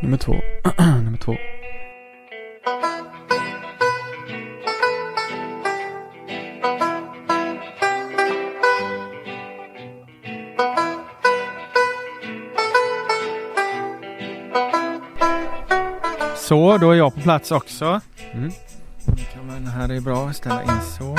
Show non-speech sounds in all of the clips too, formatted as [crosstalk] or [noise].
Nummer två. [clears throat] Nummer två. Så, då är jag på plats också. Mm. Kan man, här är bra, ställa in så.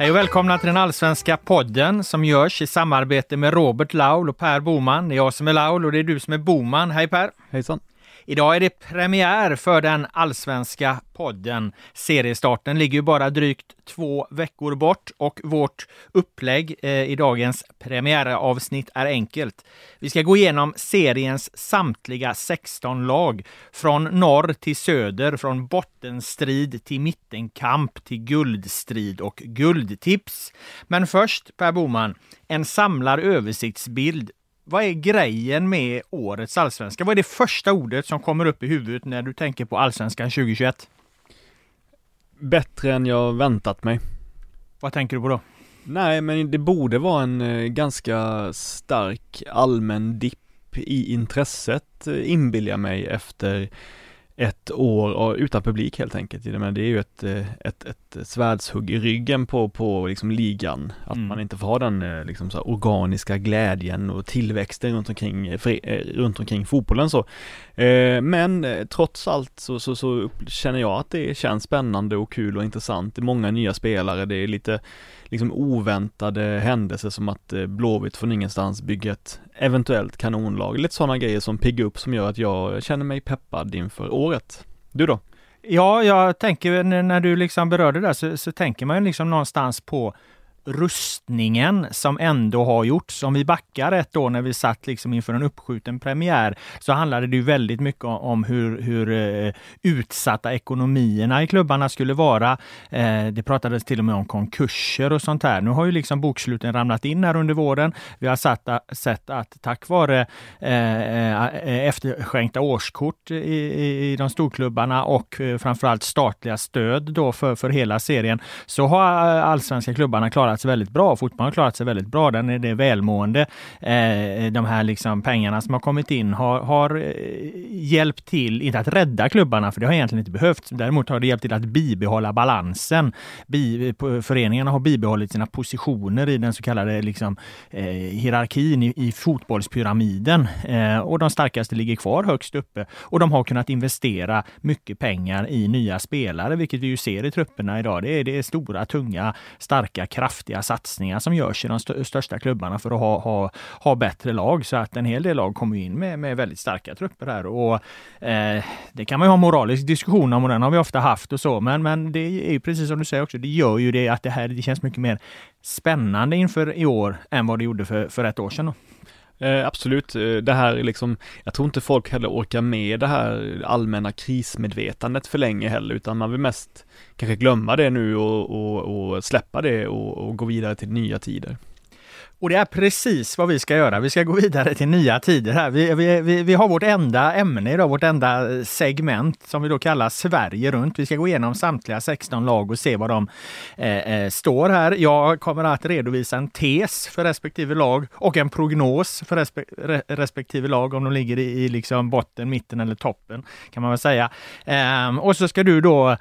Hej och välkomna till den allsvenska podden som görs i samarbete med Robert Laul och Per Boman. Det är jag som är Laul och det är du som är Boman. Hej Per! Hejsan. Idag är det premiär för den allsvenska podden. Seriestarten ligger ju bara drygt två veckor bort och vårt upplägg eh, i dagens premiäravsnitt är enkelt. Vi ska gå igenom seriens samtliga 16 lag från norr till söder, från bottenstrid till mittenkamp till guldstrid och guldtips. Men först Per Boman, en samlad översiktsbild vad är grejen med årets allsvenska? Vad är det första ordet som kommer upp i huvudet när du tänker på allsvenskan 2021? Bättre än jag väntat mig. Vad tänker du på då? Nej, men det borde vara en eh, ganska stark allmän dipp i intresset eh, inbillar mig efter ett år utan publik helt enkelt. Men det är ju ett, eh, ett, ett svärdshugg i ryggen på, på liksom ligan. Att mm. man inte får ha den eh, liksom så organiska glädjen och tillväxten runt omkring, eh, runt omkring fotbollen så. Men trots allt så, så, så känner jag att det känns spännande och kul och intressant. Det är många nya spelare, det är lite liksom oväntade händelser som att eh, Blåvitt från ingenstans bygger ett eventuellt kanonlag. Lite sådana grejer som piggar upp som gör att jag känner mig peppad inför året. Du då? Ja, jag tänker när du liksom berörde det så, så tänker man ju liksom någonstans på rustningen som ändå har gjorts. Om vi backar ett år när vi satt liksom inför en uppskjuten premiär så handlade det ju väldigt mycket om hur, hur eh, utsatta ekonomierna i klubbarna skulle vara. Eh, det pratades till och med om konkurser och sånt här. Nu har ju liksom boksluten ramlat in här under våren. Vi har satt, sett att tack vare eh, efterskänkta årskort i, i, i de storklubbarna och framförallt statliga stöd då för, för hela serien så har allsvenska klubbarna klarat klarat sig väldigt bra. Fotbollen har klarat sig väldigt bra. Den är det välmående. Eh, de här liksom pengarna som har kommit in har, har eh, hjälpt till, inte att rädda klubbarna, för det har egentligen inte behövts. Däremot har det hjälpt till att bibehålla balansen. Bi, föreningarna har bibehållit sina positioner i den så kallade liksom, eh, hierarkin i, i fotbollspyramiden. Eh, och de starkaste ligger kvar högst uppe. Och de har kunnat investera mycket pengar i nya spelare, vilket vi ju ser i trupperna idag. Det är, det är stora, tunga, starka, krafter kraftiga satsningar som görs i de st största klubbarna för att ha, ha, ha bättre lag. Så att en hel del lag kommer in med, med väldigt starka trupper här. Och, eh, det kan man ju ha moralisk diskussion om och den har vi ofta haft och så. Men, men det är ju precis som du säger också, det gör ju det att det här det känns mycket mer spännande inför i år än vad det gjorde för, för ett år sedan. Då. Eh, absolut, eh, det här är liksom, jag tror inte folk heller orkar med det här allmänna krismedvetandet för länge heller, utan man vill mest kanske glömma det nu och, och, och släppa det och, och gå vidare till nya tider. Och det är precis vad vi ska göra. Vi ska gå vidare till nya tider här. Vi, vi, vi, vi, har vårt enda ämne idag, vårt enda eh, segment som vi då kallar Sverige runt. Vi ska gå igenom samtliga 16 lag och se vad de eh, eh, står här. Jag kommer att redovisa en tes för respektive lag och en prognos för respe, respektive lag om de ligger i, i liksom botten, mitten eller toppen kan man väl säga. Eh, och så ska du då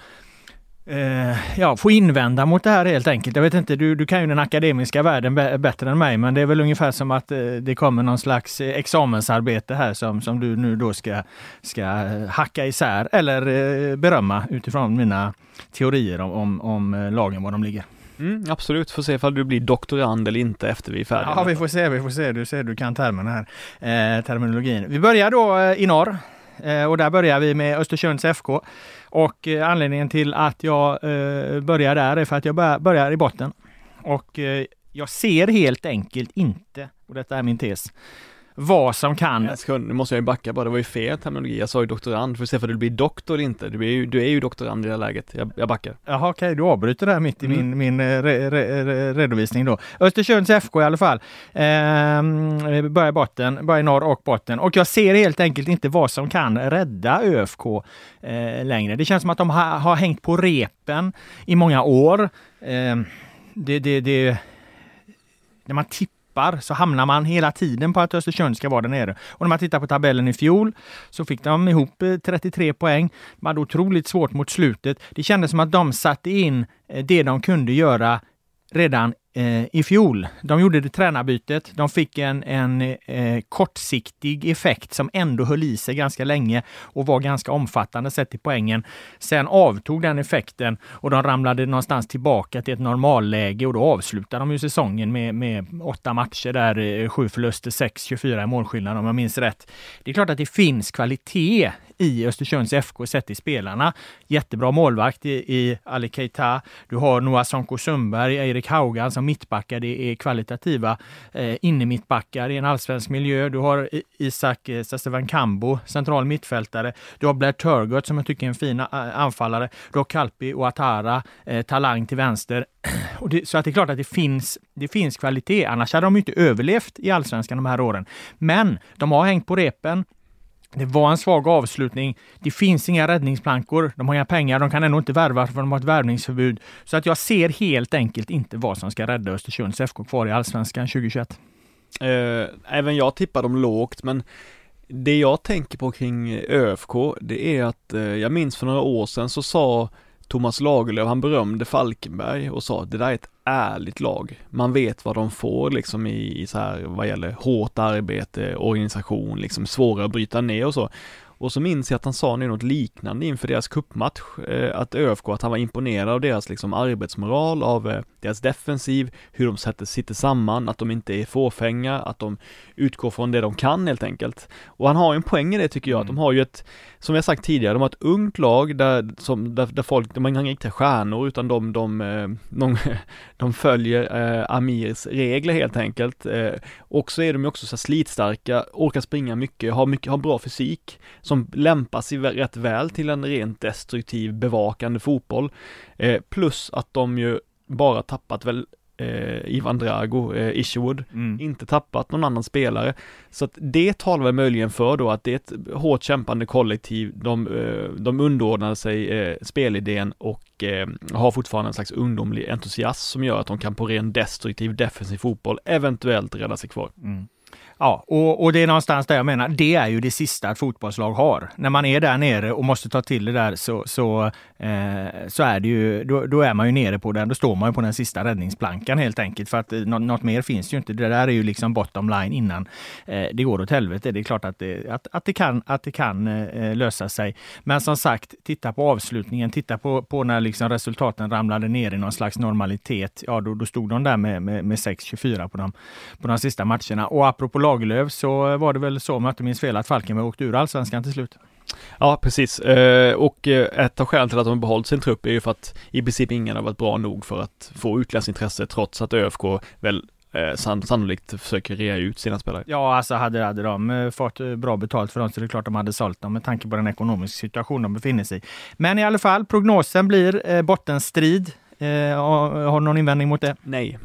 eh, ja, få invända mot det här helt enkelt. Jag vet inte, du, du kan ju den akademiska världen bättre än mig, men det är väl ungefär som att eh, det kommer någon slags examensarbete här som, som du nu då ska, ska hacka isär eller eh, berömma utifrån mina teorier om, om, om eh, lagen, var de ligger. Mm, absolut, får se ifall du blir doktorand eller inte efter vi är färdiga. Ja, vi får se, vi får se. Du ser, du kan termerna här, eh, terminologin. Vi börjar då eh, i norr eh, och där börjar vi med Östersunds FK. Och eh, anledningen till att jag eh, börjar där är för att jag börjar i botten. Och eh, jag ser helt enkelt inte, och detta är min tes, vad som kan... Ska, nu måste jag ju backa bara, det var ju fel terminologi. Jag sa ju doktorand, för att se om du blir doktor eller inte. Du är ju, du är ju doktorand i det här läget. Jag, jag backar. Jaha, okej, okay, du avbryter det här mitt i mm. min, min re, re, re, redovisning då. Östersunds FK i alla fall. Eh, börjar botten, börjar norr och botten. Och jag ser helt enkelt inte vad som kan rädda ÖFK eh, längre. Det känns som att de ha, har hängt på repen i många år. Eh, det, det, det, när man tippar tappar så hamnar man hela tiden på att Östersund ska vara där nere. Och när man tittar på tabellen i fjol så fick de ihop eh, 33 poäng. De hade otroligt svårt mot slutet. Det kändes som att de satte in eh, det de kunde göra redan eh, i fjol. De gjorde det tränarbytet. De fick en, en eh, kortsiktig effekt som ändå höll i sig ganska länge och var ganska omfattande sett till poängen. Sen avtog den effekten och de ramlade någonstans tillbaka till ett normalläge och då avslutade de ju säsongen med, med åtta matcher där, eh, sju förluster, sex, 24 i målskillnad om jag minns rätt. Det är klart att det finns kvalitet i Östersunds FK sett till spelarna. Jättebra målvakt i, i Ali Keita. Du har Noah Sonko Sundberg, Erik Haugan som mittbackar. Det är kvalitativa eh, innermittbackar i en allsvensk miljö. Du har Isak eh, Kambo, central mittfältare. Du har Blair Turgott som jag tycker är en fin eh, anfallare. Du har Kalpi och Atara, eh, talang till vänster. [clears throat] Det, så att det är klart att det finns, det finns kvalitet. Annars hade de inte överlevt i allsvenskan de här åren. Men de har hängt på repen. Det var en svag avslutning. Det finns inga räddningsplankor. De har inga pengar. De kan ändå inte värva för de har ett värvningsförbud. Så att jag ser helt enkelt inte vad som ska rädda Östersunds FK kvar i Allsvenskan 2021. Eh, även jag tippar dem lågt, men det jag tänker på kring ÖFK, det är att eh, jag minns för några år sedan så sa Thomas Lagerlöf, han berömde Falkenberg och sa att det där är ett ärligt lag. Man vet vad de får liksom i, i så här vad gäller hårt arbete, organisation, liksom svårare att bryta ner och så. Och så minns jag att han sa nu något liknande inför deras kuppmatch, eh, att ÖFK, att han var imponerad av deras liksom arbetsmoral, av eh, deras defensiv, hur de sätter, sitter samman, att de inte är fåfänga, att de utgår från det de kan helt enkelt. Och han har ju en poäng i det tycker jag, mm. att de har ju ett, som jag sagt tidigare, de har ett ungt lag där, som, där, där folk, de har inga riktiga stjärnor utan de, de, eh, de, [laughs] de följer eh, Amirs regler helt enkelt. Eh, och så är de ju också så slitstarka, orkar springa mycket, har mycket, har bra fysik, som lämpar sig rätt väl till en rent destruktiv bevakande fotboll. Eh, plus att de ju bara tappat väl eh, Ivan Drago, eh, Isherwood, mm. inte tappat någon annan spelare. Så att det talar väl möjligen för då att det är ett hårt kämpande kollektiv, de, eh, de underordnar sig eh, spelidén och eh, har fortfarande en slags ungdomlig entusiasm som gör att de kan på ren destruktiv defensiv fotboll eventuellt rädda sig kvar. Mm. Ja, och, och det är någonstans där jag menar, det är ju det sista ett fotbollslag har. När man är där nere och måste ta till det där så, så, eh, så är det ju, då, då, är man ju nere på den, då står man ju på den sista räddningsplankan helt enkelt. För att eh, något, något mer finns ju inte. Det där är ju liksom bottom line innan eh, det går åt helvete. Det är klart att det, att, att det kan, att det kan eh, eh, lösa sig. Men som sagt, titta på avslutningen, titta på, på när liksom resultaten ramlade ner i någon slags normalitet. Ja, då, då stod de där med, med, med 6-24 på de, på de sista matcherna. Och apropå Lagerlöf så var det väl så, om jag inte minns fel, att Falkenberg åkte ur allsvenskan till slut. Ja, precis. Eh, och eh, ett av skälen till att de har behållit sin trupp är ju för att i princip ingen har varit bra nog för att få utländskt intresse trots att ÖFK väl eh, sannolikt försöker rea ut sina spelare. Ja, alltså hade, hade de fått bra betalt för dem så är det klart de hade sålt dem med tanke på den ekonomiska situation de befinner sig i. Men i alla fall, prognosen blir bottenstrid. Har du någon invändning mot det? Nej.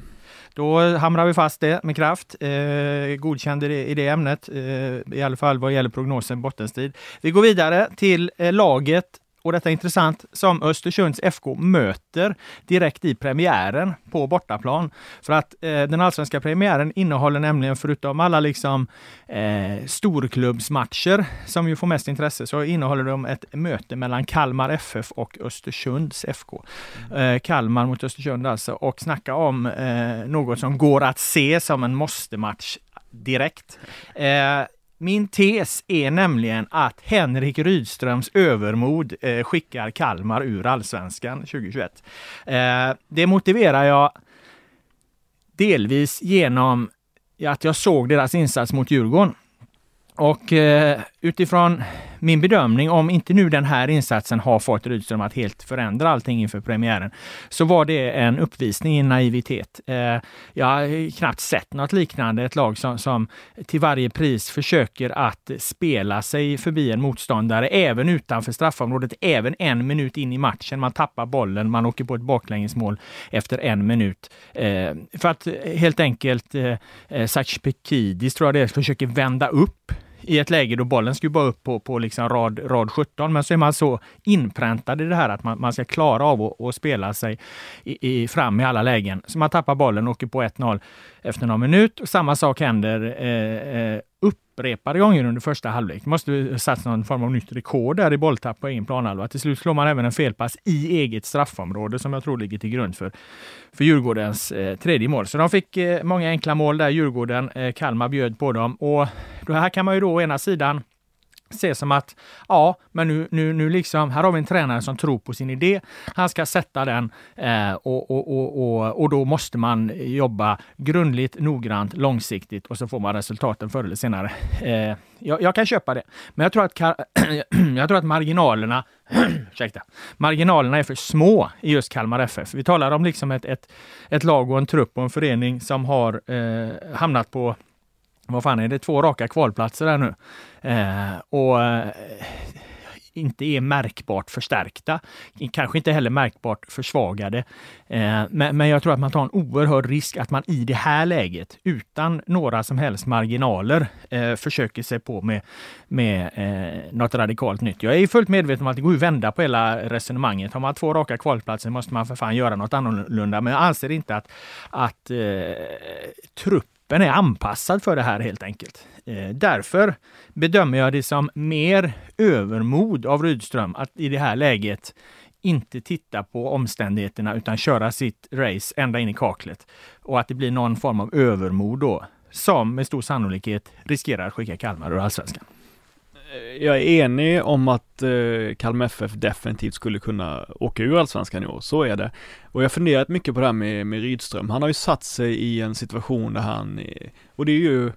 Då hamrar vi fast det med kraft. Eh, godkände det i det ämnet, eh, i alla fall vad gäller prognosen bottenstrid. Vi går vidare till eh, laget och detta är intressant, som Östersunds FK möter direkt i premiären på bortaplan. För att eh, den allsvenska premiären innehåller nämligen, förutom alla liksom eh, storklubbsmatcher som ju får mest intresse, så innehåller de ett möte mellan Kalmar FF och Östersunds FK. Eh, Kalmar mot Östersund alltså, och snacka om eh, något som går att se som en måste-match direkt. Eh, min tes är nämligen att Henrik Rydströms övermod eh, skickar Kalmar ur allsvenskan 2021. Eh, det motiverar jag delvis genom att jag såg deras insats mot Djurgården. Och eh, utifrån min bedömning, om inte nu den här insatsen har fått Rydström att helt förändra allting inför premiären, så var det en uppvisning i naivitet. Eh, jag har knappt sett något liknande. Ett lag som, som till varje pris försöker att spela sig förbi en motståndare, även utanför straffområdet, även en minut in i matchen. Man tappar bollen, man åker på ett baklängesmål efter en minut. Eh, för att helt enkelt eh, eh Saksh Pekidis, tror jag det är, försöker vända upp i ett läge då bollen ska bara upp på, på liksom rad, rad 17. Men så är man så inpräntad i det här att man, man ska klara av att, att spela sig i, i, fram i alla lägen. Så man tappar bollen och åker på 1-0 efter någon minut. Och samma sak händer eh, eh, upprepade gånger under första halvlek. Det måste satts någon form av nytt rekord där i bolltapp på egen planhalva. Till slut slår man även en felpass i eget straffområde som jag tror ligger till grund för, för Djurgårdens eh, tredje mål. Så de fick eh, många enkla mål där, Djurgården. Eh, Kalmar bjöd på dem och det här kan man ju då å ena sidan se som att ja, men nu, nu, nu liksom, här har vi en tränare som tror på sin idé. Han ska sätta den eh, och, och, och, och, och då måste man jobba grundligt, noggrant, långsiktigt och så får man resultaten förr eller senare. Eh, jag, jag, kan köpa det, men jag tror att, [clears throat] jag tror att marginalerna [clears throat] ursäkta, marginalerna är för små i just Kalmar FF. Vi talar om liksom ett, ett, ett lag och en trupp och en förening som har eh, hamnat på vad fan är det, två raka kvalplatser där nu. Eh, och eh, inte är märkbart förstärkta. Kanske inte heller märkbart försvagade. Eh, men, men jag tror att man tar en oerhörd risk att man i det här läget utan några som helst marginaler eh, försöker sig på med, med eh, något radikalt nytt. Jag är fullt medveten om att det går att vända på hela resonemanget. Har man två raka kvalplatser måste man för fan göra något annorlunda. Men jag anser inte att, att eh, trupp kroppen är anpassad för det här helt enkelt. Eh, därför bedömer jag det som mer övermod av Rydström att i det här läget inte titta på omständigheterna utan köra sitt race ända in i kaklet. Och att det blir någon form av övermod då, som med stor sannolikhet riskerar att skicka Kalmar ur allsvenskan jag är enig om att eh, Kalmar FF definitivt skulle kunna åka ur allsvenskan i år, så är det. Och jag har funderat mycket på det här med, med Rydström. Han har ju satt sig i en situation där han, och det är ju,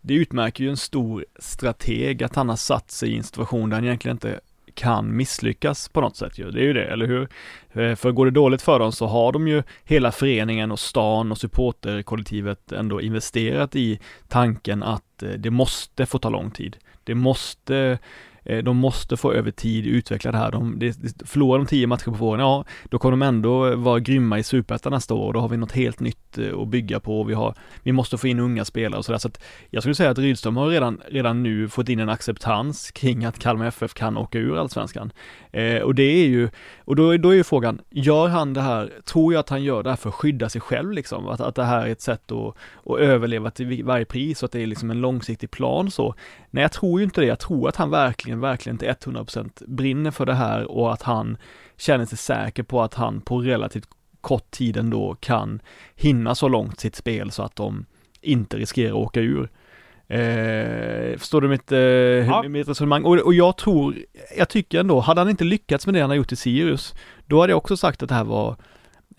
det utmärker ju en stor strateg att han har satt sig i en situation där han egentligen inte kan misslyckas på något sätt ju. Det är ju det, eller hur? Eh, för går det dåligt för dem så har de ju hela föreningen och stan och supporterkollektivet ändå investerat i tanken att eh, det måste få ta lång tid. Det måste Eh, de måste få över tid utveckla det här. De, de, förlorar de tio matcher på våren, ja, då kommer de ändå vara grymma i superettan nästa år och då har vi något helt nytt eh, att bygga på. Vi, har, vi måste få in unga spelare och sådär. Så att jag skulle säga att Rydström har redan, redan nu fått in en acceptans kring att Kalmar FF kan åka ur allsvenskan. Eh, och det är ju, och då, då är ju frågan, gör han det här, tror jag att han gör det här för att skydda sig själv liksom? Att, att det här är ett sätt att, att överleva till varje pris och att det är liksom en långsiktig plan så. Nej, jag tror ju inte det. Jag tror att han verkligen, verkligen till 100% brinner för det här och att han känner sig säker på att han på relativt kort tid ändå kan hinna så långt sitt spel så att de inte riskerar att åka ur. Eh, förstår du mitt, eh, ja. mitt resonemang? Och, och jag tror, jag tycker ändå, hade han inte lyckats med det han har gjort i Sirius, då hade jag också sagt att det här var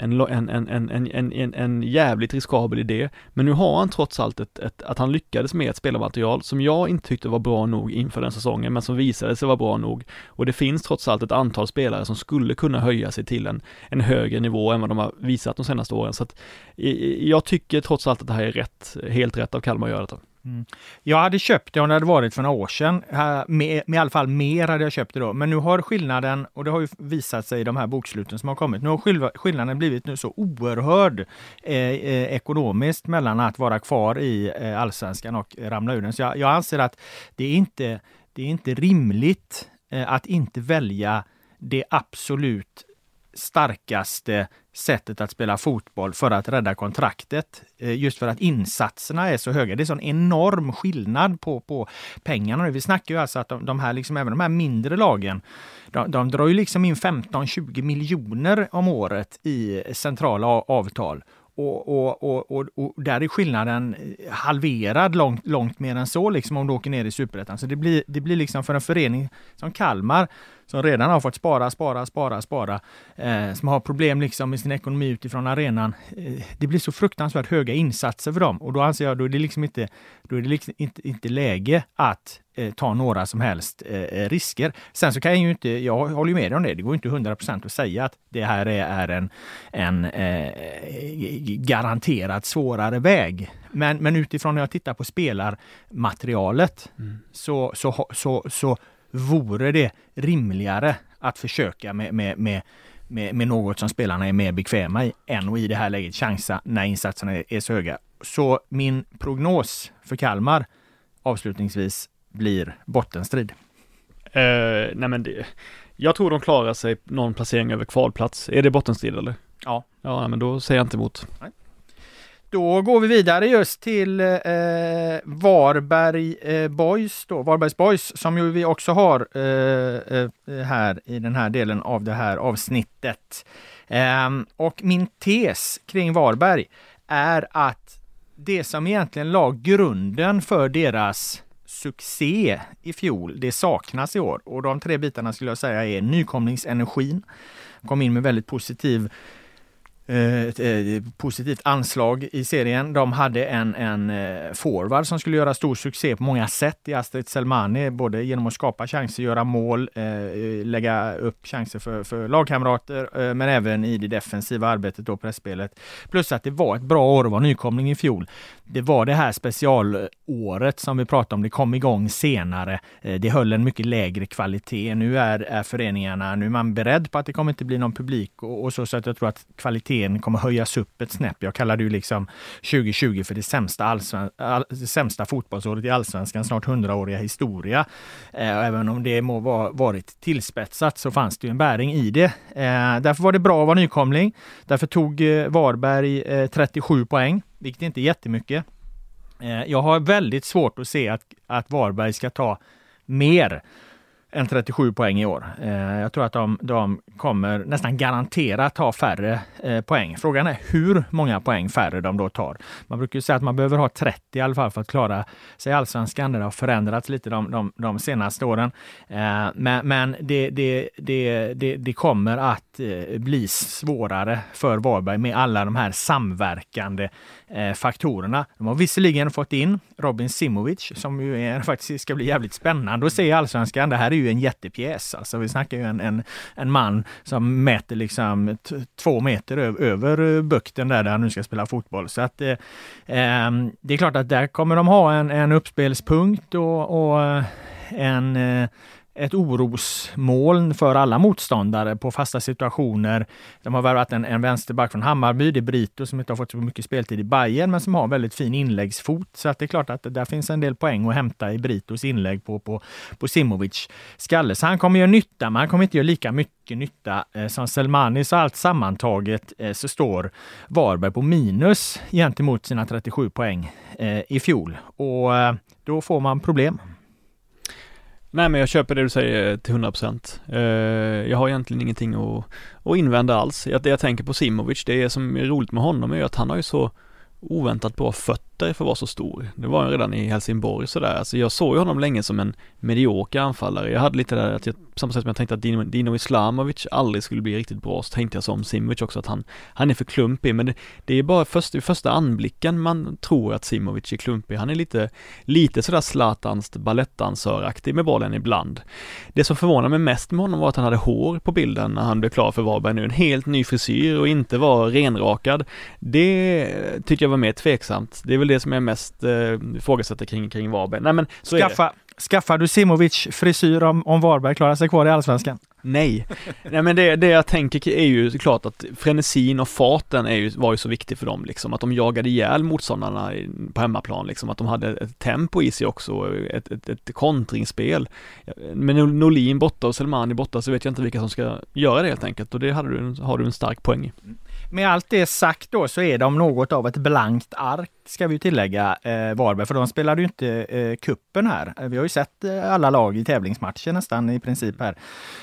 en, en, en, en, en, en, en jävligt riskabel idé. Men nu har han trots allt ett, ett, att han lyckades med ett spelarmaterial som jag inte tyckte var bra nog inför den säsongen, men som visade sig vara bra nog. Och det finns trots allt ett antal spelare som skulle kunna höja sig till en, en högre nivå än vad de har visat de senaste åren. Så att jag tycker trots allt att det här är rätt, helt rätt av Kalmar att göra detta. Mm. Jag hade köpt det om det hade varit för några år sedan. Med, med i alla fall mer hade jag köpt det då. Men nu har skillnaden, och det har ju visat sig i de här boksluten som har kommit, nu har skillnaden blivit nu så oerhörd eh, eh, ekonomiskt mellan att vara kvar i eh, allsvenskan och ramla ur den. Så jag, jag anser att det är inte, det är inte rimligt eh, att inte välja det absolut starkaste sättet att spela fotboll för att rädda kontraktet. Eh, just för att insatserna är så höga. Det är sån enorm skillnad på, på pengarna. Vi snackar ju alltså att de, de här, liksom, även de här mindre lagen, de, de drar ju liksom in 15-20 miljoner om året i centrala avtal. Och, och, och, och, och där är skillnaden eh, halverad långt, långt mer än så, liksom om du åker ner i superettan. Så det blir, det blir liksom för en förening som Kalmar som redan har fått spara, spara, spara, spara, eh, som har problem liksom med sin ekonomi utifrån arenan. Eh, det blir så fruktansvärt höga insatser för dem och då anser jag då är det liksom inte, då är det liksom inte, inte läge att eh, ta några som helst eh, risker. Sen så kan jag ju inte, jag håller ju med dig om det, det går inte 100 procent att säga att det här är, är en, en eh, garanterat svårare väg. Men, men utifrån när jag tittar på spelarmaterialet mm. så, så, så, så vore det rimligare att försöka med, med, med, med, med något som spelarna är mer bekväma i än att i det här läget chansa när insatserna är, är så höga. Så min prognos för Kalmar avslutningsvis blir bottenstrid? Eh, nej men det, jag tror de klarar sig någon placering över kvalplats. Är det bottenstrid eller? Ja. Ja, men då säger jag inte emot. Nej. Då går vi vidare just till eh, Varberg eh, Boys, då, Varbergs Boys, som ju vi också har eh, eh här i den här delen av det här avsnittet. Ehm, och min tes kring Varberg är att det som egentligen la grunden för deras succé i fjol, det saknas i år. Och de tre bitarna skulle jag säga är nykomlingsenergin. Kom in med väldigt positiv Eh, ett, ett, positivt anslag i serien. De hade en, en eh, forward som skulle göra stor succé på många sätt i Astrid Selmani, både genom att skapa chanser, göra mål, eh, lägga upp chanser för, för lagkamrater, men även i det defensiva arbetet och pressspelet. Plus att det var ett bra år att vara nykomling i fjol. Det var det här specialåret som vi pratade om, det kom igång senare. Det höll en mycket lägre kvalitet. Nu är, är föreningarna, nu är man beredd på att det kommer inte bli någon publik och, och så, så att jag tror att kvaliteten kvaliteten kommer höjas upp ett snäpp. Jag kallar det ju liksom 2020 för det sämsta, allsven, all, det sämsta fotbollsåret i allsvenskan snart hundraåriga historia. Eh, även om det må ha varit tillspetsat så fanns det ju en bäring i det. Eh, därför var det bra att vara nykomling. Därför tog eh, Varberg eh, 37 poäng, vilket inte är jättemycket. Eh, jag har väldigt svårt att se att, att Varberg ska ta mer än 37 poäng i år. Eh, jag tror att de, de kommer nästan garanterat ha färre eh, poäng. Frågan är hur många poäng färre de då tar. Man brukar säga att man behöver ha 30 i alla fall för att klara sig i allsvenskan. Det har förändrats lite de, de, de senaste åren. Eh, men, men det, det, det, det, det kommer att Eh, bli svårare för Varberg med alla de här samverkande eh, faktorerna. De har visserligen fått in Robin Simovic som ju är, [laughs] faktiskt ska bli jävligt spännande att se i allsvenskan. Det här är ju en jättepjäs. Alltså vi snackar ju en, en, en man som mäter liksom två meter över eh, bukten där, där han nu ska spela fotboll. Så att eh, ehm, det är klart att där kommer de ha en, en uppspelspunkt och, och en eh, ett orosmoln för alla motståndare på fasta situationer. De har värvat en, en vänsterback från Hammarby, det är Brito som inte har fått så mycket speltid i Bayern men som har väldigt fin inläggsfot. Så att det är klart att där finns en del poäng att hämta i Britos inlägg på, på, på Simovic skalle. Så han kommer göra nytta, men han kommer inte göra lika mycket nytta eh, som Selmani. Så allt sammantaget eh, så står Varberg på minus gentemot sina 37 poäng eh, i fjol. Och eh, då får man problem. Nej men jag köper det du säger eh, till 100% eh, Jag har egentligen ingenting att, att invända alls. Det jag tänker på Simovic, det som är roligt med honom är att han har ju så oväntat bra fötter för att vara så stor. Det var han redan i Helsingborg sådär. Alltså jag såg ju honom länge som en medioker anfallare. Jag hade lite där att jag, på samma sätt som jag tänkte att Dino, Dino Islamovic aldrig skulle bli riktigt bra, så tänkte jag som Simovic också att han, han är för klumpig. Men det, det är bara först, i första anblicken man tror att Simovic är klumpig. Han är lite, lite sådär Zlatans balettdansöraktig med bollen ibland. Det som förvånade mig mest med honom var att han hade hår på bilden när han blev klar för Varberg nu. En helt ny frisyr och inte var renrakad. Det tycker jag var mer tveksamt. Det är väl det som jag mest eh, ifrågasätter kring, kring Varberg. Nej men så Skaffa, är det. Skaffar du Simovic frisyr om, om Varberg klarar sig kvar i Allsvenskan? Nej, nej men det, det jag tänker är ju klart att frenesin och farten är ju, var ju så viktig för dem liksom, att de jagade ihjäl motståndarna på hemmaplan liksom, att de hade ett tempo i sig också, ett, ett, ett kontringsspel. Men Norlin borta och Selmani borta så vet jag inte vilka som ska göra det helt enkelt och det hade du, har du en stark poäng i. Med allt det sagt då så är de något av ett blankt ark ska vi tillägga, eh, Varberg, för de spelade ju inte eh, kuppen här. Eh, vi har ju sett eh, alla lag i tävlingsmatcher nästan i princip här,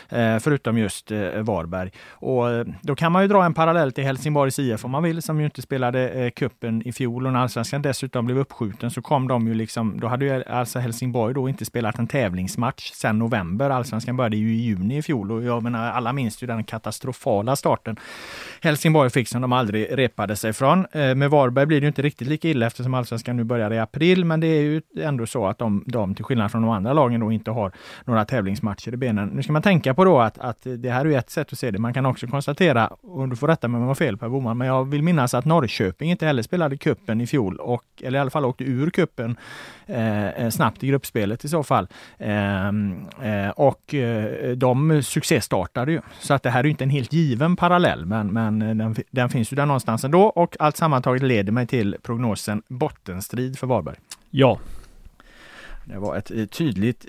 eh, förutom just eh, Varberg. Och eh, då kan man ju dra en parallell till Helsingborgs IF om man vill, som ju inte spelade eh, kuppen i fjol och när allsvenskan dessutom blev uppskjuten så kom de ju liksom, då hade ju alltså Helsingborg då inte spelat en tävlingsmatch sedan november. Allsvenskan började ju i juni i fjol och jag menar, alla minns ju den katastrofala starten Helsingborg fick som de aldrig repade sig från. Eh, med Varberg blir det inte riktigt lika illa eftersom allsvenskan nu börjar i april, men det är ju ändå så att de, de till skillnad från de andra lagen då inte har några tävlingsmatcher i benen. Nu ska man tänka på då att, att det här är ett sätt att se det. Man kan också konstatera, och du får rätta mig om jag har fel Per Boman, men jag vill minnas att Norrköping inte heller spelade kuppen i fjol, och, eller i alla fall åkte ur kuppen eh, eh snabbt i gruppspelet i så fall. Ehm, eh, och eh, de succéstartade ju. Så att det här är inte en helt given parallell, men, men den, den finns ju där någonstans ändå och allt sammantaget leder mig till prognosen bottenstrid för Varberg. Ja. Det var ett tydligt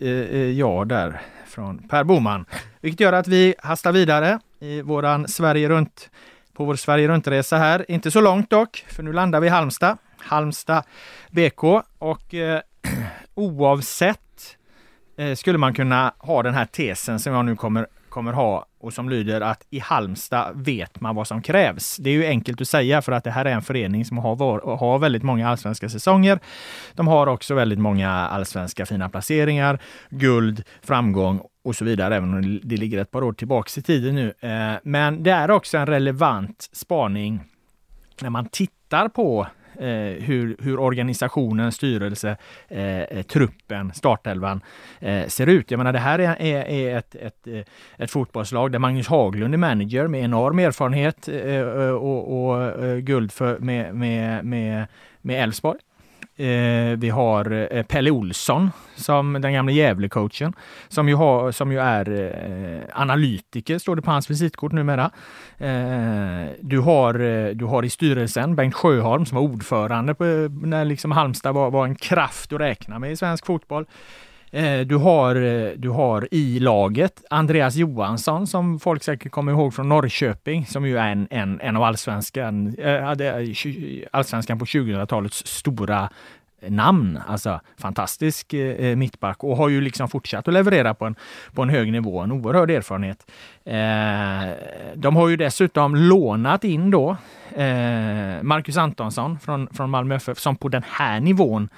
ja där från Per Boman. Vilket gör att vi hastar vidare i våran Sverige runt på vår Sverige runt-resa här. Inte så långt dock, för nu landar vi i Halmstad. Halmstad BK och eh, [clears throat] oavsett eh, skulle man kunna ha den här tesen som jag nu kommer, kommer ha och som lyder att i Halmstad vet man vad som krävs. Det är ju enkelt att säga för att det här är en förening som har, var, har väldigt många allsvenska säsonger. De har också väldigt många allsvenska fina placeringar, guld, framgång och så vidare, även om det ligger ett par år tillbaks i tiden nu. Eh, men det är också en relevant spaning när man tittar på Eh, hur, hur organisationen, styrelse, eh, eh, truppen, startelvan eh, ser ut. Jag menar det här är, är, är ett, ett, eh, ett, fotbollslag där Magnus Haglund är manager med enorm erfarenhet eh, och, och guld för, med, med, med, med Elfsborg. Eh, vi har eh, Pelle Olsson, som den gamla Gävle-coachen, som ju, har, som ju är eh, analytiker, står det på hans visitkort numera. Eh, du, har, eh, du har i styrelsen Bengt Sjöholm som var ordförande på, när liksom Halmstad var, var en kraft att räkna med i svensk fotboll. Eh, du har, eh, du har i laget Andreas Johansson som folk säkert kommer ihåg från Norrköping som ju är en, en, en av allsvenskan, eh, allsvenskan på 2000-talets stora namn. Alltså fantastisk eh, mittback och har ju liksom fortsatt att leverera på en, på en hög nivå, en oerhörd erfarenhet. Eh, de har ju dessutom lånat in då eh, Marcus Antonsson från, från Malmö FF som på den här nivån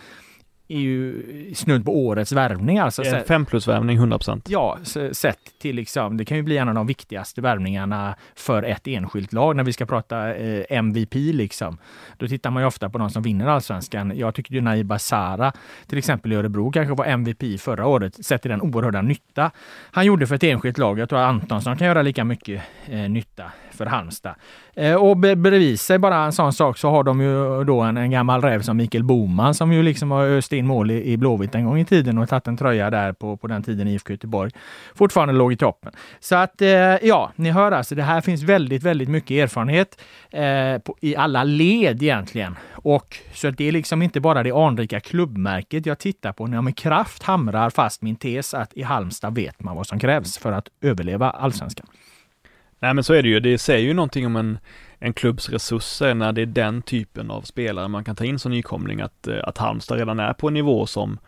är ju snudd på årets värvning. Alltså, en fem plus värvning 100 procent. Ja, sett till liksom, det kan ju bli en av de viktigaste värvningarna för ett enskilt lag när vi ska prata eh, MVP liksom. Då tittar man ju ofta på de som vinner allsvenskan. Jag tycker ju Naib Sara till exempel i Örebro kanske var MVP förra året, sett till den oerhörda nytta han gjorde för ett enskilt lag. Jag tror att Antonsson kan göra lika mycket eh, nytta för Halmstad. Eh, och bredvid sig bara en sån sak så har de ju då en, en gammal räv som Mikael Boman som ju liksom har öst in mål i, i Blåvitt en gång i tiden och tagit en tröja där på, på den tiden IFK Göteborg fortfarande låg i toppen. Så att eh, ja, ni hör alltså, det här finns väldigt, väldigt mycket erfarenhet eh, på, i alla led egentligen. Och så att det är liksom inte bara det anrika klubbmärket jag tittar på när jag med kraft hamrar fast min tes att i Halmstad vet man vad som krävs för att överleva allsvenskan. Nej men så är det ju, det säger ju någonting om en, en klubbs resurser när det är den typen av spelare man kan ta in som nykomling, att, eh, att Halmstad redan är på en nivå som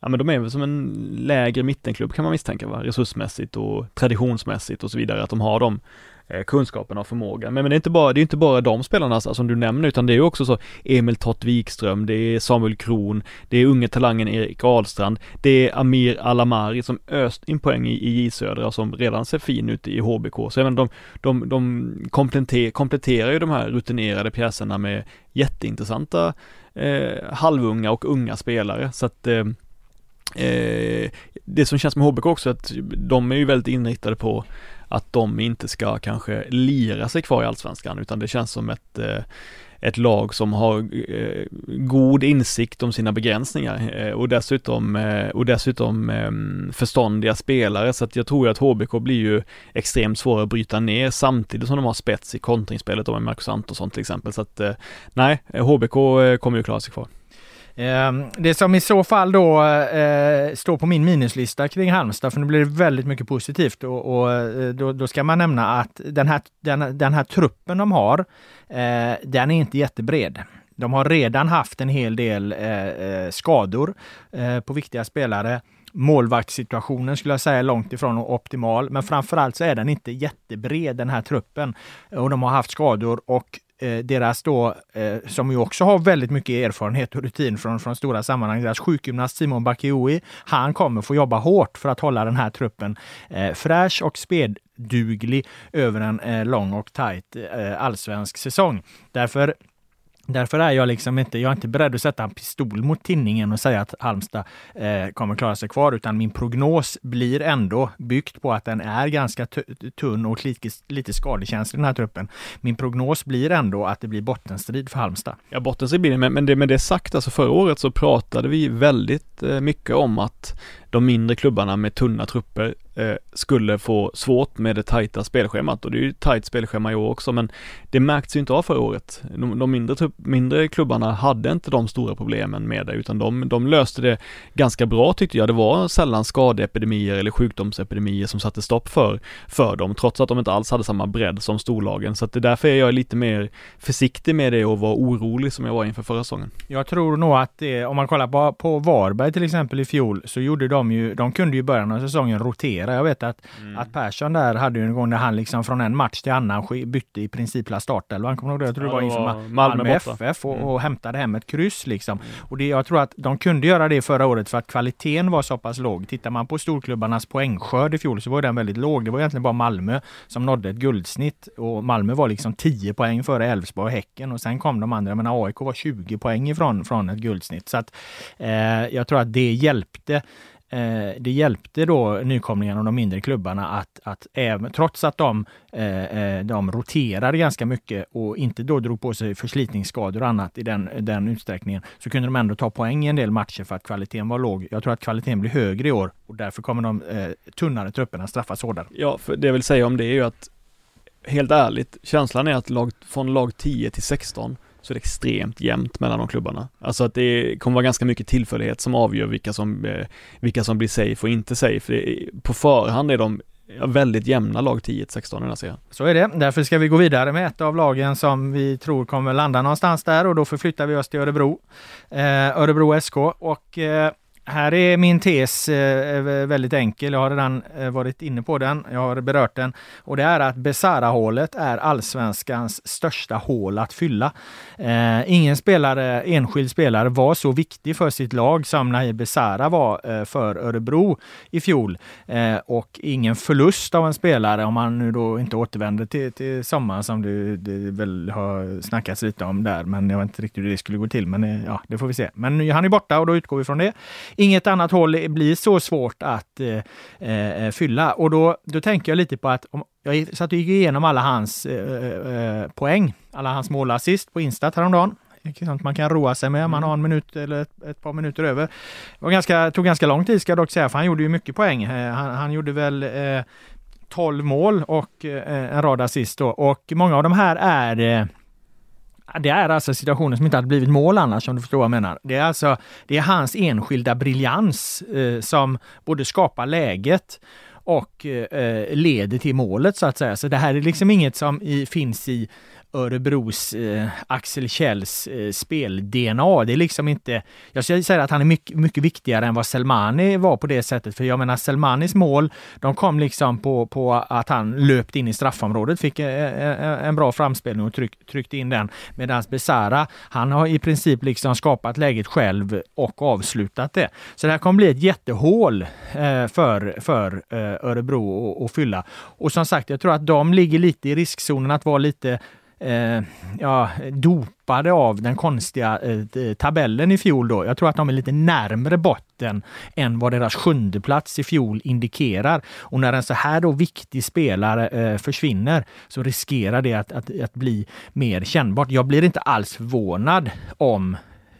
Ja men de är väl som en lägre mittenklubb kan man misstänka va, resursmässigt och traditionsmässigt och så vidare, att de har de Eh, kunskapen och förmågan. Men, men det är inte bara, det är inte bara de spelarna alltså, som du nämner, utan det är också så Emil Tott Wikström, det är Samuel Kron, det är unge talangen Erik Ahlstrand, det är Amir Alamari som öst in poäng i, i J Södra som redan ser fin ut i HBK. Så även de, de, de kompletter, kompletterar ju de här rutinerade pjäserna med jätteintressanta eh, halvunga och unga spelare. Så att eh, eh det som känns med HBK också att de är ju väldigt inriktade på att de inte ska kanske lira sig kvar i Allsvenskan utan det känns som ett eh, ett lag som har eh, god insikt om sina begränsningar eh, och dessutom, eh, och dessutom ehm, förståndiga spelare så att jag tror att HBK blir ju extremt svåra att bryta ner samtidigt som de har spets i kontringsspelet med Marcus Antonsson till exempel så att eh, nej, HBK kommer ju klara sig kvar. Ehm, det som i så fall då eh, står på min minuslista kring Halmstad, för nu blir det väldigt mycket positivt och, och eh, då, då, ska man nämna att den här, den, den här truppen de har, eh, den är inte jättebred. De har redan haft en hel del skador på viktiga spelare. Målvaktssituationen skulle jag säga är långt ifrån optimal, men framförallt så är den inte jättebred den här truppen. Och de har haft skador och eh, deras då, eh, som ju också har väldigt mycket erfarenhet och rutin från, från stora sammanhang, deras sjukgymnast Simon Bakioui, han kommer få jobba hårt för att hålla den här truppen eh, fräsch och spelduglig över en eh, lång och tajt eh, allsvensk säsong. Därför Därför är jag liksom inte, jag är inte beredd att sätta en pistol mot tinningen och säga att Halmstad eh, kommer klara sig kvar, utan min prognos blir ändå byggt på att den är ganska tunn och lite, lite skadekänslig den här truppen. Min prognos blir ändå att det blir bottenstrid för Halmstad. Ja, bottenstrid blir det, men, men det, med det sagt, alltså förra året så pratade vi väldigt eh, mycket om att de mindre klubbarna med tunna trupper eh, skulle få svårt med det tajta spelschemat och det är ju tajt spelschema i år också men det märktes ju inte av förra året. De, de mindre, mindre klubbarna hade inte de stora problemen med det utan de, de löste det ganska bra tyckte jag. Det var sällan skadeepidemier eller sjukdomsepidemier som satte stopp för, för dem trots att de inte alls hade samma bredd som storlagen så att det är därför jag är lite mer försiktig med det och var orolig som jag var inför förra säsongen. Jag tror nog att det, om man kollar på, på Varberg till exempel i fjol så gjorde de ju, de kunde ju början av säsongen rotera. Jag vet att, mm. att Persson där hade ju en gång när han liksom från en match till annan bytte i princip la startelvan. Kommer du ihåg det? Jag tror ja, det var inför Malmö, Malmö FF och, mm. och hämtade hem ett kryss liksom. Mm. Och det, jag tror att de kunde göra det förra året för att kvaliteten var så pass låg. Tittar man på storklubbarnas poängskörd i fjol så var den väldigt låg. Det var egentligen bara Malmö som nådde ett guldsnitt och Malmö var liksom 10 poäng före Elfsborg och Häcken och sen kom de andra. Men AIK var 20 poäng ifrån från ett guldsnitt. Så att eh, jag tror att det hjälpte Eh, det hjälpte då nykomlingarna och de mindre klubbarna att, att även, trots att de, eh, eh de roterade ganska mycket och inte då drog på sig förslitningsskador och annat i den, den utsträckningen, så kunde de ändå ta poäng i en del matcher för att kvaliteten var låg. Jag tror att kvaliteten blir högre i år och därför kommer de eh, tunnare trupperna straffas hårdare. Ja, för det jag vill säga om det är ju att helt ärligt, känslan är att lag, från lag 10 till 16 så är det extremt jämnt mellan de klubbarna. Alltså att det kommer vara ganska mycket tillfällighet som avgör vilka som, eh, vilka som blir safe och inte safe. På förhand är de väldigt jämna lag 10-16 i den här serien. Så är det. Därför ska vi gå vidare med ett av lagen som vi tror kommer landa någonstans där och då förflyttar vi oss till Örebro. Eh, Örebro SK och eh, här är min tes eh, eh, väldigt enkel. Jag har redan eh, varit inne på den. Jag har berört den och det är att Besara-hålet är allsvenskans största hål att fylla. Eh, ingen spelare, enskild spelare var så viktig för sitt lag som Nahir Besara var för Örebro i fjol. Eh, och ingen förlust av en spelare om han nu då inte återvänder till, till sommaren som det, det väl har snackats lite om där. Men jag vet inte riktigt hur det skulle gå till. Men ja, det får vi se. Men han är borta och då utgår vi från det inget annat håll blir så svårt att eh, eh, fylla. Och då, då tänker jag lite på att om, jag satt och gick igenom alla hans eh, eh poäng, alla hans målassist på Insta häromdagen. Sånt man kan roa sig med om man mm. har en minut eller ett, ett par minuter över. Det ganska, tog ganska lång tid ska jag dock säga, för han gjorde ju mycket poäng. Eh, han, han gjorde väl eh, 12 mål och eh, en rad assist då. Och många av de här är det är alltså situationer som inte hade blivit mål annars, om du förstår vad jag menar. Det är alltså det är hans enskilda briljans eh, som både skapar läget och eh, eh leder till målet så att säga. Så det här är liksom inget som i, finns i Örebros eh, Axel Kjells eh, spel-DNA. Det är liksom inte... Jag skulle säga att han är mycket, mycket viktigare än vad Selmani var på det sättet. För jag menar Selmanis mål, de kom liksom på, på att han löpte in i straffområdet, fick eh, eh, en bra framspelning och tryck, tryckte in den. Medan Besara, han har i princip liksom skapat läget själv och avslutat det. Så det här kommer bli ett jättehål eh, för, för eh, Örebro att fylla. Och som sagt, jag tror att de ligger lite i riskzonen att vara lite eh, ja, dopade av den konstiga eh, eh, tabellen i fjol då. Jag tror att de är lite närmre botten än vad deras sjunde plats i fjol indikerar. Och när en så här då viktig spelare eh, försvinner så riskerar det att, att, att bli mer kännbart. Jag blir inte alls förvånad om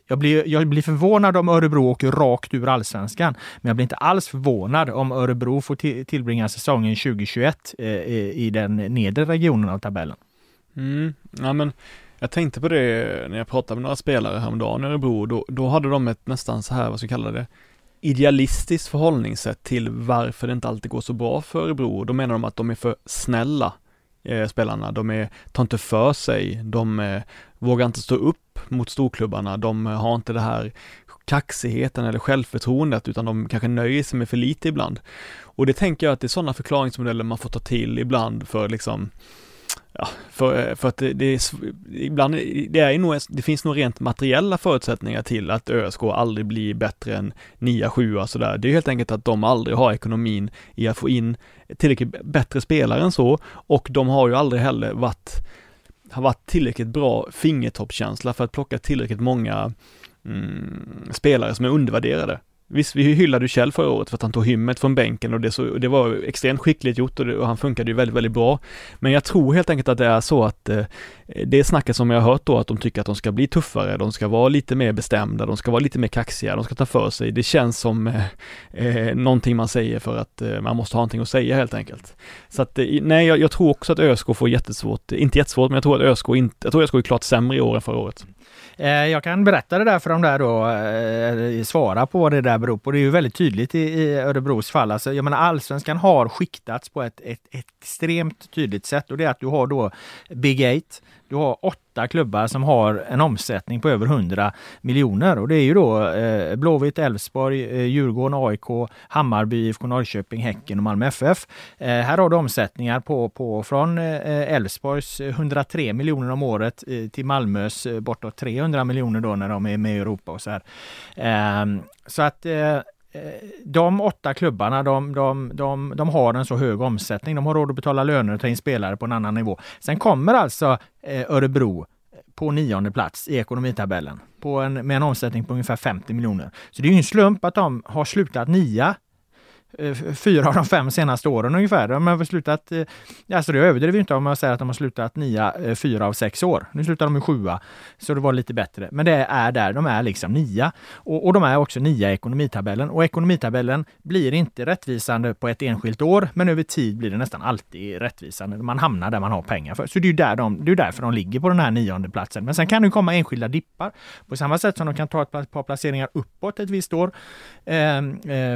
jag blir, jag blir förvånad om Örebro åker rakt ur allsvenskan, men jag blir inte alls förvånad om Örebro får tillbringa säsongen 2021 eh, i den nedre regionen av tabellen. Mm, ja men jag tänkte på det när jag pratade med några spelare häromdagen i Örebro, då, då hade de ett nästan så här, vad ska vi kalla det, idealistiskt förhållningssätt till varför det inte alltid går så bra för Örebro. Då menar de att de är för snälla, eh, spelarna. De är, tar inte för sig, de eh, vågar inte stå upp mot storklubbarna, de eh, har inte det här kaxigheten eller självförtroendet, utan de kanske nöjer sig med för lite ibland. Och det tänker jag att det är sådana förklaringsmodeller man får ta till ibland för liksom ja, för, eh, för att det, det är, ibland, det är nog, det finns nog rent materiella förutsättningar till att ÖSK aldrig blir bättre än 9 7 sådär. Det är helt enkelt att de aldrig har ekonomin i att få in tillräckligt bättre spelare än så och de har ju aldrig heller varit, har varit tillräckligt bra fingertoppskänsla för att plocka tillräckligt många mm, spelare som är undervärderade. Visst, vi hyllade ju Kjell förra året för att han tog hymmet från bänken och det, så, det var extremt skickligt gjort och, det, och, han funkade ju väldigt, väldigt bra. Men jag tror helt enkelt att det är så att eh, det snacket som jag har hört då att de tycker att de ska bli tuffare, de ska vara lite mer bestämda, de ska vara lite mer kaxiga, de ska ta för sig. Det känns som eh, eh någonting man säger för att eh, man måste ha någonting att säga helt enkelt. Så att eh, nej, jag, jag, tror också att ÖSK får jättesvårt, eh, inte jättesvårt, men jag tror att ÖSK inte, jag tror ÖSK är klart sämre i år än förra året. Eh, jag kan berätta det där för de där då, eh, svara på det där beror på. Det är ju väldigt tydligt i, i Örebros fall. Alltså, jag menar, allsvenskan har skiktats på ett, ett, ett extremt tydligt sätt och det är att du har då Big Eight, du har åtta klubbar som har en omsättning på över 100 miljoner och det är ju då eh, Blåvitt, Elfsborg, eh, Djurgården, AIK, Hammarby, IFK Norrköping, Häcken och Malmö FF. Eh, här har du omsättningar på, på från eh, Elfsborgs eh, 103 miljoner om året eh, till Malmös eh, bortåt 300 miljoner då när de är med i Europa och så här. Eh, så att Eh, Eh, de åtta klubbarna de, de, de, de har en så hög omsättning. De har råd att betala löner och ta in spelare på en annan nivå. Sen kommer alltså eh, Örebro eh, på nionde plats i ekonomitabellen på en, med en omsättning på ungefär 50 miljoner. Så det är ju en slump att de har slutat nia Eh, fyra av de fem senaste åren ungefär. De har slutat, alltså det överdriver inte om jag säger att de har slutat nia eh, fyra av sex år. Nu slutar de i sjua, så det var lite bättre. Men det är där, de är liksom nia. Och, och de är också nia i ekonomitabellen. Och ekonomitabellen blir inte rättvisande på ett enskilt år, men över tid blir det nästan alltid rättvisande. Man hamnar där man har pengar för. Så det är där de, det är därför de ligger på den här nionde platsen. Men sen kan det komma enskilda dippar. På samma sätt som de kan ta ett par placeringar uppåt ett visst år eh,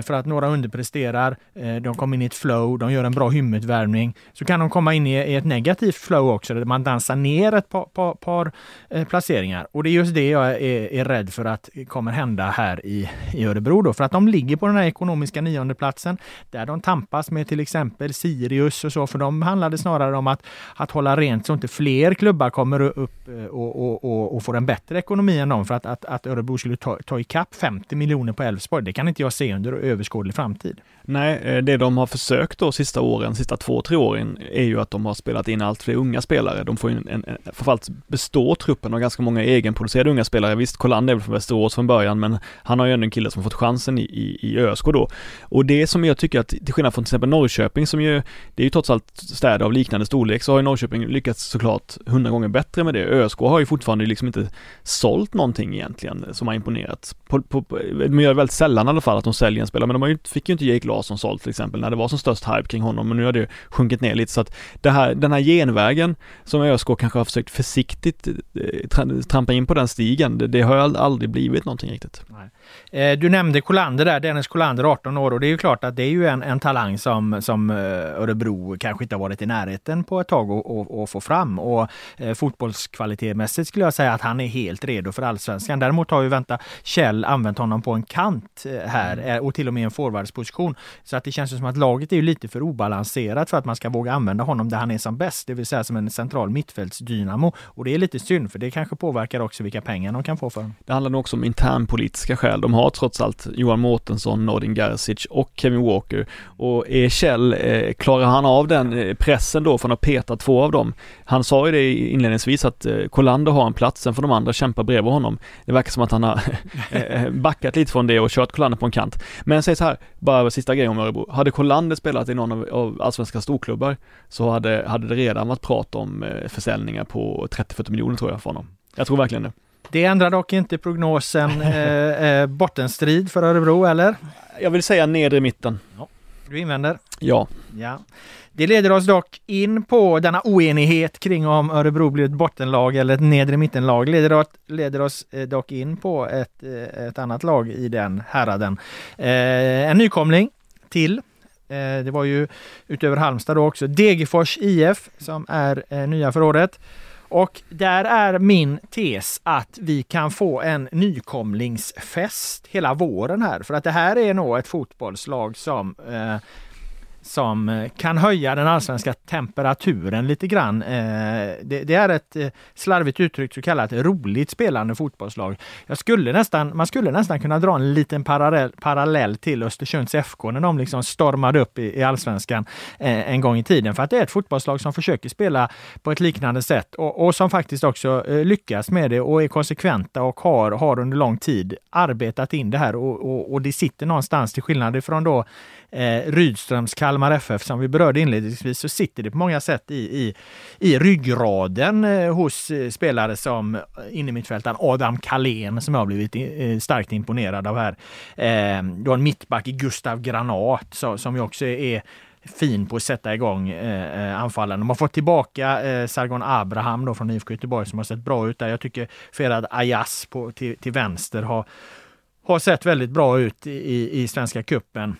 för att några underpresterar presterar, eh, de kommer in i ett flow, de gör en bra hymutvärmning, så kan de komma in i ett negativt flow också, där man dansar ner ett par, par, par eh, placeringar. Och det är just det jag är, är rädd för att kommer hända här i, i Örebro då, för att de ligger på den här ekonomiska niondeplatsen, där de tampas med till exempel Sirius och så, för de handlade snarare om att, att hålla rent så inte fler klubbar kommer upp eh, och, och, och, och får en bättre ekonomi än dem, för att, att, att Örebro skulle ta, ta ikapp 50 miljoner på Elfsborg, det kan inte jag se under överskådlig framtid. Nej, eh, det de har försökt då sista åren, sista två, tre åren, är ju att de har spelat in allt fler unga spelare. De får ju en, en, en framförallt består truppen av ganska många egenproducerade unga spelare. Visst, Kollander är väl från Västerås från början, men han har ju ändå en kille som fått chansen i, i, i ÖSK då. Och det som jag tycker att, till skillnad från till exempel Norrköping som ju, det är ju trots allt städer av liknande storlek, så har ju Norrköping lyckats såklart hundra gånger bättre med det. ÖSK har ju fortfarande liksom inte sålt någonting egentligen som har imponerat. På, på, de gör väldigt sällan i alla fall att de säljer en spelare, men de har ju, fick ju inte Jake Larsson som sålt till exempel när det var som störst hype kring honom, men nu har det sjunkit ner lite så att det här, den här genvägen som ÖSK kanske har försökt försiktigt eh, trampa in på den stigen, det, det har aldrig blivit någonting riktigt. Nej du nämnde Kolander där, Dennis Kolander 18 år och det är ju klart att det är ju en, en talang som, som eh, Örebro kanske inte har varit i närheten på ett tag att få fram och eh, fotbollskvalitetmässigt skulle jag säga att han är helt redo för allsvenskan. Däremot har ju vänta Kjell använt honom på en kant eh, här mm. och till och med en forwardsposition. Så att det känns som att laget är ju lite för obalanserat för att man ska våga använda honom där han är som bäst, det vill säga som en central mittfältsdynamo. Och det är lite synd för det kanske påverkar också vilka pengar de kan få för honom. Det handlar nog också om internpolitiska skäl. De har trots allt Johan Mårtensson, Nordin Gerzic och Kevin Walker. Och är Kjell, eh, klarar han av den eh, pressen då från att peta två av dem? Han sa ju det inledningsvis att eh, Kolander har en plats, sen får de andra kämpa bredvid honom. Det verkar som att han har [laughs] eh, eh, backat lite från det och kört Kolander på en kant. Men säg så här, bara sista grejen om Örebro. Hade Kolander spelat i någon av, av allsvenska storklubbar så hade, hade det redan varit prat om eh, försäljningar på 30-40 miljoner tror jag för honom. Jag tror verkligen det. Det ändrar dock inte prognosen eh, eh, bottenstrid för Örebro, eller? Jag vill säga nedre mitten. Ja. Du invänder? Ja. ja. Det leder oss dock in på denna oenighet kring om Örebro blir ett bottenlag eller ett nedre mittenlag. Leder, oss, leder oss eh, dock in på ett, eh, ett annat lag i den häraden. Eh, en nykomling till det var ju utöver Halmstad då också Degerfors IF som är eh, nya för året. Och där är min tes att vi kan få en nykomlingsfest hela våren här. För att det här är nog ett fotbollslag som eh, som eh, kan höja den allsvenska temperaturen lite grann. Eh, det, det är ett eh, slarvigt uttryckt så kallat roligt spelande fotbollslag. Jag skulle nästan, man skulle nästan kunna dra en liten parallell, parallell till Östersunds FK när de liksom stormade upp i, i allsvenskan en gång i tiden. För att det är ett fotbollslag som försöker spela på ett liknande sätt och, och som faktiskt också lyckas med det och är konsekventa och har, har under lång tid arbetat in det här och, och, och det sitter någonstans till skillnad ifrån då eh, Rydströms Kalmar FF som vi berörde inledningsvis så sitter det på många sätt i, i, i ryggraden eh, hos eh, spelare som eh, innermittfältaren Adam Kalén som jag har blivit eh, starkt imponerad av här. Eh, du har en mittback i Gustav Granat så, som ju också är fin på att sätta igång eh, eh anfallen. De har fått tillbaka eh, Sargon Abraham då från IFK Göteborg som har sett bra ut där. Jag tycker Ferhad Ayas på, till, till vänster har, har sett väldigt bra ut i, i Svenska Kuppen.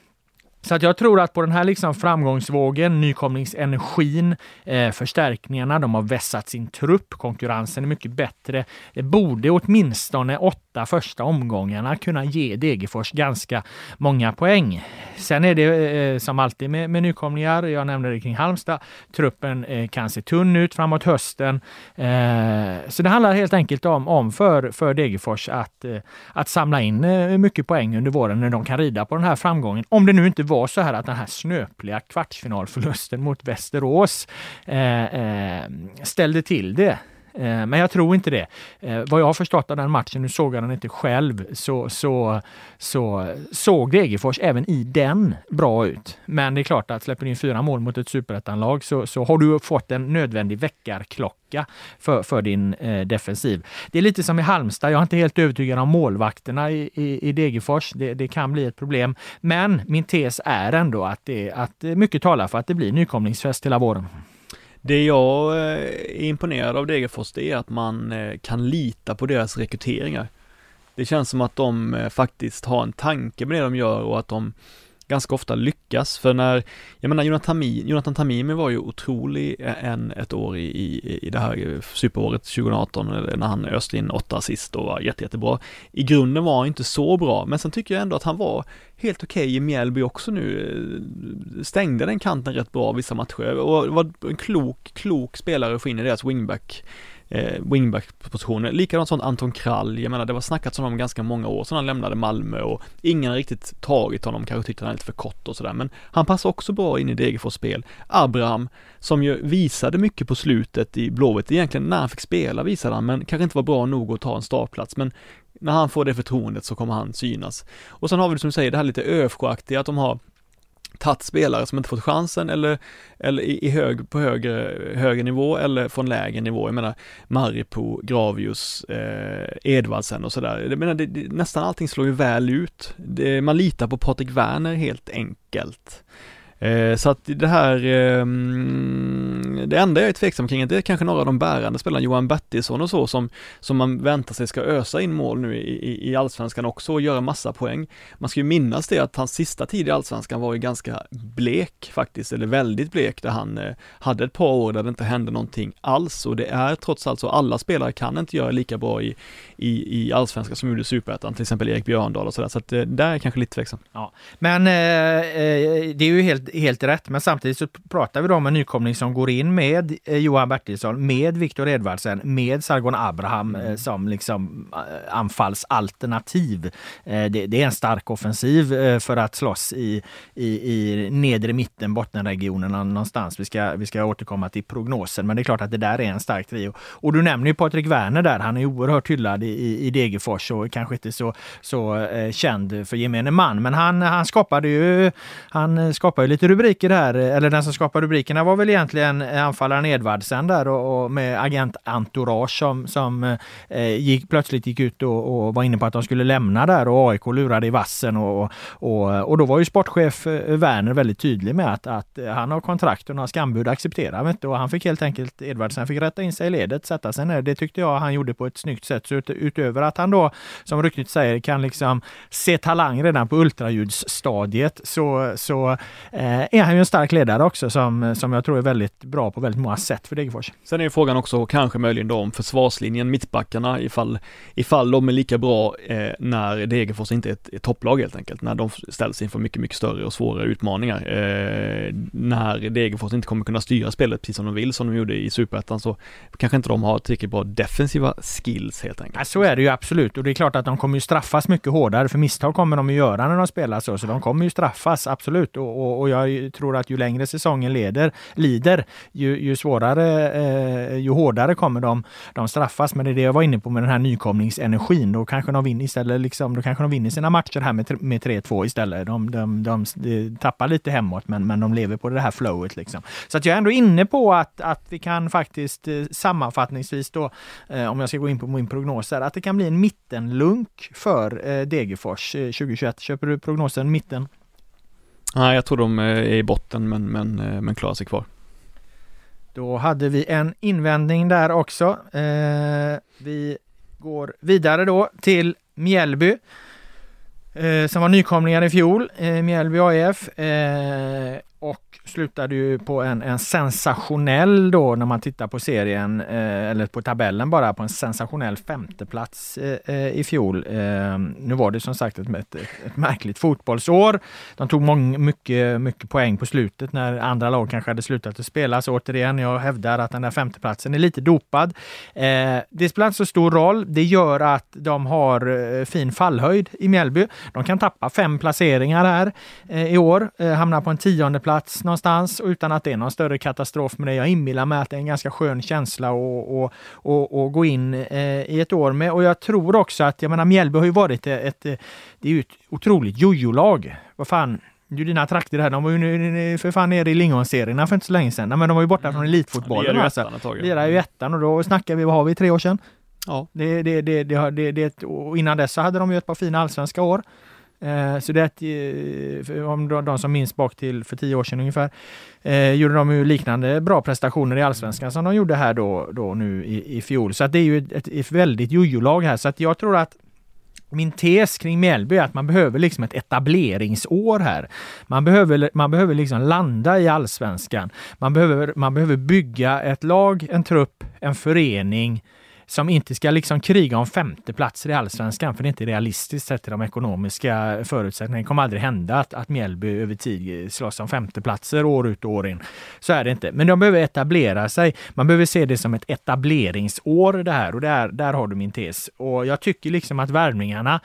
Så att jag tror att på den här liksom framgångsvågen, nykomlingsenergin, eh, förstärkningarna, de har vässat sin trupp, konkurrensen är mycket bättre. Det borde åtminstone åtta första omgångarna kunna ge Degerfors ganska många poäng. Sen är det eh, som alltid med, med nykomlingar, jag nämnde det kring Halmstad, truppen eh, kan se tunn ut framåt hösten. Eh, så det handlar helt enkelt om, om för, för Degerfors att, eh, att samla in eh, mycket poäng under våren när de kan rida på den här framgången. Om det nu inte var så här att den här snöpliga kvartsfinalförlusten mot Västerås eh, eh, ställde till det. Eh, men jag tror inte det. Eh, vad jag har förstått av den matchen, nu såg jag den inte själv, så, så, så såg Degerfors även i den bra ut. Men det är klart att släpper du in fyra mål mot ett superettanlag så, så har du fått en nödvändig väckarklocka för, för din eh, defensiv. Det är lite som i Halmstad. Jag är inte helt övertygad om målvakterna i, i, i Degerfors. Det, det, kan bli ett problem. Men min tes är ändå att, det, att mycket talar för att det blir nykomlingsfest hela våren. Det jag eh, är imponerad av Degerfors det är att man eh, kan lita på deras rekryteringar. Det känns som att de eh, faktiskt har en tanke med det de gör och att de ganska ofta lyckas. För när, jag menar Jonathan, Tamimi, Jonathan Tamimi var ju otrolig en, ett år i, i, i det här superåret 2018 när han öste in åtta assist och var jätte, jättebra. I grunden var han inte så bra, men sen tycker jag ändå att han var helt okej okay i Mjällby också nu. Eh, stängde den kanten rätt bra vissa matcher och var en klok, klok spelare att få in i deras wingback eh, wingback-positioner. Likadant som Anton Krall, jag menar det var snackats om honom ganska många år sedan han lämnade Malmö och ingen har riktigt tagit honom, kanske tyckte han är lite för kort och sådär, men han passar också bra in i Degerfors spel. Abraham, som ju visade mycket på slutet i Blåvitt, egentligen när han fick spela visade han, men kanske inte var bra nog att ta en startplats, men när han får det förtroendet så kommer han synas. Och sen har vi det som du säger, det här lite ÖFK-aktiga, att de har tagit spelare som inte fått chansen eller, eller i, i hög, på högre, högre nivå eller från lägre nivå. Jag menar Maripo, Gravius, eh, Edvardsen och sådär. Jag menar, det, det, nästan allting slår ju väl ut. Det, man litar på Patrik Werner helt enkelt. Eh, så att det här, eh, det enda jag är tveksam kring det är kanske några av de bärande spelarna, Johan Bertilsson och så, som, som man väntar sig ska ösa in mål nu i, i, i allsvenskan också och göra massa poäng. Man ska ju minnas det att hans sista tid i allsvenskan var ju ganska blek faktiskt, eller väldigt blek, där han eh, hade ett par år där det inte hände någonting alls och det är trots allt så, alla spelare kan inte göra lika bra i, i, i allsvenskan som gjorde superettan, till exempel Erik Björndal och sådär, så att eh, där är jag kanske lite tveksam. Ja, men eh, eh det är ju helt helt rätt. Men samtidigt så pratar vi då om en nykomling som går in med eh, Johan Bertilsson, med Viktor Edvardsen, med Sargon Abraham eh, som liksom eh, anfallsalternativ. Det, det är en stark offensiv för att slåss i, i, i nedre mitten, bottenregionerna någonstans. Vi ska, vi ska återkomma till prognosen, men det är klart att det där är en stark trio. Och du nämner ju Patrik Werner där. Han är oerhört hyllad i, i Degerfors och kanske inte så, så känd för gemene man. Men han, han skapade ju, han skapade ju lite rubriker här, eh, eller den som skapade rubrikerna var väl egentligen eh, anfallaren Edvardsen där och, och med agent Entourage som, som eh, eh, gick, plötsligt gick ut och, och, var inne på att de skulle lämna där och AIK lurade i vassen och, och, och då var ju sportchef Werner väldigt tydlig med att, att han har kontrakt och några skambud accepterar inte och han fick helt enkelt, Edvardsen fick rätta in sig i ledet, sätta sig ner. Det tyckte jag han gjorde på ett snyggt sätt. Så ut, utöver att han då, som ryktet säger, kan liksom se talang redan på ultraljudsstadiet så, så eh, är han ju en stark ledare också som, som jag tror är väldigt bra på väldigt många sätt för Degerfors. Sen är ju frågan också kanske möjligen då om försvarslinjen, mittbackarna, ifall, ifall de är lika bra eh, när Degerfors inte är ett, ett topplag helt enkelt, när de ställs inför mycket, mycket större och svårare utmaningar. Eh, när Degerfors inte kommer kunna styra spelet precis som de vill, som de gjorde i Superettan, så kanske inte de har tillräckligt bra defensiva skills helt enkelt. Ja, så är det ju absolut och det är klart att de kommer ju straffas mycket hårdare, för misstag kommer de ju göra när de spelar så, så de kommer ju straffas, absolut. Och, och, och jag jag tror att ju längre säsongen leder, lider, ju, ju svårare, eh, ju hårdare kommer de, de straffas. Men det är det jag var inne på med den här nykomlingsenergin. Då kanske de vinner istället, liksom, då kanske de vinner sina matcher här med, med 3-2 istället. De, de, de, de, tappar lite hemåt, men, men de lever på det här flowet. Liksom. Så att jag är ändå inne på att, att vi kan faktiskt eh, sammanfattningsvis då, eh, om jag ska gå in på min prognos här, att det kan bli en mittenlunk för eh, Degerfors eh, 2021. Köper du prognosen mitten? Nej, jag tror de eh, är i botten men, men, eh, men klarar sig kvar. Då hade vi en invändning där också. Eh, vi går vidare då till Mjällby eh, som var nykomlingar i fjol, eh, Mjällby AIF. Eh, och slutade ju på en, en sensationell då när man tittar på serien eh, eller på tabellen bara på en sensationell femteplats eh, eh i fjol. Eh, nu var det som sagt ett, ett, ett märkligt fotbollsår. De tog mång, mycket, mycket poäng på slutet när andra lag kanske hade slutat att spela. Så återigen, jag hävdar att den där femteplatsen är lite dopad. Eh, det spelar inte så stor roll. Det gör att de har eh, fin fallhöjd i Mjällby. De kan tappa fem placeringar här eh, i år, hamna på en tionde plats någonstans utan att det är någon större katastrof med det. Jag inbillar mig att det är en ganska skön känsla att gå in eh, i ett år med. Och jag tror också att, jag menar Mjällby har ju varit ett, ett det är ju ett otroligt jojo-lag. Vad fan, är dina trakter här. De var ju för fan nere i lingonserierna för inte så länge sedan. Men de var ju borta mm. från elitfotbollen. Alltså. Lirade ju ettan och då snackar vi, vad har vi, tre år sedan? Ja. Det, det, det, det, det, det, och innan dess så hade de ju ett par fina allsvenska år. Eh, så det är eh, om de, som minns bak till för tio år sedan ungefär, eh, gjorde de ju liknande bra prestationer i allsvenskan som de gjorde här då, då nu i, i fjol. Så att det är ju ett, ett väldigt jojo-lag här. Så att jag tror att min tes kring Mjällby är att man behöver liksom ett etableringsår här. Man behöver, man behöver liksom landa i allsvenskan. Man behöver, man behöver bygga ett lag, en trupp, en förening som inte ska liksom kriga om femteplatser i allsvenskan, för det är inte realistiskt sett till de ekonomiska förutsättningarna. Det kommer aldrig hända att, att Mjällby över tid slåss om femteplatser år ut och år in. Så är det inte. Men de behöver etablera sig. Man behöver se det som ett etableringsår det här och där, där har du min tes. Och jag tycker liksom att värvningarna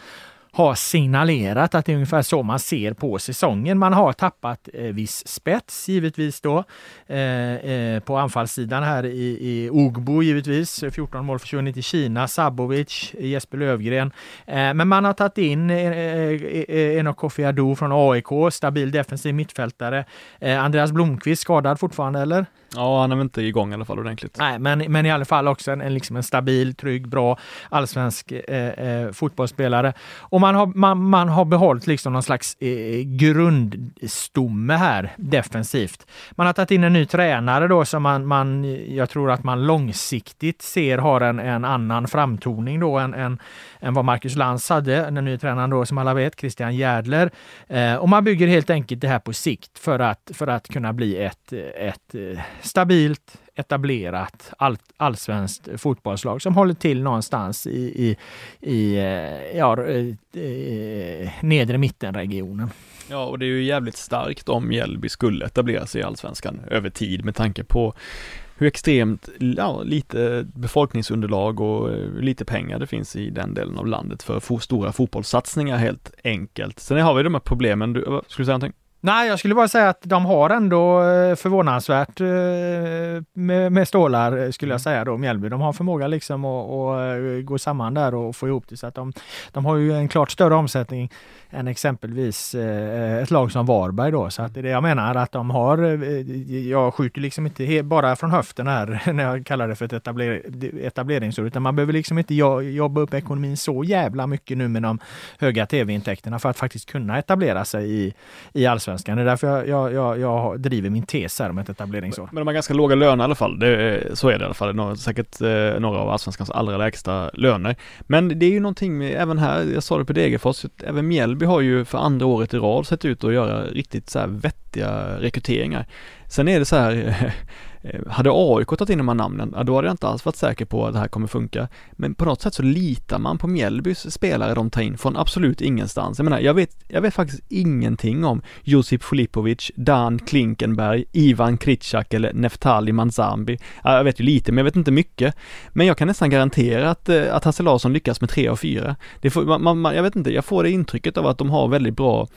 har signalerat att det är ungefär så man ser på säsongen. Man har tappat eh, viss spets givetvis då eh, eh, på anfallssidan här i, i Ogbo givetvis. 14 mål försvunnit i Kina, Sabovic, Jesper Lövgren. Eh, men man har tagit in eh, eh, eh Enok Kofi Adu från AIK, stabil defensiv mittfältare. Eh, Andreas Blomqvist skadad fortfarande eller? Ja, han är väl inte igång i alla fall ordentligt. Nej, men, men i alla fall också en, en, liksom en stabil, trygg, bra allsvensk eh, eh, fotbollsspelare. Och man har, man, man har behållit liksom någon slags eh, grundstomme här defensivt. Man har tagit in en ny tränare då som man, man jag tror att man långsiktigt ser har en, en annan framtoning då än, än, än vad Marcus Lantz hade, den nya tränaren då som alla vet, Christian Järdler. Eh, och man bygger helt enkelt det här på sikt för att, för att kunna bli ett, ett eh, stabilt, etablerat all, allsvenskt fotbollslag som håller till någonstans i, i, i eh, ja, eh, nedre mittenregionen. Ja, och det är ju jävligt starkt om Mjällby skulle etablera sig i allsvenskan över tid med tanke på hur extremt ja, lite befolkningsunderlag och eh, lite pengar det finns i den delen av landet för stora fotbollssatsningar helt enkelt. Sen har vi de här problemen, du, skulle du säga någonting? Nej, jag skulle bara säga att de har ändå eh, förvånansvärt eh, med, med stålar, skulle jag mm. säga då, Mjällby. De har förmåga liksom att, att gå samman där och få ihop det. Så att de, de har ju en klart större omsättning än exempelvis eh, ett lag som Varberg då. Så att det är det jag menar att de har, eh, jag skjuter liksom inte bara från höften här [laughs] när jag kallar det för ett etabler, etableringsår, utan man behöver liksom inte jobba upp ekonomin så jävla mycket nu med de höga tv-intäkterna för att faktiskt kunna etablera sig i, i allsvenskan. Det är därför jag, jag, jag, jag driver min tes här om ett etableringsår. Men de har ganska låga löner i alla fall. Det, så är det i alla fall. Några, säkert eh, några av allsvenskans allra lägsta löner. Men det är ju någonting med, även här, jag sa det på Degerfors, även Mjällby har ju för andra året i rad sett ut att göra riktigt så här vettiga rekryteringar. Sen är det så här, [laughs] Eh, hade AIK tagit in de här namnen, då hade jag inte alls varit säker på att det här kommer funka. Men på något sätt så litar man på Mjällbys spelare de tar in från absolut ingenstans. Jag menar, jag vet, jag vet faktiskt ingenting om Josip Filipovic, Dan Klinkenberg, Ivan Kritschak eller Neftali Manzambi. Jag vet ju lite, men jag vet inte mycket. Men jag kan nästan garantera att, eh, att Hasse Larsson lyckas med tre av fyra. Det får, man, man, jag vet inte, jag får det intrycket av att de har väldigt bra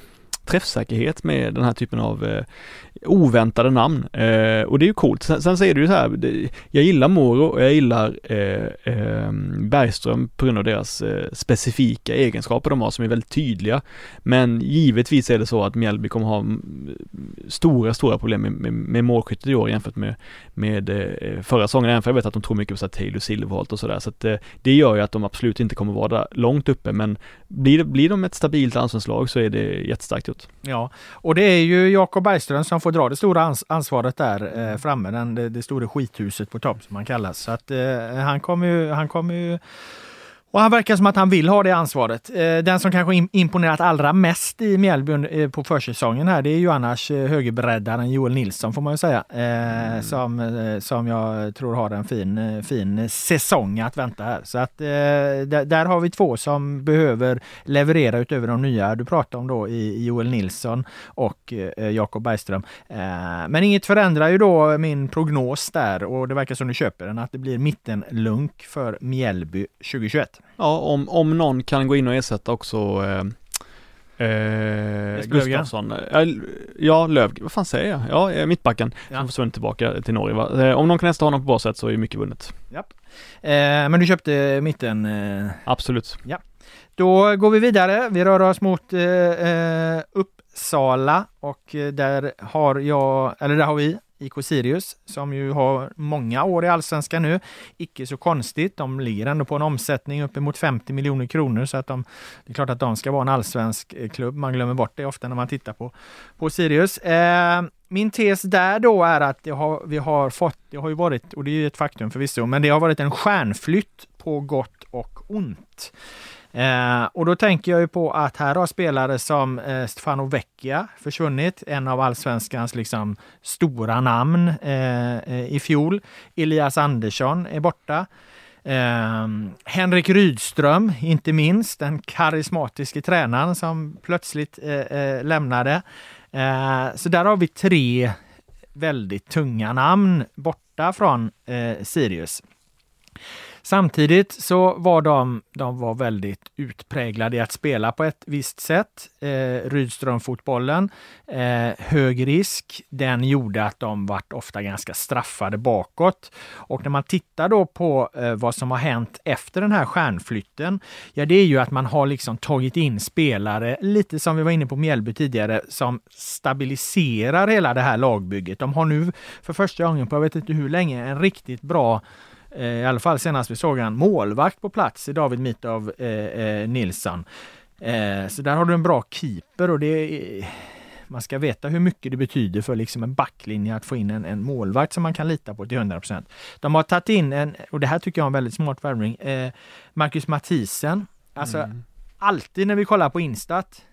träffsäkerhet med den här typen av eh, oväntade namn. Eh, och det är ju coolt. Sen, sen säger du så här, det, jag gillar Moro och jag gillar eh, eh, Bergström på grund av deras eh, specifika egenskaper de har som är väldigt tydliga. Men givetvis är det så att Mjällby kommer ha mm, stora, stora problem med, med, med målskyttet i år jämfört med, med eh, förra säsongen. Även för jag vet att de tror mycket på så Taylor Silverholt och sådär. Så att eh, det gör ju att de absolut inte kommer vara där långt uppe. Men blir, blir de ett stabilt anslagslag så är det jättestarkt gjort. Ja, och det är ju Jakob Bergström som får dra det stora ans ansvaret där eh, framme, den, det, det stora skithuset på topp som man kallas. Så att eh, han kommer ju, han kommer ju och han verkar som att han vill ha det ansvaret. Eh, den som kanske imponerat allra mest i Mjällby eh, på försäsongen här, det är ju annars eh, högerbreddaren Joel Nilsson får man ju säga. Mm. Som, som jag tror har en fin, fin säsong att vänta här. Så att där har vi två som behöver leverera utöver de nya du pratar om då i Joel Nilsson och Jakob Bergström. Men inget förändrar ju då min prognos där och det verkar som du köper den, att det blir mittenlunk för Mjällby 2021. Ja, om, om någon kan gå in och ersätta också eh, Eh, Gustafsson. Ja, Löv, vad fan säger jag? Ja, eh, mittbacken ja. som försvunnit tillbaka till Norge. Va? Eh, om någon kan ersätta honom på bra sätt så är mycket vunnet. Japp. Eh, men du köpte mitten? Eh... Absolut. Ja. Då går vi vidare. Vi rör oss mot eh, eh Uppsala och där har jag, eller där har vi IK Sirius som ju har många år i allsvenskan nu. Icke så konstigt. De ligger ändå på en omsättning uppemot 50 miljoner kronor så att de, det är klart att de ska vara en allsvensk eh, klubb. Man glömmer bort det ofta när man tittar på, på Sirius. Eh, min tes där då är att det har, vi har fått, det har ju varit, och det är ju ett faktum förvisso, men det har varit en stjärnflytt på gott och ont. Eh, och då tänker jag ju på att här har spelare som eh, Stefano Vecchia försvunnit, en av allsvenskans liksom stora namn eh, eh i fjol. Elias Andersson är borta. Eh, Henrik Rydström, inte minst, den karismatiske tränaren som plötsligt eh, eh lämnade. Eh, så där har vi tre väldigt tunga namn borta från eh, Sirius. Samtidigt så var de, de var väldigt utpräglade i att spela på ett visst sätt. Eh, Rydström-fotbollen, eh, hög risk, den gjorde att de vart ofta ganska straffade bakåt. Och när man tittar då på eh, vad som har hänt efter den här stjärnflytten, ja det är ju att man har liksom tagit in spelare, lite som vi var inne på Mjällby tidigare, som stabiliserar hela det här lagbygget. De har nu för första gången på jag vet inte hur länge en riktigt bra i alla fall senast vi såg en målvakt på plats i David Mitov eh, eh, Nilsson. Eh, så där har du en bra keeper och det man ska veta hur mycket det betyder för liksom en backlinje att få in en, en målvakt som man kan lita på till 100 De har tagit in en, och det här tycker jag är en väldigt smart värvning, eh, Marcus Mathisen. Alltså mm. alltid när vi kollar på Instat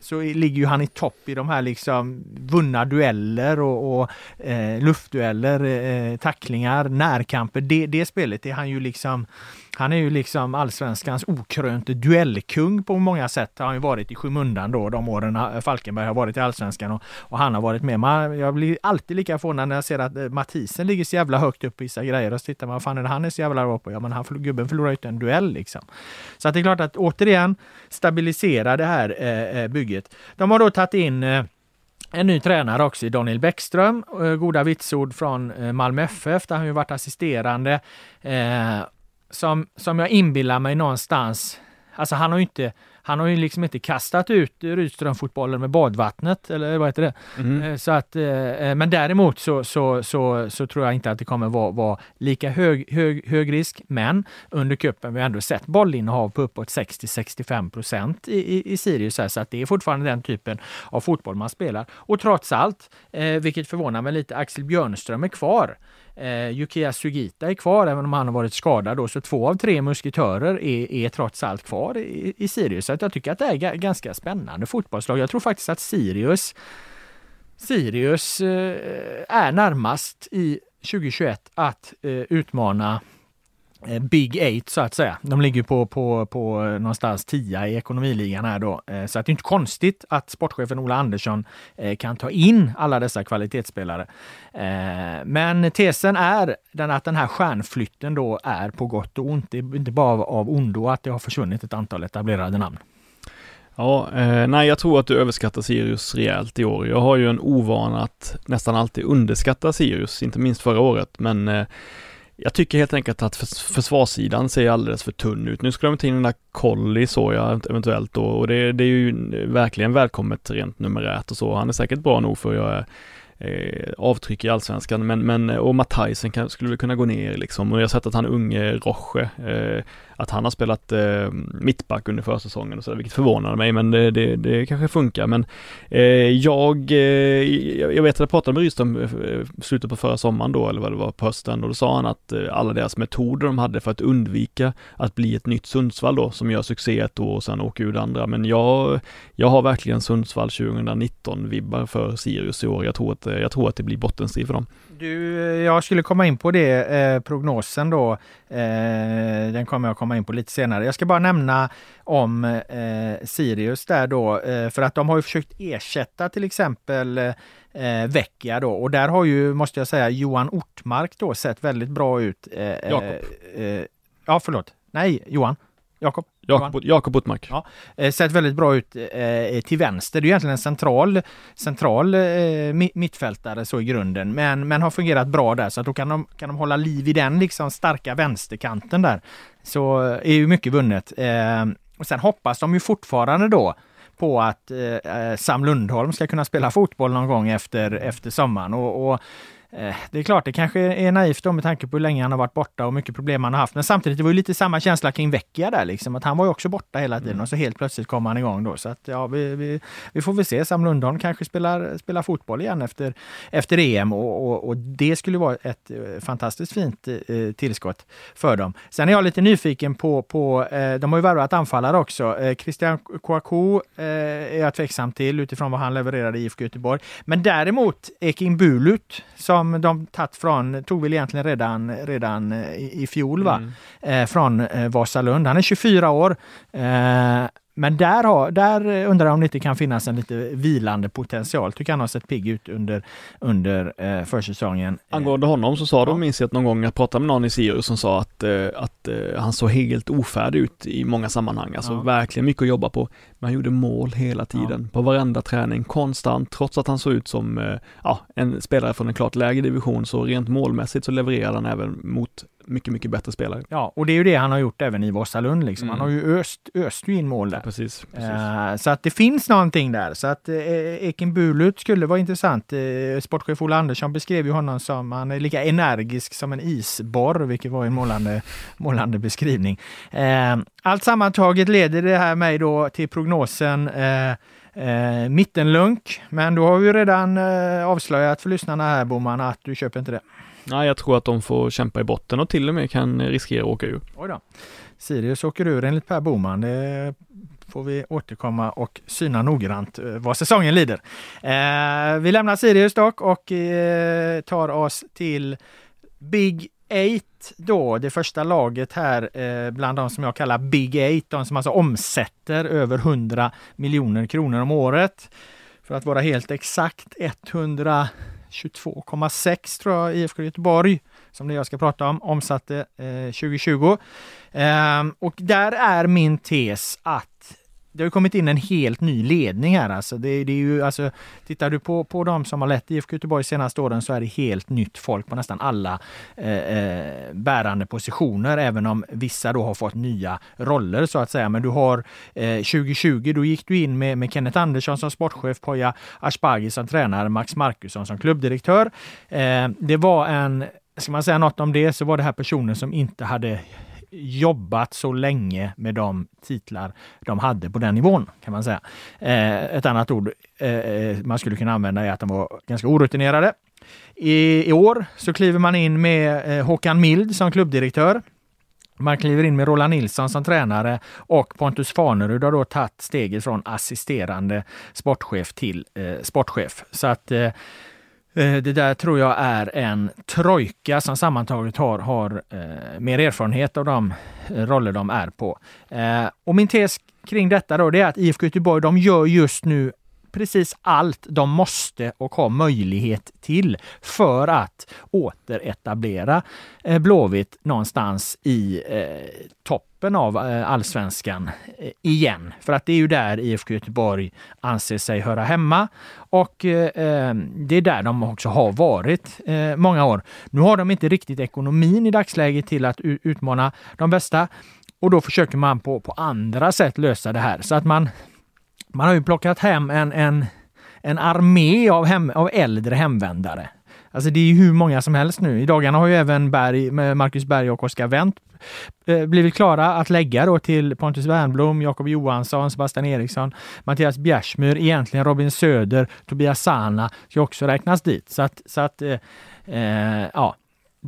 så ligger ju han i topp i de här liksom vunna dueller och, och eh, luftdueller, eh, tacklingar, närkamper. Det, det spelet är han ju liksom han är ju liksom allsvenskans okrönte duellkung på många sätt. Han har ju varit i skymundan då de åren Falkenberg har varit i allsvenskan och, och han har varit med. Man, jag blir alltid lika förvånad när jag ser att eh, Mathisen ligger så jävla högt upp i vissa grejer och så tittar man, vad fan är det han är så jävla bra på? Ja men han, gubben förlorar ju inte en duell liksom. Så att det är klart att återigen stabilisera det här eh, eh bygget. De har då tagit in eh, en ny tränare också i Daniel Bäckström, eh, goda vitsord från eh, Malmö FF där han ju varit assisterande som, som jag inbillar mig någonstans, alltså han har ju inte, han har ju liksom inte kastat ut Rydström-fotbollen med badvattnet, eller vad heter det? Mm. Så att, eh, men däremot så, så, så, så tror jag inte att det kommer vara, vara lika hög, hög, hög risk. Men under kuppen vi har ändå sett bollinnehav på uppåt 60-65 procent i, i, i Sirius, här, så att det är fortfarande den typen av fotboll man spelar. Och trots allt, vilket förvånar mig lite, Axel Björnström är kvar. Eh, Yukiya Sugita är kvar även om han har varit skadad då, så två av tre musketörer är, är trots allt kvar i, i Sirius. Så jag tycker att det är ganska spännande fotbollslag. Jag tror faktiskt att Sirius Sirius eh, är närmast i 2021 att eh, utmana Eh, Big Eight så att säga. De ligger på, på, på eh, någonstans 10 i ekonomiligan här då. Eh, så att det är inte konstigt att sportchefen Ola Andersson kan ta in alla dessa kvalitetsspelare. Men tesen är den att den här stjärnflytten då är på gott och ont. Det är inte bara av ondo att det har försvunnit ett antal etablerade namn. Ja, eh, nej jag tror att du överskattar Sirius rejält i år. Jag har ju en ovana att nästan alltid underskatta Sirius, inte minst förra året, men eh, jag tycker helt enkelt att försvarssidan ser alldeles för tunn ut. Nu ska de ta in den där Colli så jag eventuellt då och det, det är ju verkligen välkommet rent numerärt och så. Han är säkert bra nog för att göra eh, avtryck i allsvenskan, men, men och Matthijsen skulle väl kunna gå ner liksom och jag har sett att han unge Roche eh, att han har spelat eh, mittback under försäsongen och sådär, vilket förvånar mig, men det, det, det kanske funkar. Men eh, jag, eh, jag vet att jag pratade med Rydström eh, slutet på förra sommaren då, eller vad det var, på hösten, och då sa han att eh, alla deras metoder de hade för att undvika att bli ett nytt Sundsvall då, som gör succé ett år och sen åker ur det andra. Men jag, jag har verkligen Sundsvall 2019-vibbar för Sirius i år. Jag tror att, jag tror att det blir bottenstrid för dem. Du, jag skulle komma in på det, eh, prognosen då. Eh, den kommer jag komma in på lite senare. Jag ska bara nämna om eh, Sirius där då, eh, för att de har ju försökt ersätta till exempel eh, Vecchia då och där har ju, måste jag säga, Johan Ortmark då sett väldigt bra ut. Eh, Jakob. Eh, ja, förlåt. Nej, Johan. Jakob. Jakob, Jakob Ottmark. Ja, eh, sett väldigt bra ut eh, till vänster. Det är egentligen en central, central eh, mittfältare så i grunden, men, men har fungerat bra där så att då kan de, kan de hålla liv i den liksom starka vänsterkanten där. Så är ju mycket vunnet. Eh, och sen hoppas de ju fortfarande då på att eh, Sam Lundholm ska kunna spela fotboll någon gång efter, efter sommaren. Och, och Eh, det är klart, det kanske är naivt då med tanke på hur länge han har varit borta och mycket problem han har haft. Men samtidigt, det var ju lite samma känsla kring Vecchia där liksom, att han var ju också borta hela tiden mm. och så helt plötsligt kom han igång då. Så att ja, vi, vi, vi får väl se. Sam Lundholm kanske spelar, spelar fotboll igen efter, efter EM och, och, och det skulle vara ett eh, fantastiskt fint eh, tillskott för dem. Sen är jag lite nyfiken på, på eh, de har ju värvat anfallare också. Eh, Christian Kouakou eh, är jag tveksam till utifrån vad han levererade i IFK Göteborg. Men däremot Ekin Bulut som som de tagit från, tog väl egentligen redan, redan eh, i, i fjol va? Mm. Eh, från eh, Vasalund. Han är 24 år. Eh, men där, har, där undrar jag om det inte kan finnas en lite vilande potential. Tycker han har sett pigg ut under, under eh, försäsongen. Angående honom så sa de, minns jag att någon gång, jag pratade med någon i Sirius som sa att, eh, att eh, han såg helt ofärdig ut i många sammanhang. Alltså ja. verkligen mycket att jobba på. Men han gjorde mål hela tiden, ja. på varenda träning, konstant, trots att han såg ut som eh, ja, en spelare från en klart lägre division, så rent målmässigt så levererade han även mot mycket, mycket bättre spelare. Ja, och det är ju det han har gjort även i Vasalund. Liksom. Mm. Han har ju öst, öst in mål där. Ja, precis, precis. Uh, så att det finns någonting där. Så att uh, Eken Bulut skulle vara intressant. Uh, sportchef Ola Andersson beskrev ju honom som, han är lika energisk som en isborr, vilket var en målande, målande beskrivning. Uh, allt sammantaget leder det här mig då till prognosen Eh, mittenlunk, men då har vi redan eh, avslöjat för lyssnarna här Boman att du köper inte det. Nej, jag tror att de får kämpa i botten och till och med kan riskera att åka ur. Oj då. Sirius åker ur enligt Per Boman. Det får vi återkomma och syna noggrant eh, vad säsongen lider. Eh, vi lämnar Sirius dock och eh, tar oss till Big Eight då, det första laget här eh, bland de som jag kallar Big Eight, de som alltså omsätter över 100 miljoner kronor om året. För att vara helt exakt 122,6 tror jag IFK Göteborg, som det jag ska prata om, omsatte eh, 2020. Eh, och där är min tes att det har kommit in en helt ny ledning här alltså. Det, det, är ju alltså, tittar du på, på de som har lett IFK Göteborg de senaste åren så är det helt nytt folk på nästan alla eh, eh, bärande positioner, även om vissa då har fått nya roller så att säga. Men du har eh, 2020, då gick du in med, med Kenneth Andersson som sportchef, Poya Asbaghi som tränare, Max Markusson som klubbdirektör. Eh, det var en Ska man säga något om det så var det här personer som inte hade jobbat så länge med de titlar de hade på den nivån, kan man säga. Eh, ett annat ord eh, eh man skulle kunna använda är att de var ganska orutinerade. I, i år så kliver man in med eh, Håkan Mild som klubbdirektör. Man kliver in med Roland Nilsson som tränare och Pontus Farnerud har då tagit steget från assisterande sportchef till eh, sportchef. Så att Eh, Eh, det där tror jag är en trojka som sammantaget har, har eh, mer erfarenhet av de roller de är på. Eh, och min tes kring detta då, det är att IFK Göteborg, de gör just nu precis allt de måste och har möjlighet till för att återetablera eh, Blåvitt någonstans i eh, toppen av eh, allsvenskan eh, igen. För att det är ju där IFK Göteborg anser sig höra hemma och eh, det är där de också har varit eh, många år. Nu har de inte riktigt ekonomin i dagsläget till att utmana de bästa och då försöker man på, på andra sätt lösa det här så att man man har ju plockat hem en, en, en armé av, hem, av äldre hemvändare. Alltså det är ju hur många som helst nu. I dagarna har ju även Berg, Marcus Berg och Oskar Wendt eh, blivit klara att lägga då till Pontus Wernbloom, Jakob Johansson, Sebastian Eriksson, Mattias Bjärsmyr, egentligen Robin Söder, Tobias Sana ska också räknas dit. Så att, så att eh, eh ja,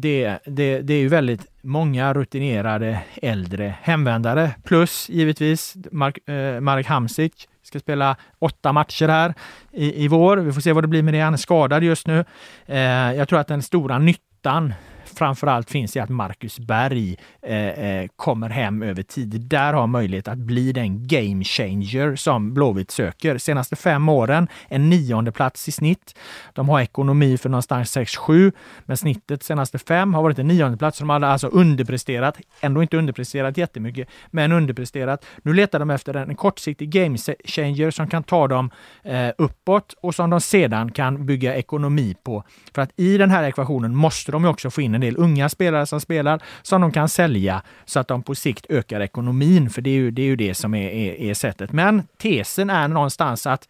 det, det, det är ju väldigt många rutinerade äldre hemvändare plus givetvis Mark, eh, Marek Hamsik. ska spela åtta matcher här i, i vår. Vi får se vad det blir med det. Han är skadad just nu. Eh, jag tror att den stora nyttan framförallt finns i att Marcus Berg eh, eh, kommer hem över tid. Där har möjlighet att bli den game changer som Blåvitt söker. Senaste fem åren en nionde plats i snitt. De har ekonomi för någonstans 6-7, men snittet senaste fem har varit en nionde plats. De hade alltså underpresterat, ändå inte underpresterat jättemycket, men underpresterat. Nu letar de efter en kortsiktig game changer som kan ta dem eh, uppåt och som de sedan kan bygga ekonomi på. För att i den här ekvationen måste de också få in en del unga spelare som spelar som de kan sälja så att de på sikt ökar ekonomin. För det är ju det, är ju det som är, är, är sättet. Men tesen är någonstans att,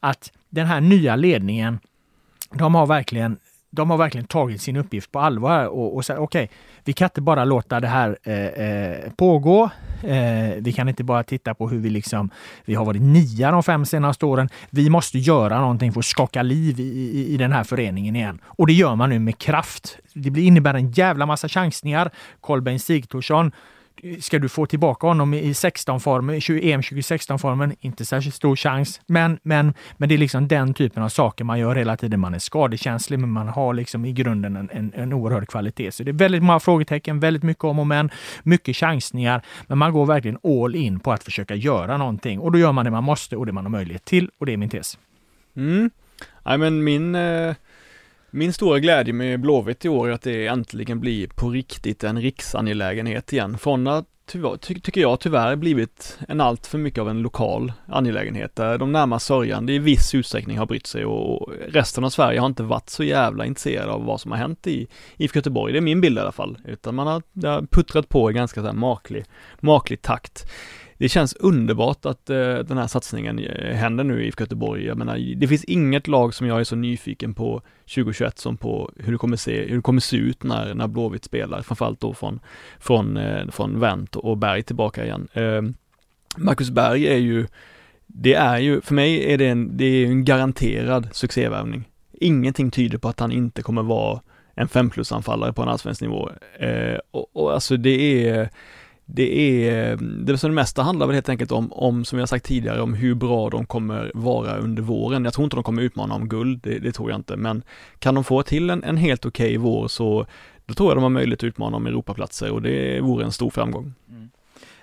att den här nya ledningen, de har verkligen de har verkligen tagit sin uppgift på allvar och, och säger okej, okay, vi kan inte bara låta det här eh, eh, pågå. Eh, vi kan inte bara titta på hur vi liksom, vi har varit nia de fem senaste åren. Vi måste göra någonting för att skaka liv i, i, i den här föreningen igen. Och det gör man nu med kraft. Det innebär en jävla massa chansningar. Kolbeinn Sigthorsson ska du få tillbaka honom i 16-formen, EM 2016-formen, inte särskilt stor chans. Men, men, men det är liksom den typen av saker man gör hela tiden. Man är skadekänslig, men man har liksom i grunden en, en, en oerhörd kvalitet. Så det är väldigt många frågetecken, väldigt mycket om och men, mycket chansningar. Men man går verkligen all in på att försöka göra någonting och då gör man det man måste och det man har möjlighet till och det är min tes. Mm. I men min eh min stora glädje med Blåvitt i år är att det äntligen blir på riktigt en riksangelägenhet igen. Från att tyvärr, ty tycker jag tyvärr blivit en allt för mycket av en lokal angelägenhet där de närmast sörjande i viss utsträckning har brytt sig och resten av Sverige har inte varit så jävla intresserade av vad som har hänt i IFK Göteborg. Det är min bild i alla fall. Utan man har, har puttrat på i ganska så här maklig, maklig takt det känns underbart att eh, den här satsningen eh, händer nu i IFK Göteborg. Jag menar, det finns inget lag som jag är så nyfiken på 2021 som på hur det kommer se, hur det kommer se ut när, när Blåvitt spelar, framförallt då från, från, eh, från Wendt och Berg tillbaka igen. Eh, Marcus Berg är ju, det är ju, för mig är det en, det är en garanterad succévärvning. Ingenting tyder på att han inte kommer vara en 5 plus-anfallare på en allsvensk nivå. Eh, och, och alltså det är det är, det som det mesta handlar väl helt enkelt om, om, som jag sagt tidigare, om hur bra de kommer vara under våren. Jag tror inte de kommer utmana om guld, det, det tror jag inte, men kan de få till en, en helt okej okay vår så då tror jag de har möjlighet att utmana om Europaplatser och det vore en stor framgång. Mm.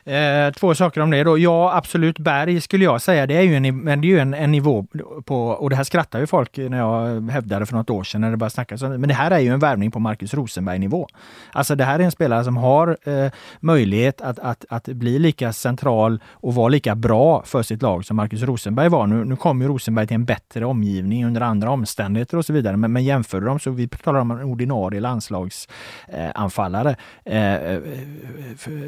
Eh, två saker om det då. Ja, absolut. Berg skulle jag säga, det är ju en, men det är ju en, en nivå på, och det här skrattar ju folk när jag hävdade för något år sedan när det bara snackas om det. men det här är ju en värvning på Marcus Rosenberg-nivå. Alltså det här är en spelare som har eh, möjlighet att, att, att bli lika central och vara lika bra för sitt lag som Marcus Rosenberg var. Nu, nu kom ju Rosenberg till en bättre omgivning under andra omständigheter och så vidare, men, men jämför dem så vi talar om en ordinarie landslagsanfallare. Eh, eh,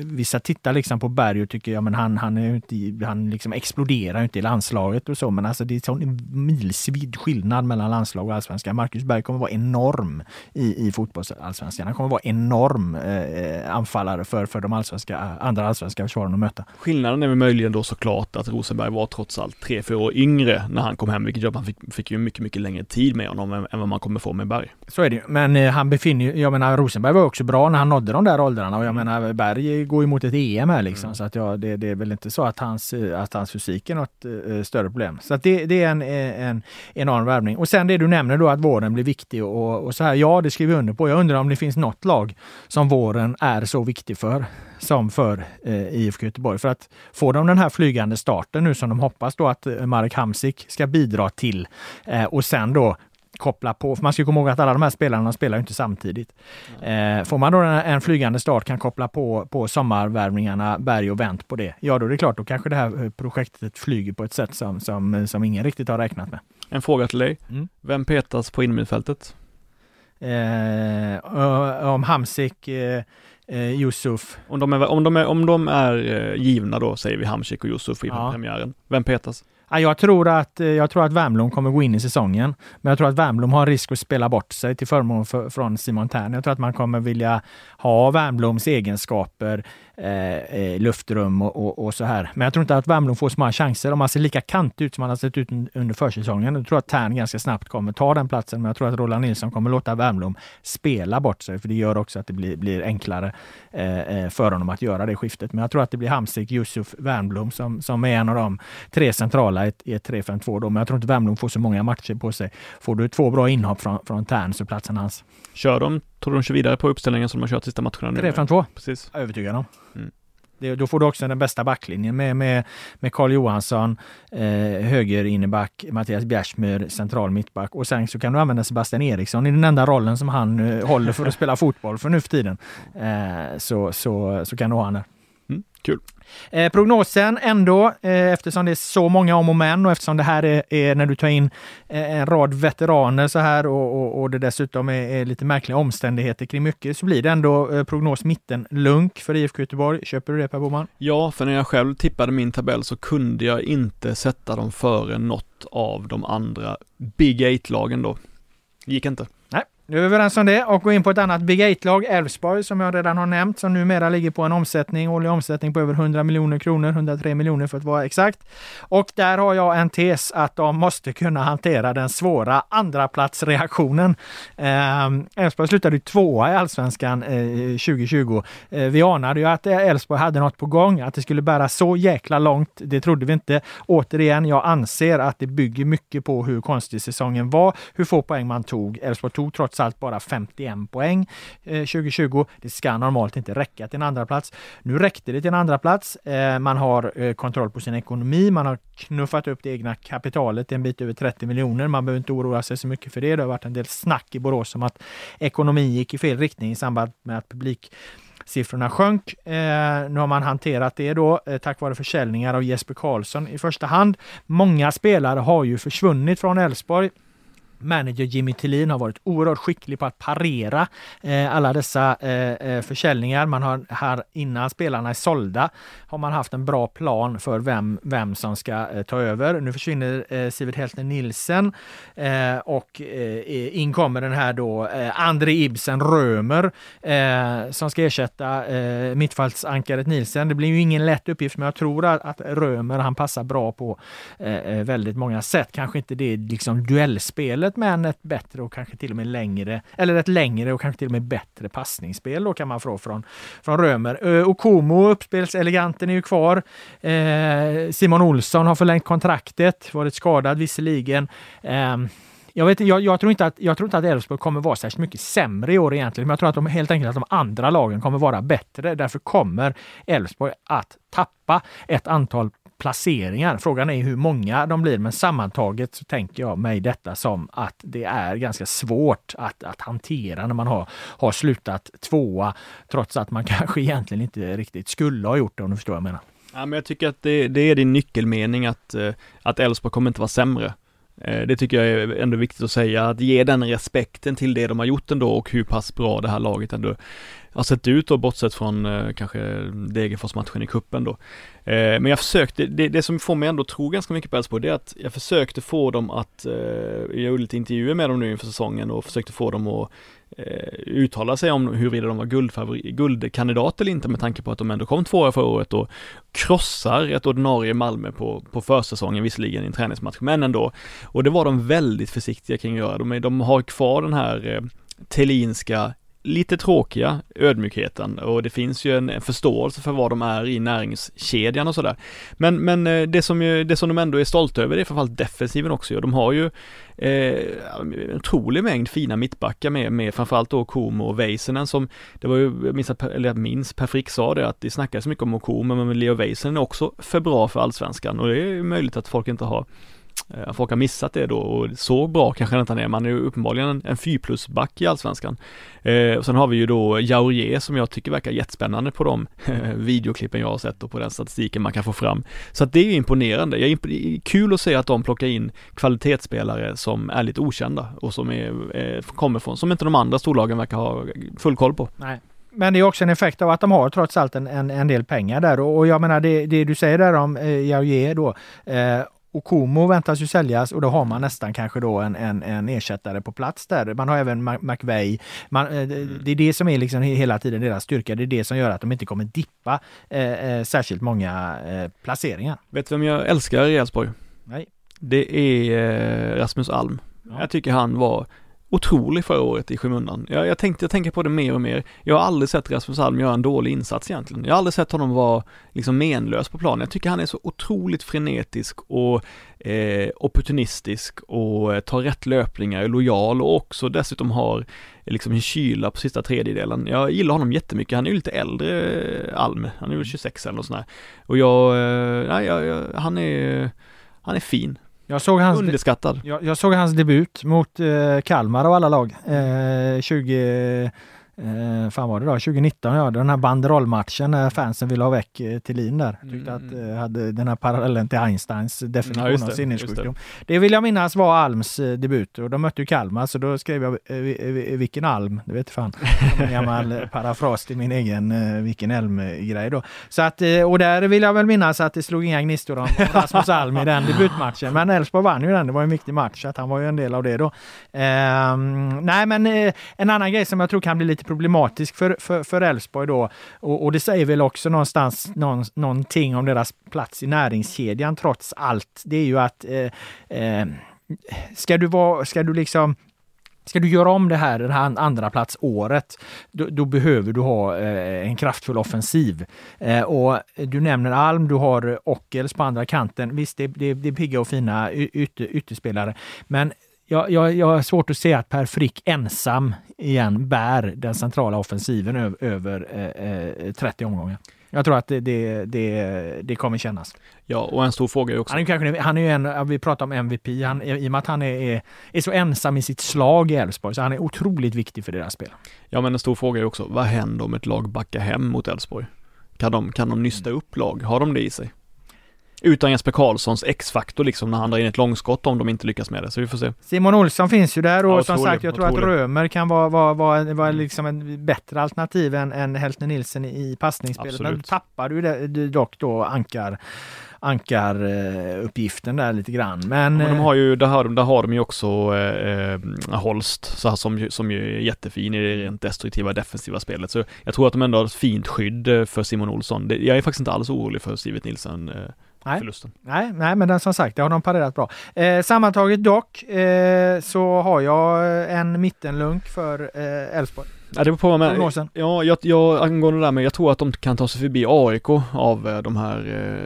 vissa tittar liksom på på Berg och tycker, ja men han, han är inte, han liksom exploderar inte i landslaget och så, men alltså det är sån milsvid skillnad mellan landslag och allsvenskan. Marcus Berg kommer vara enorm i, i fotbollsallsvenskan. Han kommer vara enorm eh, anfallare för, för de allsvenska, andra allsvenska försvaren att möta. Skillnaden är väl möjligen då såklart att Rosenberg var trots allt tre, fyra år yngre när han kom hem, vilket gör att man fick, fick ju mycket, mycket längre tid med honom än, än vad man kommer få med Berg. Så är det men eh, han befinner jag menar Rosenberg var också bra när han nådde de där åldrarna och jag menar Berg går ju mot ett EM här liksom mm. så att ja, det, det, är väl inte så att hans, att hans fysik är något uh, större problem. Så att det, det är en, en enorm värvning. Och sen det du nämner då att våren blir viktig och, och så här, ja det skriver vi under på. Jag undrar om det finns något lag som våren är så viktig för som för eh, IFK Göteborg. För att få de den här flygande starten nu som de hoppas då att eh, Marek Hamsik ska bidra till eh, och sen då koppla på, för man ska komma ihåg att alla de här spelarna spelar inte samtidigt. Eh, får man då en, en, flygande start, kan koppla på, på sommarvärvningarna, berg och vänt på det, ja då är det klart, då kanske det här eh, projektet flyger på ett sätt som, som, som ingen riktigt har räknat med. En fråga till dig. Mm. Vem petas på innermittfältet? Eh, om Hamsik, eh, eh, Yusuf. Om de, är, om, de är, om de är eh, givna då, säger vi Hamsik och Yusuf i ja. premiären. Vem petas? Jag tror att, eh, jag tror att Wernbloom kommer gå in i säsongen. Men jag tror att Wernbloom har risk att spela bort sig till förmån för, från Simon Tern. Jag tror att man kommer vilja ha Wernblooms egenskaper Eh, eh, luftrum och, och, och, så här. Men jag tror inte att Wernbloom får så många chanser. Om han ser lika kantig ut som han har sett ut under försäsongen, då tror jag att Tern ganska snabbt kommer ta den platsen. Men jag tror att Roland Nilsson kommer låta Wernbloom spela bort sig, för det gör också att det blir, blir enklare eh, eh, för honom att göra det skiftet. Men jag tror att det blir Hamsik, Yusuf, Wernbloom som, som är en av de tre centrala i ett, ett 3-5-2. Då. Men jag tror inte Wernbloom får så många matcher på sig. Får du två bra inhopp från, från Tern så platsen hans. Kör de, tror du de kör vidare på uppställningen som de har kört sista matcherna? 3-5-2. Precis. Övertygad om. Mm. Det, då får du också den bästa backlinjen med, med, med Carl Johansson, eh, höger inneback, Mattias Bjärsmyr, central mittback och sen så kan du använda Sebastian Eriksson i den enda rollen som han eh, håller för att spela fotboll för nu för tiden. Eh, så, så, så kan du ha honom där. Kul. Eh, prognosen ändå, eh, eftersom det är så många om och men och eftersom det här är, är när du tar in eh, en rad veteraner så här och, och, och det dessutom är, är, lite märkliga omständigheter kring mycket så blir det ändå eh, prognos mitten lunk för IFK Göteborg. Köper du det Per Boman? Ja, för när jag själv tippade min tabell så kunde jag inte sätta dem före något av de andra Big Eight-lagen då. Gick inte. Nu är vi överens om det och går in på ett annat Big 8-lag, Elfsborg, som jag redan har nämnt, som numera ligger på en omsättning, årlig omsättning på över 100 miljoner kronor, 103 miljoner för att vara exakt. Och där har jag en tes att de måste kunna hantera den svåra andraplatsreaktionen. Ehm, Elfsborg eh, slutade tvåa i allsvenskan eh, 2020. Eh, vi anade ju att eh, Elfsborg hade något på gång, att det skulle bära så jäkla långt. Det trodde vi inte. Återigen, jag anser att det bygger mycket på hur konstig säsongen var, hur få poäng man tog. Elfsborg tog trots trots allt bara 51 poäng eh, 2020. Det ska normalt inte räcka till en andra plats. Nu räckte det till en andra plats. Eh, man har eh, kontroll på sin ekonomi. Man har knuffat upp det egna kapitalet en bit över 30 miljoner. Man behöver inte oroa sig så mycket för det. Det har varit en del snack i Borås om att ekonomin gick i fel riktning i samband med att publik siffrorna sjönk. Eh, nu har man hanterat det då eh, tack vare försäljningar av Jesper Karlsson i första hand. Många spelare har ju försvunnit från Elfsborg. Manager Jimmy Tillin har varit oerhört skicklig på att parera eh, alla dessa eh, eh, försäljningar. Man har här innan spelarna är sålda har man haft en bra plan för vem, vem som ska eh, ta över. Nu försvinner eh, Sivert Heltner Nilsen eh, och eh, in kommer den här då eh, André Ibsen Römer eh, som ska ersätta eh, mittfältsankaret Nilsen. Det blir ju ingen lätt uppgift men jag tror att, att Römer han passar bra på eh, väldigt många sätt. Kanske inte det liksom duellspelet spelet men ett bättre och kanske till och med längre, eller ett längre och kanske till och med bättre passningsspel då kan man få från, från Römer. Och Komo, uppspelseleganten, är ju kvar. Eh, Simon Olsson har förlängt kontraktet, varit skadad visserligen. Ehm, jag, vet, jag, jag, tror inte att, jag tror inte att Elfsborg kommer vara särskilt mycket sämre i år egentligen, men jag tror att de helt enkelt att de andra lagen kommer vara bättre. Därför kommer Elfsborg att tappa ett antal placeringar. Frågan är hur många de blir, men sammantaget så tänker jag mig detta som att det är ganska svårt att, att hantera när man har, har slutat tvåa, trots att man [laughs] kanske egentligen inte riktigt skulle ha gjort det om du förstår vad jag menar. Ja, men jag tycker att det, det är din nyckelmening att, eh, att Elfsborg kommer inte vara sämre. Eh, det tycker jag är ändå viktigt att säga, att ge den respekten till det de har gjort ändå och hur pass bra det här laget ändå har sett ut då bortsett från eh, kanske Degerfors-matchen i kuppen då. Eh, men jag försökte, det, det som får mig ändå tro ganska mycket på Elfsborg det är att jag försökte få dem att, eh, jag gjorde lite intervjuer med dem nu inför säsongen och försökte få dem att eh, uttala sig om huruvida de var guldfavori, guldkandidat eller inte med tanke på att de ändå kom tvåa förra året och krossar ett ordinarie Malmö på, på försäsongen, visserligen i en träningsmatch, men ändå. Och det var de väldigt försiktiga kring att göra. De, de har kvar den här eh, Telinska lite tråkiga ödmjukheten och det finns ju en förståelse för vad de är i näringskedjan och sådär. Men, men eh, det som, ju, det som de ändå är stolta över det är framförallt defensiven också. De har ju eh, en otrolig mängd fina mittbackar med, med framförallt då Komo och Väisänen som, det var ju, jag minns, eller jag minns Per Frick sa det att det snackas mycket om Komo men Leo Väisänen är också för bra för allsvenskan och det är möjligt att folk inte har Eh, folk har missat det då och så bra kanske inte han är. Man är ju uppenbarligen en, en 4 plus-back i Allsvenskan. Eh, och sen har vi ju då Jaurier som jag tycker verkar jättespännande på de [laughs] videoklippen jag har sett och på den statistiken man kan få fram. Så att det är ju imponerande. Jag är kul att se att de plockar in kvalitetsspelare som är lite okända och som är, eh, kommer från, som inte de andra storlagen verkar ha full koll på. Nej. Men det är också en effekt av att de har trots allt en, en, en del pengar där och, jag menar det, det du säger där om eh, Jaurier då eh, och Como väntas ju säljas och då har man nästan kanske då en, en, en ersättare på plats där. Man har även McVeigh. Man, eh, mm. Det är det som är liksom hela tiden deras styrka. Det är det som gör att de inte kommer dippa eh, eh, särskilt många eh, placeringar. Vet du vem jag älskar i Elfsborg? Nej. Det är eh, Rasmus Alm. Ja. Jag tycker han var otrolig förra året i skymundan. Jag, jag, tänkte, jag tänker på det mer och mer. Jag har aldrig sett Rasmus Alm göra en dålig insats egentligen. Jag har aldrig sett honom vara liksom menlös på planen. Jag tycker han är så otroligt frenetisk och eh, opportunistisk och eh, tar rätt löpningar, är lojal och också dessutom har liksom en kyla på sista tredjedelen. Jag gillar honom jättemycket. Han är ju lite äldre, eh, Alm. Han är väl 26 eller något sånt där. Och jag, eh, nej, jag, jag, han är, han är fin. Jag såg hans, Underskattad. Jag, jag såg hans debut mot eh, Kalmar av alla lag. Eh, 20 eh, fan var det då, 2019 ja, den här banderollmatchen när fansen ville ha väck eh, Thelin där. Tyckte mm. att eh, hade den här parallellen till Einsteins definition ja, av sinnessjukdom. Det. det vill jag minnas var Alms eh, debut och de mötte ju Kalmar så då skrev jag eh, vilken Alm, det vet fan. En gammal eh, parafras till min egen eh, vilken Elm-grej då. Så att, och där vill jag väl minnas att det slog inga gnistor om Rasmus Alm i den debutmatchen. Men Elfsborg vann ju den, det var en viktig match, så att han var ju en del av det då. Ehm, nej men en annan grej som jag tror kan bli lite problematisk för, för, för Elfsborg då. Och, och, det säger väl också någonstans någon, någonting om deras plats i näringskedjan trots allt. Det är ju att eh, eh, ska du vara, ska du liksom Ska du göra om det här, det här andra plats året, då, då behöver du ha eh, en kraftfull offensiv. Eh, och du nämner Alm, du har Ockels på andra kanten. Visst, det, det, det är pigga och fina ytter, ytterspelare, men jag, jag, jag har svårt att se att Per Frick ensam igen bär den centrala offensiven över, över eh, 30 eh, omgångar. Jag tror att det, det, det, det, kommer kännas. Ja, och en stor fråga är också... Han är, kanske, han är en, vi pratar om MVP, han, i och med att han är, är, är så ensam i sitt slag i Elfsborg, så han är otroligt viktig för deras spel. Ja, men en stor fråga är också, vad händer om ett lag backar hem mot Elfsborg? Kan de, kan de nysta upp lag? Har de det i sig? Utan Jesper Karlssons X-faktor liksom när han drar in ett långskott om de inte lyckas med det. Så vi får se. Simon Olsson finns ju där och ja, som sagt jag tror att Römer kan vara, vara, vara, vara liksom en bättre alternativ än, än Heltner Nilsen i passningsspelet. Men tappar du det, dock då ankar ankaruppgiften där lite grann. Men, ja, men de har ju, där har där har de ju också eh, eh Holst så här, som, som ju är jättefin i det rent destruktiva defensiva spelet. Så jag tror att de ändå har ett fint skydd eh, för Simon Olsson. Det, jag är faktiskt inte alls orolig för Sivert Nilsson eh, nej. förlusten. Nej, nej, men den, som sagt, det har de parerat bra. Eh, sammantaget dock eh, så har jag en mittenlunk för eh, Elfsborg. Eh, Ja, det beror på med. Ja, jag, jag, angående det där med, jag tror att de kan ta sig förbi AIK av eh, de här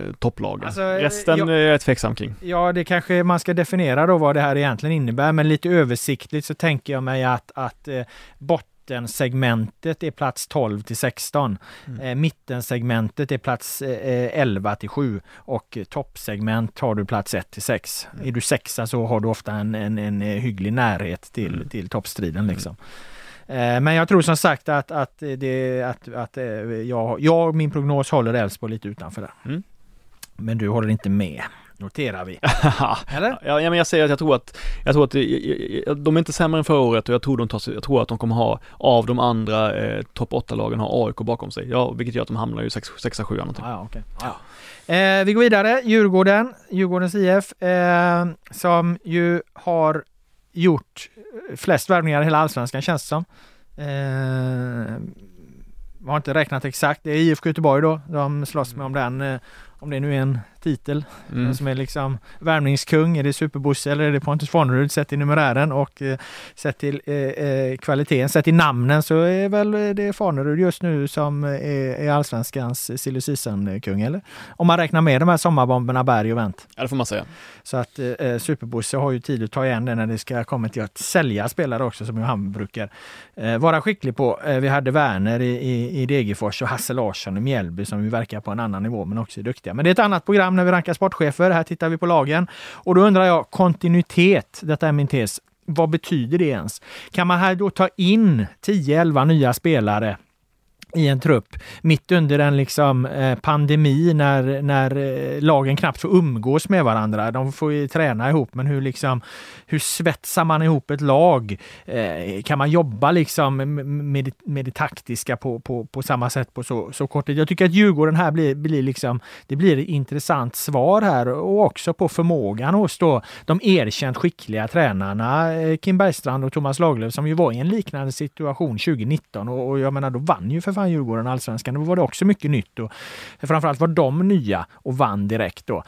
eh, topplagen. Alltså, Resten jag, är jag tveksam kring. Ja, det kanske man ska definiera då vad det här egentligen innebär, men lite översiktligt så tänker jag mig att, att eh, bort bottensegmentet är plats 12 till 16. Mm. Eh, mittensegmentet är plats eh, 11 till 7 och toppsegment har du plats 1 till 6. Mm. Är du sexa så har du ofta en, en, en hygglig närhet till, mm. till toppstriden. Liksom. Mm. Men jag tror som sagt att, att, det, att, att eh, jag, jag, min prognos håller Elfsborg lite utanför där. Mm. Men du håller inte med. Noterar vi. [laughs] Eller? Ja, men jag säger att jag tror att, jag tror att de är inte sämre än förra året och jag tror, de tar, jag tror att de kommer ha, av de andra eh, topp 8-lagen, har AIK bakom sig. Ja, vilket gör att de hamnar ju 6-7 någonting. Ja, okay. ja. Eh, vi går vidare, Djurgården, Djurgårdens IF, eh, som ju har gjort flest värvningar i hela allsvenskan känns det som. Eh, har inte räknat exakt, det är IFK Göteborg då, de slåss med om den, eh, om det nu är en titel mm. som är liksom värmningskung. Är det Superbosse eller är det Pontus Farnerud sett till numerären och eh, sett till eh, eh, kvaliteten, sett till namnen så är väl det Farnerud just nu som är, är allsvenskans silly kung eller? Om man räknar med de här sommarbomberna Berg och Wendt. Ja det får man säga. Så att eh, Superbosse har ju tid att ta igen det när det ska komma till att sälja spelare också som han brukar eh, vara skicklig på. Eh, vi hade Werner i, i, i Degerfors och Hasse Larsson i Mjällby som vi verkar på en annan nivå men också är duktiga. Men det är ett annat program program när vi rankar sportchefer. Här tittar vi på lagen. Och då undrar jag, kontinuitet, detta är min tes. Vad betyder det ens? Kan man här då ta in 10-11 nya spelare i en trupp mitt under en liksom eh, pandemi när, när eh, lagen knappt får umgås med varandra. De får ju träna ihop, men hur liksom hur svetsar man ihop ett lag? Eh, kan man jobba liksom med, med det taktiska på, på, på samma sätt på så, så kort tid? Jag tycker att Djurgården här blir, blir liksom, det blir ett intressant svar här och också på förmågan hos då de erkänt skickliga tränarna eh, Kim Bergstrand och Thomas Lagerlöf som ju var i en liknande situation 2019 och, och jag menar då vann ju för fan Djurgården allsvenskan. Då var det också mycket nytt och framförallt var de nya och vann direkt då.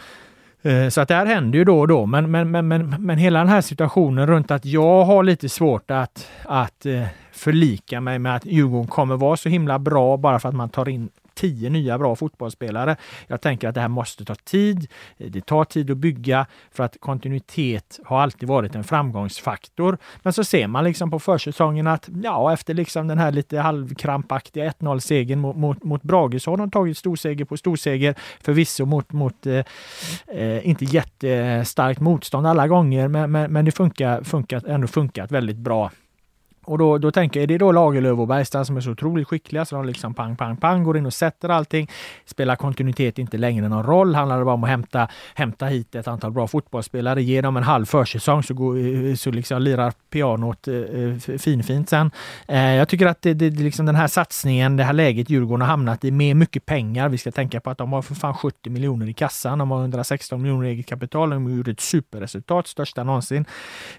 Eh, så att det här händer ju då och då, men, men, men, men, men hela den här situationen runt att jag har lite svårt att, att eh, förlika mig med att Djurgården kommer vara så himla bra bara för att man tar in tio nya bra fotbollsspelare. Jag tänker att det här måste ta tid. Det tar tid att bygga för att kontinuitet har alltid varit en framgångsfaktor. Men så ser man liksom på försäsongen att ja, efter liksom den här lite halvkrampaktiga 1-0 segern mot, mot, mot Brage så har de tagit storseger på storseger. Förvisso mot, mot eh, eh, inte jättestarkt motstånd alla gånger, men, men, men det funkar, funkar, ändå funkat väldigt bra och då, då tänker jag, är det då Lagerlöf och Bergstrand som är så otroligt skickliga så de liksom pang, pang, pang går in och sätter allting. Spelar kontinuitet inte längre någon roll. Handlar det bara om att hämta, hämta hit ett antal bra fotbollsspelare, ge dem en halv försäsong så, går, så liksom lirar pianot eh, finfint sen. Eh, jag tycker att det, det, liksom den här satsningen, det här läget Djurgården har hamnat i med mycket pengar. Vi ska tänka på att de har för fan 70 miljoner i kassan. De har 116 miljoner i eget kapital. De har gjort ett superresultat, största någonsin.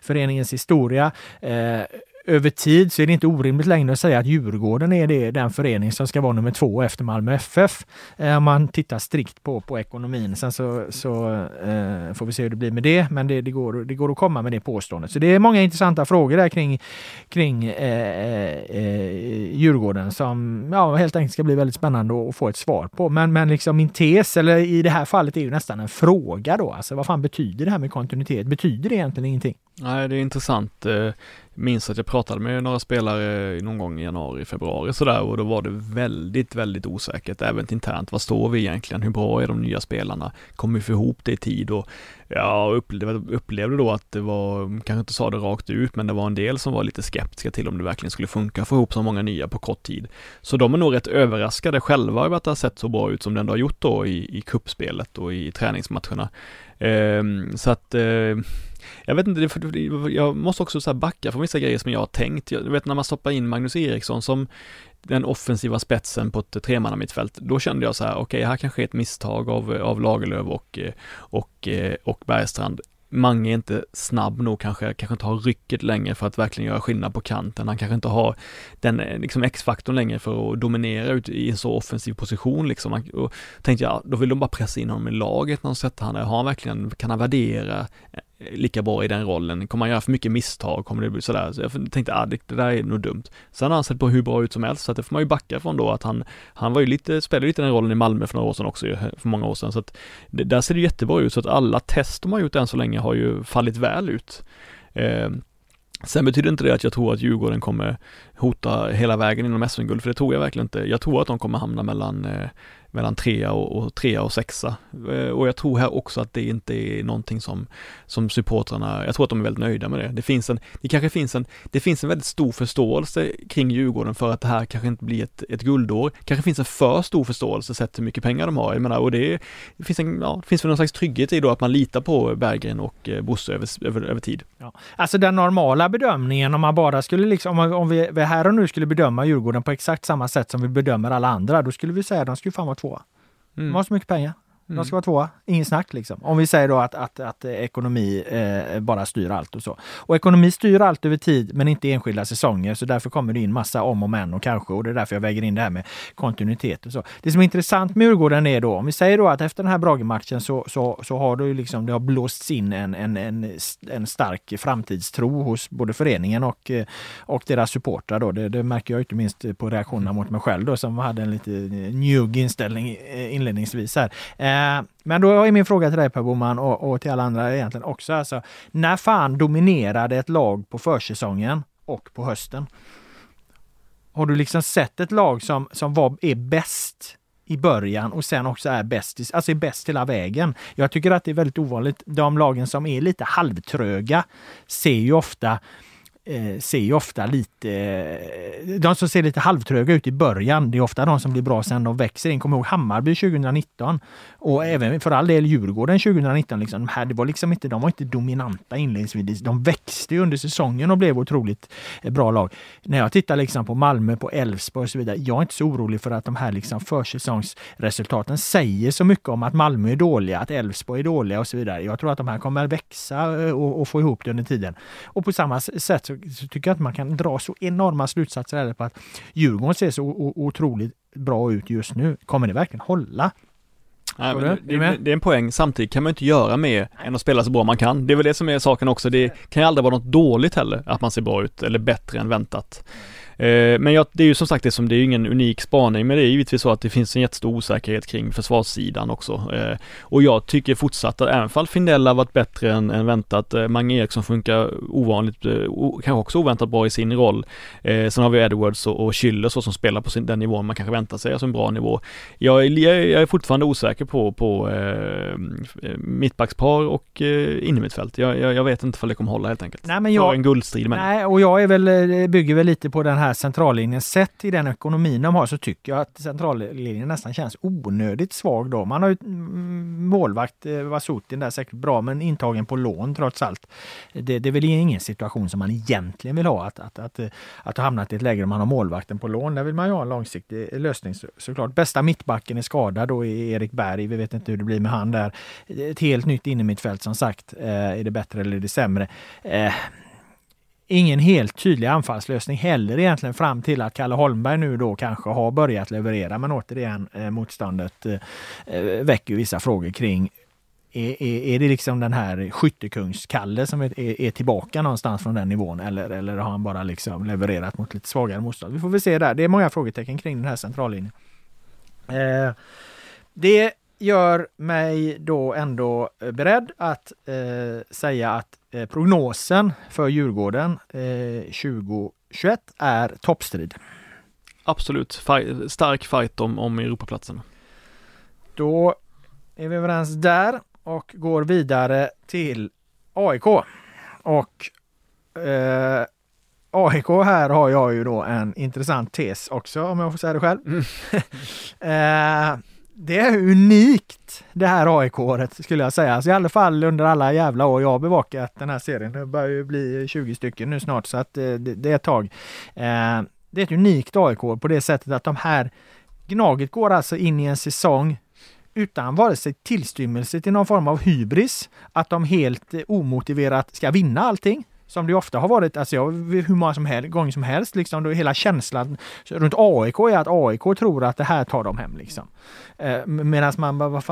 Föreningens historia. Eh, över tid så är det inte orimligt längre att säga att Djurgården är det, den förening som ska vara nummer två efter Malmö FF. Eh, om man tittar strikt på, på ekonomin. Sen så, så eh, får vi se hur det blir med det, men det, det, går, det går att komma med det påståendet. Så det är många intressanta frågor där kring, kring eh, eh, eh Djurgården som ja, helt enkelt ska bli väldigt spännande att få ett svar på. Men, men liksom min tes, eller i det här fallet, är ju nästan en fråga då. Alltså vad fan betyder det här med kontinuitet? Betyder det egentligen ingenting? Nej, det är intressant. Eh, Minns att jag pratade med några spelare någon gång i januari, februari sådär och då var det väldigt, väldigt osäkert även internt. Vad står vi egentligen? Hur bra är de nya spelarna? Kommer vi få ihop det i tid? Och jag upplevde, upplevde då att det var, kanske inte sa det rakt ut, men det var en del som var lite skeptiska till om det verkligen skulle funka att få ihop så många nya på kort tid. Så de är nog rätt överraskade själva över att det har sett så bra ut som det ändå har gjort då i, i kuppspelet och i träningsmatcherna. Um, så att uh, jag vet inte, jag måste också så backa från vissa grejer som jag har tänkt. Jag vet när man stoppar in Magnus Eriksson som den offensiva spetsen på ett tremannamittfält, då kände jag så här, okej, okay, här kanske är ett misstag av, av Lagerlöf och, och, och Bergstrand. Mange är inte snabb nog kanske, kanske inte har rycket längre för att verkligen göra skillnad på kanten. Han kanske inte har den eh, liksom X-faktorn längre för att dominera ut i en så offensiv position liksom. Och tänkte jag, då vill de bara pressa in honom i laget när de sätter han där. Har han verkligen, kan han värdera lika bra i den rollen. Kommer han göra för mycket misstag kommer det bli sådär. Så jag tänkte, ah, det, det där är nog dumt. Sen har han sett på hur bra ut som helst, så att det får man ju backa från då att han, han var ju lite, spelade lite den rollen i Malmö för några år sedan också, för många år sedan. Så att det, där ser det jättebra ut, så att alla test de har gjort än så länge har ju fallit väl ut. Eh, Sen betyder inte det att jag tror att Djurgården kommer hota hela vägen inom SM-guld, för det tror jag verkligen inte. Jag tror att de kommer hamna mellan eh, mellan trea och, och trea och sexa. Eh, och jag tror här också att det inte är någonting som, som supportrarna, jag tror att de är väldigt nöjda med det. Det finns en, det kanske finns en, det finns en väldigt stor förståelse kring Djurgården för att det här kanske inte blir ett, ett guldår. Kanske finns en för stor förståelse sett hur mycket pengar de har. Jag menar, och det, det finns en, ja, det finns väl någon slags trygghet i då att man litar på Berggren och eh, Bosse över, över, över tid. Ja. Alltså den normala bedömningen om man bara skulle liksom, om, om vi, vi här och nu skulle bedöma Djurgården på exakt samma sätt som vi bedömer alla andra, då skulle vi säga att de skulle fan vara tvåa. Mm. De har så mycket pengar. Mm. De ska vara tvåa, ingen snack liksom. Om vi säger då att, att, att ekonomi eh, bara styr allt och så. Och ekonomi styr allt över tid, men inte enskilda säsonger. Så därför kommer det in massa om och men och kanske. Och det är därför jag väger in det här med kontinuitet och så. Det som är intressant med Djurgården är då, om vi säger då att efter den här Brage-matchen så, så, så har det liksom, det har blåsts in en, en, en, en stark framtidstro hos både föreningen och, och deras supportrar då. Det, det märker jag inte minst på reaktionerna mot mig själv då, som hade en lite njugg inställning inledningsvis här. Eh, men då är min fråga till dig Per Boman och, och till alla andra egentligen också. Alltså, när fan dominerade ett lag på försäsongen och på hösten? Har du liksom sett ett lag som, som var, är bäst i början och sen också är bäst, alltså är bäst hela vägen. Jag tycker att det är väldigt ovanligt. De lagen som är lite halvtröga ser ju ofta eh, ser ju ofta lite... Eh, de som ser lite halvtröga ut i början, det är ofta de som blir bra sen de växer in. Kom ihåg Hammarby 2019 och även för all del Djurgården 2019. Liksom, de, här, det var liksom inte, de var inte dominanta inledningsvis. De växte under säsongen och blev otroligt eh, bra lag. När jag tittar liksom på Malmö, på Elfsborg och så vidare. Jag är inte så orolig för att de här liksom försäsongsresultaten säger så mycket om att Malmö är dåliga, att Elfsborg är dåliga och så vidare. Jag tror att de här kommer växa eh, och, och få ihop det under tiden. Och på samma sätt så, så tycker jag att man kan dra så enorma slutsatser på att Djurgården ser så otroligt bra ut just nu. Kommer det verkligen hålla? Nej, det, det, det, är en poäng. Samtidigt kan man inte göra mer än att spela så bra man kan. Det är väl det som är saken också. Det kan ju aldrig vara något dåligt heller, att man ser bra ut eller bättre än väntat. Eh, men jag, det är ju som sagt det som, det är ju ingen unik spaning, men det är givetvis så att det finns en jättestor osäkerhet kring försvarssidan också. Eh, och jag tycker fortsatt att även fall Findell har varit bättre än, än väntat, eh, Mange Eriksson funkar ovanligt, kanske också oväntat bra i sin roll. Sen har vi Edwards och, och Schüller så som spelar på sin, den nivån man kanske väntar sig, alltså en bra nivå. Jag, jag, jag är fortfarande osäker på, på eh, mittbackspar och eh, innermittfält. Jag, jag, jag, vet inte om det kommer hålla helt enkelt. Nej, men jag, en guldstrid med Nej, och jag är väl, bygger väl lite på den här här centrallinjen, sett i den ekonomin de har så tycker jag att centrallinjen nästan känns onödigt svag då. Man har ju mm, målvakt, eh, Vasutin där säkert bra, men intagen på lån trots allt. Det, det är väl ingen situation som man egentligen vill ha, att, att, att, eh, att ha hamnat i ett läge där man har målvakten på lån. Där vill man ju ha en långsiktig eh, lösning så, såklart. Bästa mittbacken är skadad då är Erik Berg. Vi vet inte hur det blir med han där. Ett helt nytt innermittfält som sagt. Är det bättre eller är det sämre? Ingen helt tydlig anfallslösning heller egentligen fram till att Kalle Holmberg nu då kanske har börjat leverera. Men återigen, eh, motståndet eh, eh väcker vissa frågor kring är, är, är, det liksom den här skyttekungskalle som är, är, tillbaka någonstans från den nivån eller, eller har han bara liksom levererat mot lite svagare motstånd? Vi får väl se där. Det är många frågetecken kring den här centrallinjen. Eh, det gör mig då ändå eh, beredd att eh, säga att eh, prognosen för Djurgården eh, 2021 är toppstrid. Absolut, Fight, stark fight om, om Europaplatsen. Då är vi överens där och går vidare till AIK. Och eh, AIK här har jag ju då en intressant tes också om jag får säga det själv. Mm. [laughs] eh, det är unikt det här AIK-året skulle jag säga. Alltså I alla fall under alla jävla år jag har bevakat den här serien. Det börjar ju bli 20 stycken nu snart så att eh, det, det är ett tag. Eh, det är ett unikt AIK på det sättet att de här Gnaget går alltså in i en säsong utan vare sig tillstymmelse till någon form av hybris, att de helt eh, omotiverat ska vinna allting. Som det ofta har varit, alltså jag, hur många som helst, gånger som helst, liksom, då hela känslan runt AIK är att AIK tror att det här tar de hem. Liksom. Eh, Medan man bara,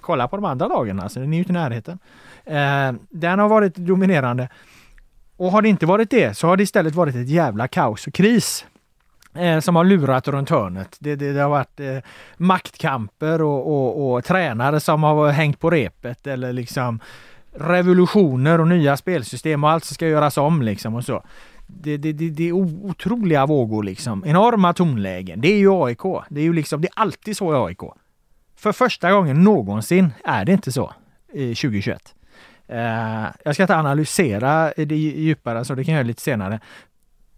kolla på de andra lagen, alltså, den är ju inte i närheten. Eh, den har varit dominerande. Och har det inte varit det så har det istället varit ett jävla kaos och kris eh, som har lurat runt hörnet. Det, det, det har varit eh, maktkamper och, och, och, tränare som har hängt på repet eller liksom revolutioner och nya spelsystem och allt ska göras om liksom och så. det, det, det, det är otroliga vågor liksom. Enorma tonlägen. Det är ju AIK. Det är ju liksom, det är alltid så i AIK. För första gången någonsin är det inte så i 2021. Eh, jag ska inte analysera det djupare, så det kan jag göra lite senare.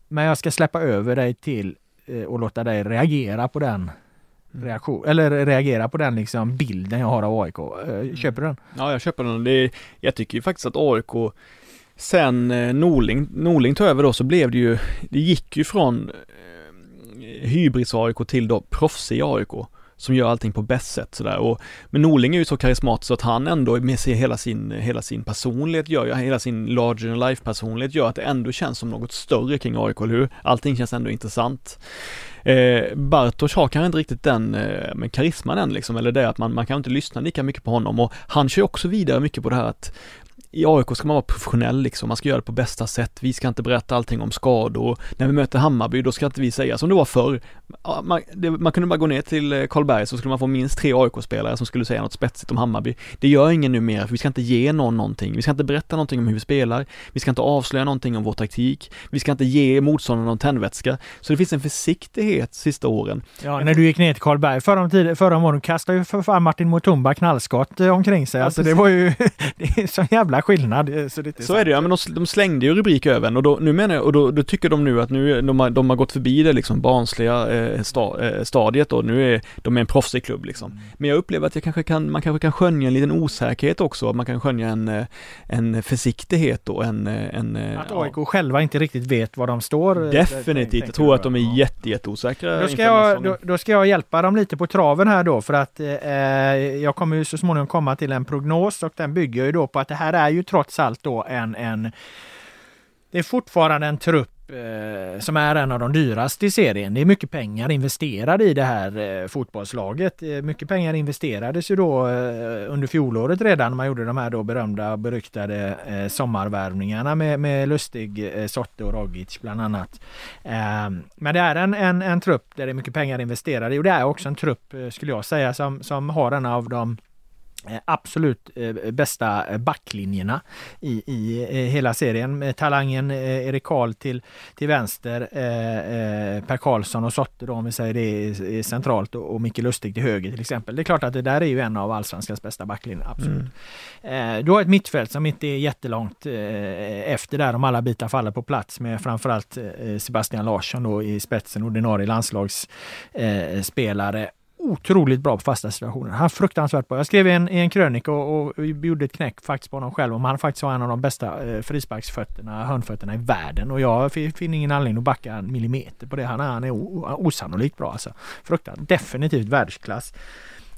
Men jag ska släppa över dig till eh, och låta dig reagera på den reaktion, eller reagera på den liksom bilden jag har av AIK. Uh, köper du den? Ja, jag köper den. Det jag tycker ju faktiskt att AIK Sen eh, Norling, Norling tog över då så blev det ju, det gick ju från eh, hybris-AIK till då proffsig AIK som gör allting på bäst sätt sådär. Och, men Norling är ju så karismatisk att han ändå med sig hela sin, hela sin personlighet gör, hela sin larger than life personlighet gör att det ändå känns som något större kring AIK, eller hur? Allting känns ändå intressant. Eh, Bartosz har kanske inte riktigt den eh, med karisman än liksom, eller det att man, man kan inte lyssna lika mycket på honom och han kör också vidare mycket på det här att i AIK ska man vara professionell liksom, man ska göra det på bästa sätt. Vi ska inte berätta allting om skador. När vi möter Hammarby, då ska inte vi säga som det var förr. Man, det, man kunde bara gå ner till eh, Karlberg så skulle man få minst tre AIK-spelare som skulle säga något spetsigt om Hammarby. Det gör ingen nu mer, för vi ska inte ge någon någonting. Vi ska inte berätta någonting om hur vi spelar. Vi ska inte avslöja någonting om vår taktik. Vi ska inte ge motståndaren någon tändvätska. Så det finns en försiktighet sista åren. Ja, när du gick ner till Karlberg förra, tid, förra morgonen kastade ju för fan Martin Mutumba knallskott eh, omkring sig. Alltså det var ju, [laughs] det är så jävla skillnad. Eh, så, det är, så är det ja, men de, de, slängde ju rubrik över en och då, nu menar jag, och då, då, tycker de nu att nu, de har, de har gått förbi det liksom barnsliga eh, sta, eh, stadiet och nu är de är en proffsig klubb liksom. Mm. Men jag upplever att jag kanske kan, man kanske kan skönja en liten osäkerhet också, man kan skönja en, eh, en försiktighet och en, en Att AIK ja. själva inte riktigt vet var de står. Definitivt, jag tror att de är jätte, jätteosäkra. Då ska, jag, då, då, ska jag hjälpa dem lite på traven här då för att eh, jag kommer ju så småningom komma till en prognos och den bygger ju då på att det här är ju ju trots allt då en, en det är fortfarande en trupp eh, som är en av de dyraste i serien. Det är mycket pengar investerade i det här eh, fotbollslaget. Eh, mycket pengar investerades ju då eh, under fjolåret redan när man gjorde de här då berömda beryktade eh, sommarvärvningarna med, med Lustig, eh, Sotte och Rogic bland annat. Ehm, men det är en, en, en trupp där det är mycket pengar investerade och det är också en trupp eh, skulle jag säga som, som har en av de absolut eh, bästa backlinjerna i, i eh, hela serien. Talangen Erik Karl till, till vänster, Per Karlsson och Sotte då om vi säger det centralt och Micke Lustig till höger till exempel. Det är klart att det där är ju en av allsvenskans bästa backlinjer, absolut. Mm. Du har ett mittfält som inte är jättelångt efter där om alla bitar faller på plats med framförallt Sebastian Larsson då i spetsen, ordinarie landslagsspelare otroligt bra på fasta situationer. Han är fruktansvärt bra. Jag skrev en, en krönika och, och gjorde ett knäck faktiskt på honom själv om han faktiskt har en av de bästa eh, frisparksfötterna, hörnfötterna i världen och jag finner ingen anledning att backa en millimeter på det. Han, han är osannolikt bra alltså. Fruktansvärt, definitivt världsklass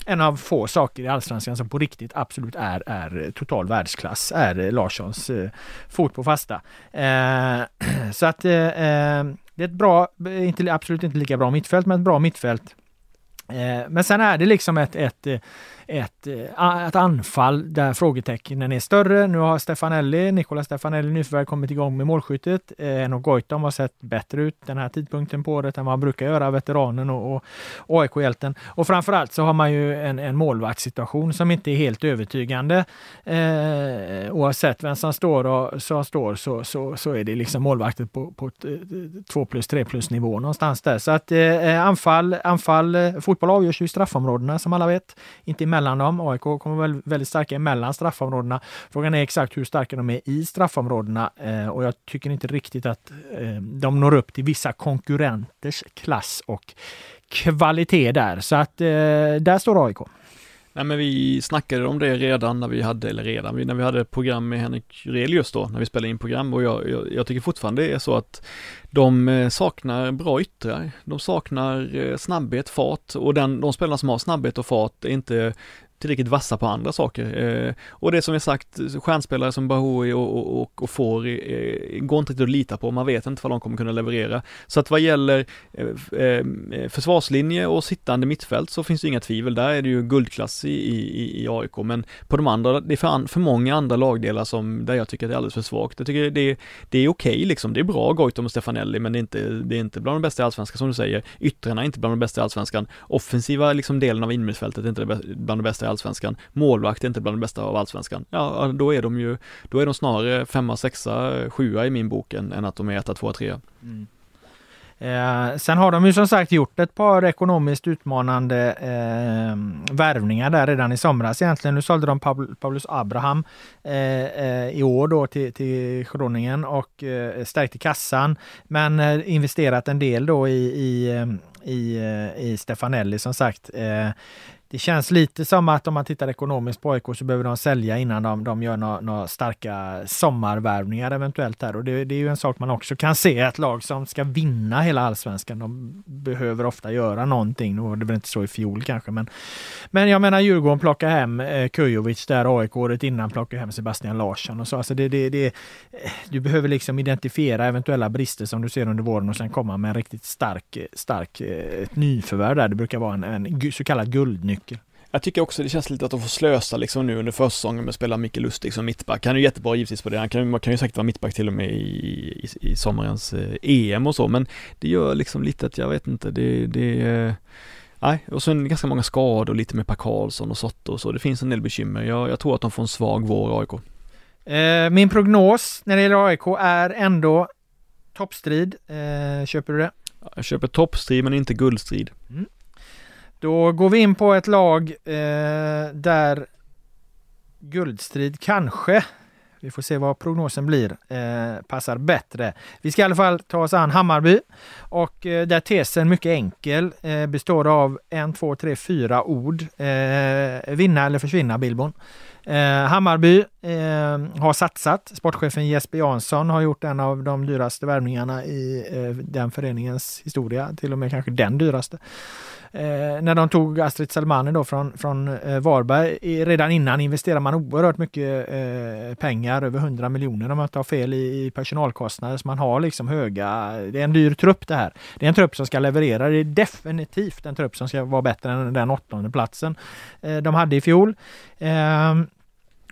en av få saker i Allsvenskan som på riktigt absolut är, är total världsklass, är Larssons eh, fot på fasta. Eh, [clears throat] så att eh, eh, det är ett bra, eh, inte, absolut inte lika bra mittfält, men ett bra mittfält Eh, men sen är det liksom ett, ett, eh, ett, eh, ett anfall där frågetecknen är större. Nu har Stefanelli, Nicola Stefanelli nyförvärv kommit igång med målskyttet. Eh, och Goitom har sett bättre ut den här tidpunkten på året än vad han brukar göra, veteranen och, och AIK-hjälten. Och framförallt så har man ju en, en målvaktssituation som inte är helt övertygande. Eh, oavsett vem som står, och, så, står så, så, så är det liksom målvaktet på, på 2 eh, plus 3 plus nivå någonstans där. Så att eh, anfall, anfall, eh, fotboll avgörs ju i straffområdena som alla vet. Inte i mellan dem. AIK kommer väl väldigt starka mellan straffområdena. Frågan är exakt hur starka de är i straffområdena eh, och jag tycker inte riktigt att eh, de når upp till vissa konkurrenters klass och kvalitet där. Så att eh, där står AIK. Nej men vi snackade om det redan när vi hade, eller redan, när vi hade program med Henrik Relius då, när vi spelade in program. Och jag, jag, jag tycker fortfarande det är så att de eh, saknar bra yttrar, de saknar eh, snabbhet, fart. Och den, de spelarna som har snabbhet och fart är inte tillräckligt vassa på andra saker. Eh, och det som vi sagt, stjärnspelare som Bahoui och, och, och, och får eh, går inte riktigt att lita på, man vet inte vad de kommer kunna leverera. Så att vad gäller eh, eh försvarslinje och sittande mittfält så finns det inga tvivel, där är det ju guldklass i, i, i AIK, men på de andra, det är för, för många andra lagdelar som, där jag tycker att det är alldeles för svagt. Jag tycker det, det är okej okay, liksom, det är bra Goitom och Stefanelli, men det är inte, det är inte bland de bästa i Allsvenskan som du säger. Yttrarna är inte bland de bästa i Allsvenskan. Offensiva liksom delen av innermittfältet är inte bland de bästa i allsvenskan. Målvakt är inte bland de bästa av allsvenskan. Ja, då är de ju, då är de snarare femma, sexa, sjua i min bok än, än att de är etta, tvåa, trea. Mm. Eh, sen har de ju som sagt gjort ett par ekonomiskt utmanande eh, värvningar där redan i somras egentligen. Nu sålde de Paulus Abraham eh, eh, i år då till, till Groningen och eh, stärkte kassan. Men eh, investerat en del då i, i, eh, i, eh, i Stefanelli som sagt eh, det känns lite som att om man tittar ekonomiskt på AIK så behöver de sälja innan de, de gör några, några starka sommarvärvningar eventuellt där. Och det, det, är ju en sak man också kan se. Ett lag som ska vinna hela allsvenskan, de behöver ofta göra någonting. Nu var det väl inte så i fjol kanske, men, men jag menar Djurgården plockar hem eh, Kujovic där, AIK året innan plockar hem Sebastian Larsson och så. Alltså det, det, det, du behöver liksom identifiera eventuella brister som du ser under våren och sen komma med en riktigt stark, stark eh, ett nyförvärv där. Det brukar vara en, en så kallad guldnyckel nyckel. Jag tycker också det känns lite att de får slösa liksom nu under försäsongen med att spela Micke Lustig som mittback. Han är ju jättebra givetvis på det. Han kan, man kan ju säkert vara mittback till och med i, i, i sommarens eh, EM och så, men det gör liksom lite att jag vet inte, det, det eh, Nej, och sen ganska många skador lite med Per Karlsson och Sotte och så. Det finns en del bekymmer. Jag, jag tror att de får en svag vår, AIK. Eh, min prognos när det gäller AIK är ändå toppstrid. Eh, köper du det? Jag köper toppstrid men inte guldstrid. Mm. Då går vi in på ett lag eh, där guldstrid kanske, vi får se vad prognosen blir, eh, passar bättre. Vi ska i alla fall ta oss an Hammarby och eh, där tesen mycket enkel eh, består av en, två, tre, fyra ord. Eh, vinna eller försvinna Bilbon. Eh, Hammarby eh, har satsat. Sportchefen Jesper Jansson har gjort en av de dyraste värvningarna i eh, den föreningens historia, till och med kanske den dyraste. Eh, när de tog Astrid Selmani då från, från eh, Varberg, redan innan investerade man oerhört mycket eh, pengar, över 100 miljoner om jag inte har fel i, i personalkostnader. Så man har liksom höga, det är en dyr trupp det här. Det är en trupp som ska leverera, det är definitivt en trupp som ska vara bättre än den åttonde platsen eh, de hade i fjol. Ehm,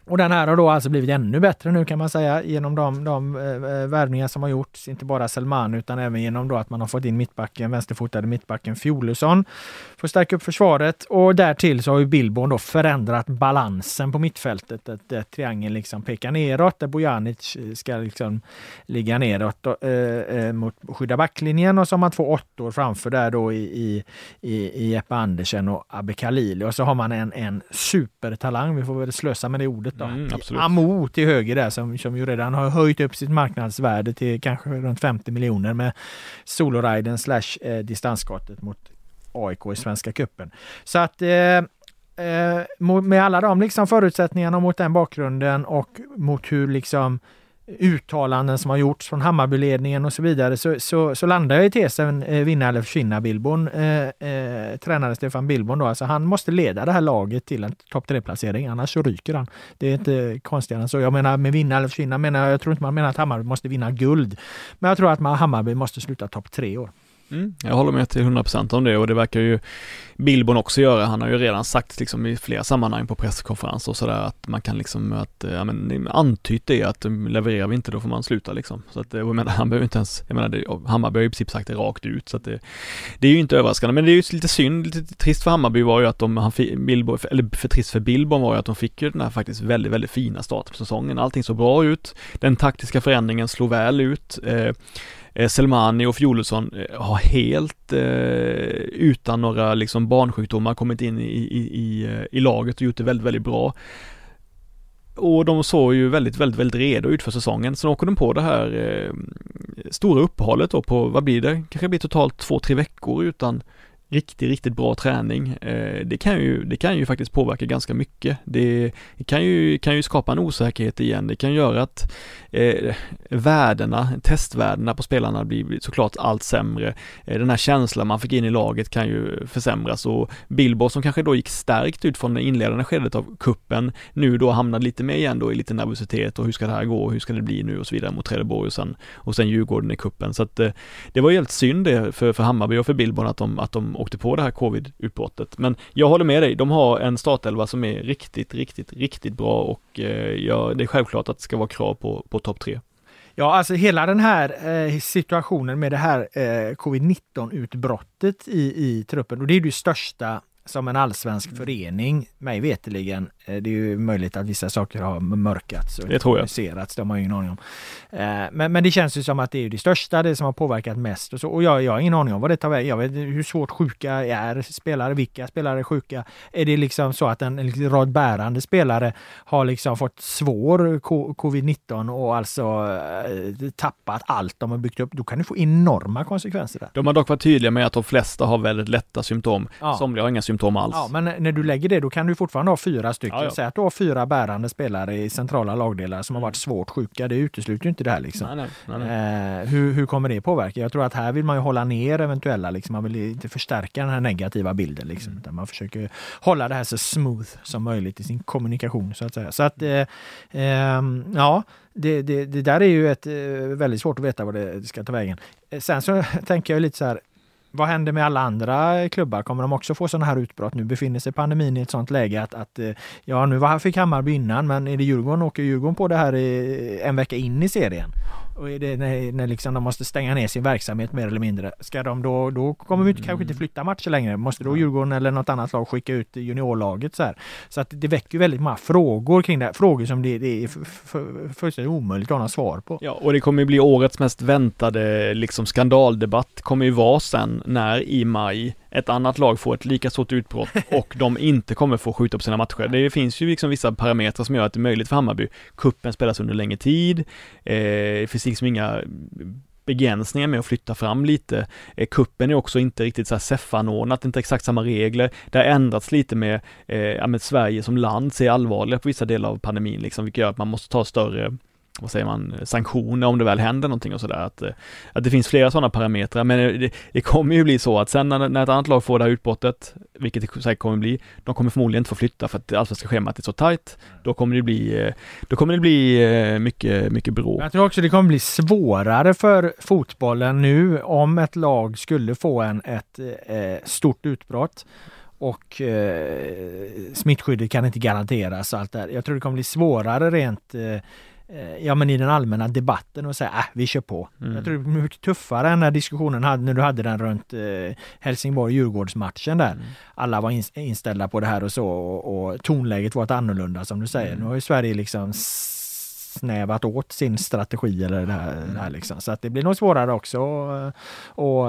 och den här har då alltså blivit ännu bättre nu kan man säga genom de, de eh, eh, värvningar som har gjorts, inte bara Selman utan även genom då att man har fått in mittbacken, vänsterfotade mittbacken Fjolusson, för att stärka upp försvaret och därtill så har ju Billborn då förändrat balansen på mittfältet. Där, triangeln liksom pekar neråt, där Bojanic eh, ska liksom ligga neråt och, eh, eh, mot skydda backlinjen och så har man två åttor framför där då i, i, i, i Jeppe Andersen och Abbe Khalili och så har man en, en supertalang, vi får väl slösa med det ordet då. Mm, Amo till höger där som, som ju redan har höjt upp sitt marknadsvärde till kanske runt 50 miljoner med soloriden slash eh, distansskottet mot AIK i Svenska Cupen. Så att eh, eh med alla de liksom förutsättningarna mot den bakgrunden och mot hur liksom uttalanden som har gjorts från Hammarbyledningen och så vidare så, så, så landar jag i tesen eh, vinna eller försvinna Billborn. Eh, eh, tränare Stefan Billborn då, alltså han måste leda det här laget till en topp 3-placering, annars så ryker han. Det är inte konstigare än så. Jag menar med vinna eller försvinna, menar, jag tror inte man menar att Hammarby måste vinna guld. Men jag tror att man, Hammarby måste sluta topp tre-år. Mm, jag håller med till 100% om det och det verkar ju Bilbon också göra. Han har ju redan sagt liksom i flera sammanhang på presskonferenser och sådär att man kan liksom att, ja men antytt det att mm, levererar vi inte då får man sluta liksom. Så att, jag menar, han behöver inte ens, jag menar, det, Hammarby har ju i princip sagt det rakt ut så att det, det är ju inte överraskande. Men det är ju lite synd, lite trist för Hammarby var ju att de, han fick, Bilbo, eller för trist för Bilbon var ju att de fick ju den här faktiskt väldigt, väldigt fina starten på säsongen. Allting såg bra ut. Den taktiska förändringen slog väl ut. Eh, Eh, Selmani och Fjolesson eh, har helt eh, utan några liksom barnsjukdomar kommit in i, i, i, eh, i laget och gjort det väldigt, väldigt bra. Och de såg ju väldigt, väldigt, väldigt redo ut för säsongen. Sen åker de på det här eh, stora uppehållet då på, vad blir det? Kanske blir totalt två, tre veckor utan riktigt, riktigt bra träning. Eh, det kan ju, det kan ju faktiskt påverka ganska mycket. Det, kan, ju, kan ju skapa en osäkerhet igen. Det kan göra att eh, värdena, testvärdena på spelarna blir såklart allt sämre. Eh, den här känslan man fick in i laget kan ju försämras och Bilbo som kanske då gick stärkt ut från det inledande skedet av kuppen nu då hamnade lite mer igen då i lite nervositet och hur ska det här gå, hur ska det bli nu och så vidare mot Trelleborg och sen, och sen Djurgården i kuppen. Så att eh, det var helt synd det för, för Hammarby och för Billborn att de, att de åkte på det här covid-utbrottet. Men jag håller med dig, de har en startelva som är riktigt, riktigt, riktigt bra och eh, ja, det är självklart att det ska vara krav på, på topp tre. Ja, alltså hela den här eh, situationen med det här eh, covid-19 utbrottet i, i truppen och det är det största som en allsvensk Mm. förening, mig veteligen. Eh, Det är ju möjligt att vissa saker har mörkats och Det tror jag. det har man ju ingen aning om. Eh, Men, men det känns ju som att det är det största, det som har påverkat mest. Och, så, och jag, jag har ingen aning om vad det tar vägen. Jag vet hur svårt sjuka är spelare, vilka spelare är sjuka. Är det liksom så att en, en rad bärande spelare har liksom fått svår co- covid-19 och alltså eh, tappat allt de har byggt upp, då kan det få enorma konsekvenser där. De har dock varit tydliga med att de flesta har väldigt lätta symptom. Ja. Somliga har inga symptom alls. Ja, men när du lägger det, då kan du fortfarande ha fyra stycken. Ja, ja. Säg att du har fyra bärande spelare i centrala lagdelar som har varit svårt sjuka. Det utesluter ju inte det här liksom. Nej, nej, nej. Eh, hur, hur kommer det påverka? Jag tror att här vill man ju hålla ner eventuella, liksom, man vill inte förstärka den här negativa bilden. Liksom, Mm. man försöker hålla det här så smooth som möjligt i sin kommunikation. Så att säga. Så att, eh, ehm, ja, det, det, det där är ju ett, eh, väldigt svårt att veta vad det ska ta vägen. Eh, Sen så [laughs] tänker jag lite så här, vad händer med alla andra klubbar? Kommer de också få sådana här utbrott? Nu befinner sig pandemin i ett sådant läge att, att eh, ja, nu var fick Hammarby innan, men är det Djurgården, åker Djurgården på det här i, en vecka in i serien? Och är det när, när liksom de måste stänga ner sin verksamhet mer eller mindre, ska de då, då kommer vi inte, kanske inte flytta matcher längre. Måste då Djurgården eller något annat lag skicka ut juniorlaget så här? Så att det väcker väldigt många frågor kring det här. Frågor som det, det är fullständigt omöjligt att ha svar på. Ja, och det kommer ju bli årets mest väntade liksom skandaldebatt kommer ju vara sen när i maj ett annat lag får ett lika stort utbrott [laughs] och de inte kommer få skjuta på sina matcher. Det finns ju liksom vissa parametrar som gör att det är möjligt för Hammarby. Kuppen spelas under längre tid, eh, det finns liksom inga begränsningar med att flytta fram lite. Eh, kuppen är också inte riktigt så här SEF-anordnat, inte exakt samma regler. Det har ändrats lite med, eh, ja, med Sverige som land ser allvarligare på vissa delar av pandemin liksom, vilket gör att man måste ta större vad säger man, sanktioner om det väl händer någonting och sådär. Att, eh, att det finns flera sådana parametrar, men det, det kommer ju bli så att sen när, när ett annat lag får det här utbrottet, vilket det säkert kommer bli, de kommer förmodligen inte få flytta för att det allsvenska schemat är så tajt. Då kommer det bli, eh, då kommer det bli eh, mycket, mycket bråk. Jag tror också det kommer bli svårare för fotbollen nu om ett lag skulle få en, ett eh, stort utbrott och eh, smittskyddet kan inte garanteras. och Allt det. Jag tror det kommer bli svårare rent eh, Ja men i den allmänna debatten och säga äh, vi kör på. Mm. Jag tror det blir mycket tuffare än när diskussionen hade, när du hade den runt eh, Helsingborg-Djurgårdsmatchen där. Mm. Alla var ins- inställda på det här och så och, och tonläget var ett annorlunda som du säger. Mm. Nu har ju Sverige liksom snävat åt sin strategi eller det här, Mm. det här liksom. Så att det blir nog svårare också och,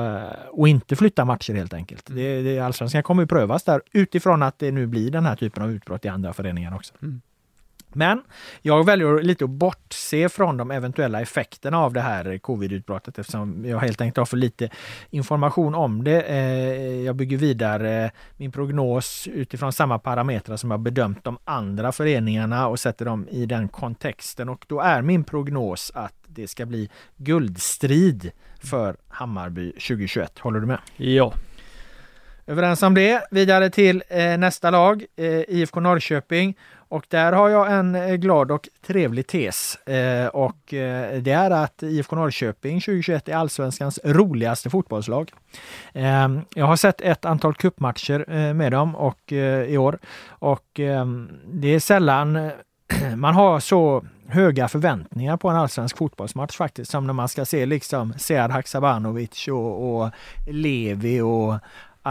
och, inte flytta matcher helt enkelt. Mm. Det, det, Allsvenskan kommer ju prövas där utifrån att det nu blir den här typen av utbrott i andra föreningar också. Men jag väljer lite att bortse från de eventuella effekterna av det här covid-utbrottet eftersom jag helt enkelt har för lite information om det. Eh, jag bygger vidare min prognos utifrån samma parametrar som jag bedömt de andra föreningarna och sätter dem i den kontexten. Och då är min prognos att det ska bli guldstrid för Hammarby 2021. Håller du med? Ja, Överens om det. Vidare till eh, nästa lag, eh, IFK Norrköping. Och där har jag en eh, glad och trevlig tes. Eh, och eh, det är att IFK Norrköping 2021 är allsvenskans roligaste fotbollslag. Eh, jag har sett ett antal cupmatcher eh, med dem och, eh, i år. Och eh, det är sällan eh, [clears throat] man har så höga förväntningar på en allsvensk fotbollsmatch faktiskt. Som när man ska se liksom Sead Haksabanovic och, och Levi och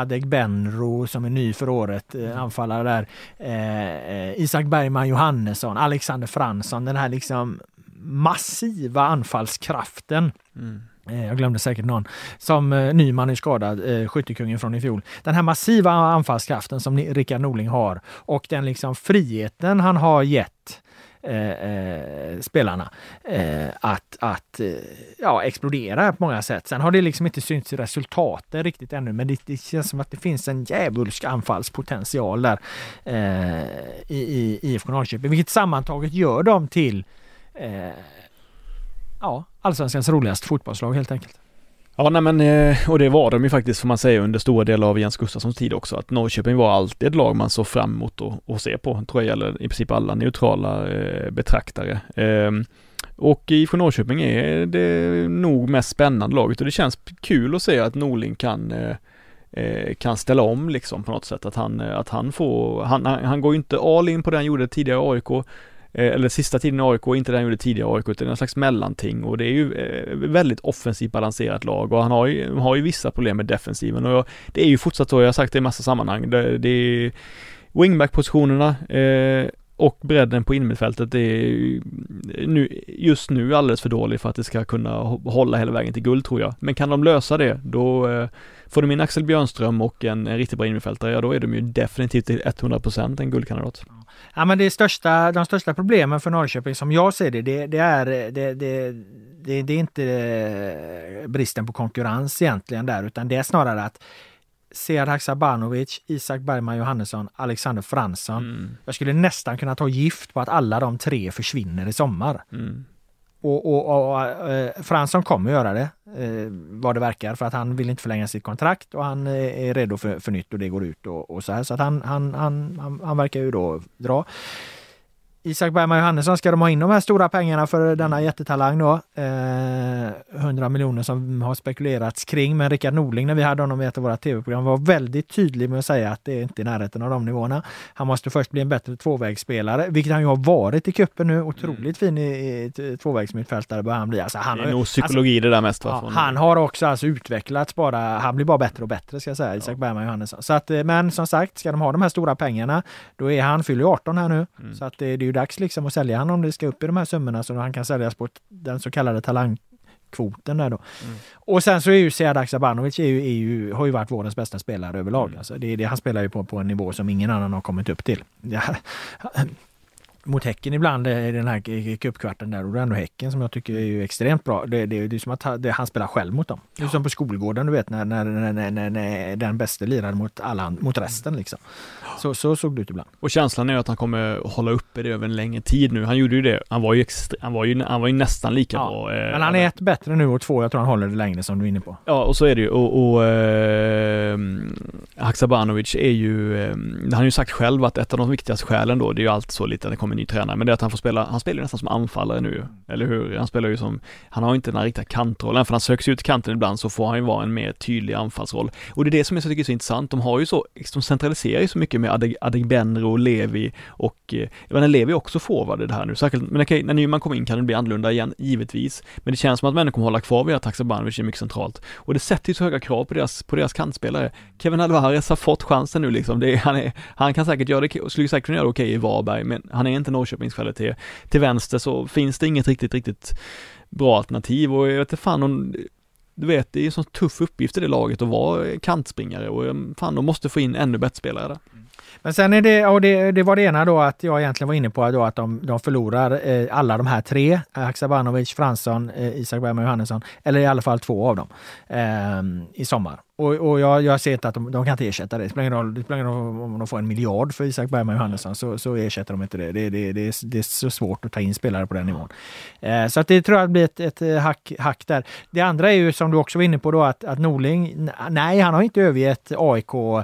Adegbenro som är ny för året, eh, anfallare där. Eh, eh, Isak Bergman Johannesson, Alexander Fransson, den här liksom massiva anfallskraften. mm. Eh, Jag glömde säkert någon. Som eh, Nyman är skadad, skyttekungen från i fjol. Den här massiva anfallskraften som Rickard Norling har och den liksom friheten han har gett Eh, eh, spelarna eh, att, att eh, ja, explodera på många sätt. Sen har det liksom inte synts i resultaten riktigt ännu, men det, det känns som att det finns en djävulsk anfallspotential där eh, i, i IFK Norrköping, vilket sammantaget gör dem till eh, ja, allsvenskans roligaste fotbollslag helt enkelt. Ja, nej men, eh, och det var de ju faktiskt får man säga under stora delar av Jens Gustafssons tid också, att Norrköping var alltid ett lag man såg fram emot och, och se på, tror jag gäller i princip alla neutrala eh, betraktare. Eh, och IFK Norrköping är det nog mest spännande laget och det känns kul att se att Norling kan eh, eh kan ställa om liksom på något sätt, att han, eh, att han får, han, han, han går ju inte all in på det han gjorde tidigare i AIK, Eh, eller sista tiden i AIK, inte den han gjorde tidigare i AIK, utan en slags mellanting. Och det är ju eh, väldigt offensivt balanserat lag. Och han har ju, har ju vissa problem med defensiven. Och det är ju fortsatt så, jag har sagt det i massa sammanhang, det, det är wingback-positionerna eh, och bredden på innermittfältet. Är eh, nu, just nu alldeles för dålig för att det ska kunna hålla hela vägen till guld tror jag. Men kan de lösa det, då eh, får de in Axel Björnström och en, en riktigt bra innermittfältare, ja då är de ju definitivt till 100% en guldkandidat. Ja men det största, de största problemen för Norrköping som jag ser det, det, det är det, det, det, det är inte eh, bristen på konkurrens egentligen där utan det är snarare att Sead Haksabanovic, Isak Bergman Johannesson, Alexander Fransson. Mm. Jag skulle nästan kunna ta gift på att alla de tre försvinner i sommar. Mm. Och, och, och, och eh, Fransson kommer göra det, eh, vad det verkar, för att han vill inte förlänga sitt kontrakt och han eh, är redo för, för nytt och det går ut och, och så här. Så att han, han, han, han, han verkar ju då dra. Isak Bergman Johannesson ska de ha in de här stora pengarna för denna jättetalang då. Eh, 100 miljoner som har spekulerats kring. Men Rickard Norling när vi hade honom i ett av våra tv-program var väldigt tydlig med att säga att det är inte i närheten av de nivåerna. Han måste först bli en bättre tvåvägsspelare, vilket han ju har varit i cupen nu. Otroligt mm. fin i, i tvåvägsmittfältare bör han bli. Alltså, han det är nog psykologi alltså, det där mest. Ja, han har också alltså utvecklats bara. Han blir bara bättre och bättre ska jag säga, Isak ja. Bergman Johannesson. Så att, eh, men som sagt, ska de ha de här stora pengarna, då är han, fyller 18 här nu. Mm. Så att det, det är ju dags liksom att sälja honom om det ska upp i de här summorna så han kan säljas på den så kallade talangkvoten där då. Mm. Och sen så är ju Sead Aksabanovic är ju, är ju, har ju varit vårens bästa spelare överlag. Mm. Alltså det, det, han spelar ju på, på en nivå som ingen annan har kommit upp till. Ja, mot Häcken ibland i den här cupkvarten där och det är ändå Häcken som jag tycker är ju extremt bra. Det, det, det är som att det, han spelar själv mot dem. Det är som på skolgården du vet när, när, när, när, när den bästa lirade mot, alla, mot resten liksom. Så, så såg det ut ibland. Och känslan är att han kommer hålla uppe det över en längre tid nu. Han gjorde ju det. Han var ju, extra, han var ju, han var ju nästan lika ja, bra. Eh, men han är ett bättre nu och två, jag tror han håller det längre som du är inne på. Ja, och så är det ju. Och, och eh, Haksabanovic är ju, eh, han har ju sagt själv att ett av de viktigaste skälen då, det är ju alltid så lite när det kommer en ny tränare, men det är att han får spela, han spelar ju nästan som anfallare nu, eller hur? Han spelar ju som, han har inte den här riktiga kantrollen, för han söks ut kanten ibland så får han ju vara en mer tydlig anfallsroll. Och det är det som jag tycker är så intressant, de har ju så, de centraliserar ju så mycket med Adeg Adegbenro, Levi och, eh, jag menar Levi också forward det här nu, särskilt, men okej, när Nyman kommer in kan det bli annorlunda igen, givetvis, men det känns som att människor kommer hålla kvar vid att Haksabanovic är mycket centralt. Och det sätter ju så höga krav på deras, på deras kantspelare. Kevin Alvarez har fått chansen nu liksom, det är, han, är, han kan säkert göra det, skulle säkert kunna göra det okej i Varberg, men han är inte Norrköpings kvalitet. Till vänster så finns det inget riktigt, riktigt bra alternativ och jag vet inte fan om du vet, det är en sån tuff uppgift i det laget att vara kantspringare och mm, fan, de måste få in ännu bättre spelare där. Mm. Men sen är det, och det, det var det ena då att jag egentligen var inne på då att de, de förlorar eh, alla de här tre, Haksabanovic, Fransson, eh, Isak Bergman Johannesson, eller i alla fall två av dem, eh, i sommar. Och, och jag, jag ser inte att de, de kan inte ersätta det. Det spelar ingen roll, det spelar ingen roll om de får en miljard för Isak Bergman Johannesson så, så ersätter de inte det. Det, det, det, är, det är så svårt att ta in spelare på den nivån. Eh, så att det tror jag blir ett, ett eh, hack, hack där. Det andra är ju som du också var inne på då att, att Norling, nej han har inte övergett AIK, eh,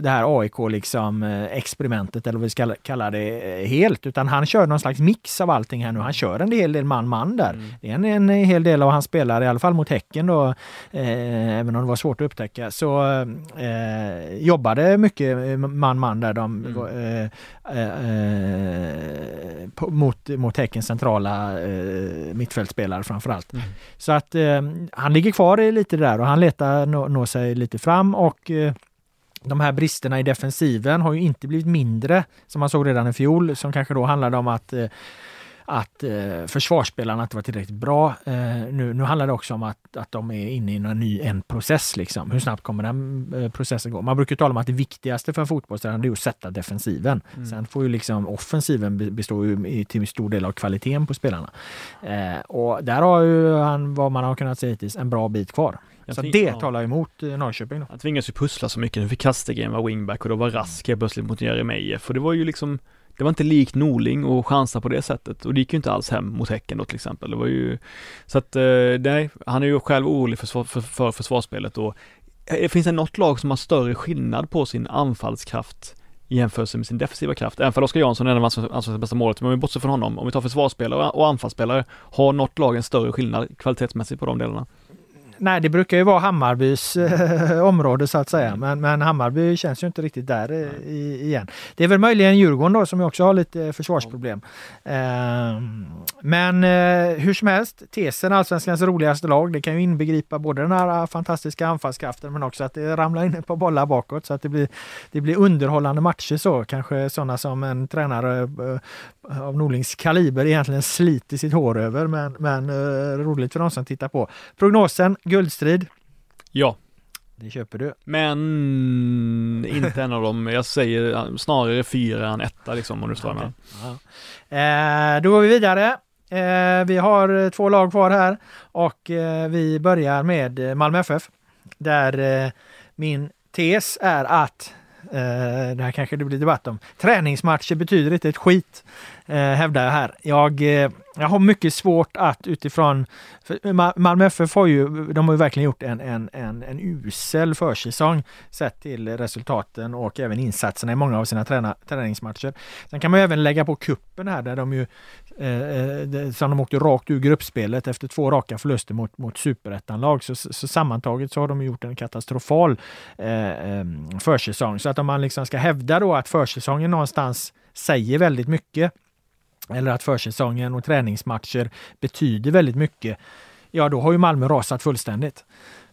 det här AIK liksom eh, experimentet eller vad vi ska kalla det helt, utan han kör någon slags mix av allting här nu. Han kör en hel del man-man där. Mm. Det är en, en hel del av hans spelare, i alla fall mot Häcken då, eh, även om det var svårt att upptäcka upptäcka så eh, jobbade mycket man-man där de mm. eh, eh, på, mot, mot Häckens centrala eh, mittfältspelare framförallt. Mm. Så att eh, han ligger kvar lite där och han letar nå, nå sig lite fram och eh, de här bristerna i defensiven har ju inte blivit mindre som man såg redan i fjol som kanske då handlade om att att eh, försvarsspelarna inte var tillräckligt bra. Eh, nu, nu handlar det också om att, att de är inne i en ny en process. Liksom. Hur snabbt kommer den eh, processen gå? Man brukar tala om att det viktigaste för en fotbollstränare är att sätta defensiven. Mm. Sen får ju liksom offensiven bestå ju till stor del av kvaliteten på spelarna. Eh, och där har ju han, vad man har kunnat se hittills, en bra bit kvar. Så det ja. talar emot eh, Norrköping. Då. Han tvingas ju pussla så mycket. Nu fick Kastegren vara wingback och då var Rask helt plötsligt mot Jeremejeff. För det var ju liksom det var inte likt Norling och chansa på det sättet och det gick ju inte alls hem mot Häcken då till exempel. Det var ju, så att, eh, nej, han är ju själv orolig för, för, för försvarsspelet och eh, finns det något lag som har större skillnad på sin anfallskraft i jämförelse med sin defensiva kraft. Även för Oskar Jansson är en av allsvenskans alltså, bästa målet, men om vi bortser från honom, om vi tar försvarsspelare och anfallsspelare, har något lag en större skillnad kvalitetsmässigt på de delarna? Nej, det brukar ju vara Hammarbys [laughs] eh, område så att säga. Mm. Men, men Hammarby känns ju inte riktigt där eh, i, igen. Det är väl möjligen Djurgården då som också har lite försvarsproblem. Eh, men eh, hur som helst, tesen allsvenskans roligaste lag, det kan ju inbegripa både den här fantastiska anfallskraften men också att det ramlar in ett par bollar bakåt så att det blir, det blir underhållande matcher så. Kanske sådana som en tränare eh, av Norlings kaliber egentligen sliter sitt hår över men, men eh, roligt för de som tittar på. Prognosen, guldstrid. Ja. Det köper du. Men inte en av dem. Jag säger snarare fyra än etta liksom om du står okay. med. Eh, då går vi vidare. Eh, vi har två lag kvar här och eh, vi börjar med Malmö FF. Där eh, min tes är att Eh, det här kanske det blir debatt om. Träningsmatcher betyder inte ett skit, eh, hävdar jag här. Jag, eh, jag har mycket svårt att utifrån... Malmö FF har ju, de har ju verkligen gjort en, en, en, en usel försäsong sett till resultaten och även insatserna i många av sina träna, träningsmatcher. Sen kan man även lägga på kuppen här där de ju eh, eh som de åkte rakt ur gruppspelet efter två raka förluster mot, mot superettanlag. Så, så sammantaget så har de gjort en katastrofal eh, ehm, försäsong. Så att om man liksom ska hävda då att försäsongen någonstans säger väldigt mycket eller att försäsongen och träningsmatcher betyder väldigt mycket, ja då har ju Malmö rasat fullständigt.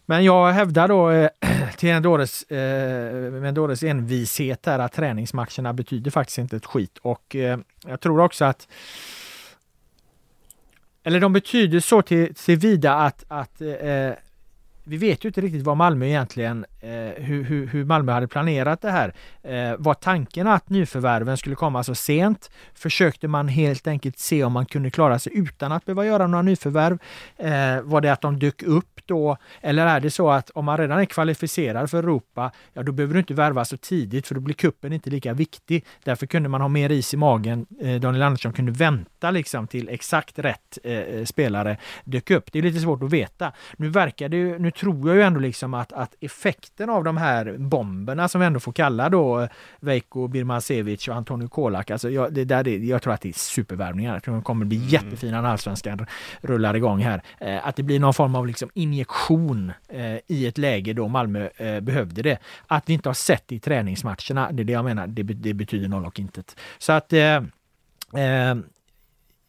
Men jag hävdar då eh, [clears throat] till Endores eh, Endores envishet här att träningsmatcherna betyder faktiskt inte ett skit och eh, jag tror också att eller de betyder så till, tillvida att, att eh, vi vet ju inte riktigt vad Malmö egentligen, eh, hur, hur, hur, Malmö hade planerat det här. Eh, var tanken att nyförvärven skulle komma så sent? Försökte man helt enkelt se om man kunde klara sig utan att behöva göra några nyförvärv? Eh, var det att de dök upp då? Eller är det så att om man redan är kvalificerad för Europa, ja då behöver du inte värva så tidigt för då blir kuppen inte lika viktig. Därför kunde man ha mer is i magen. Eh, Daniel Andersson kunde vänta liksom till exakt rätt eh, eh spelare dök upp. Det är lite svårt att veta. Nu verkar det ju, nu tror jag ju ändå liksom att, att effekten av de här bomberna som vi ändå får kalla då Veiko Birmancevic och Antonio Kolak, alltså jag, det där, jag tror att det är supervärvningar. Jag tror de kommer bli mm. jättefina när allsvenskan rullar igång här. Eh, att det blir någon form av liksom injektion eh, i ett läge då Malmö eh, behövde det. Att vi inte har sett det i träningsmatcherna, det är det jag menar, det, det betyder noll och intet. Så att eh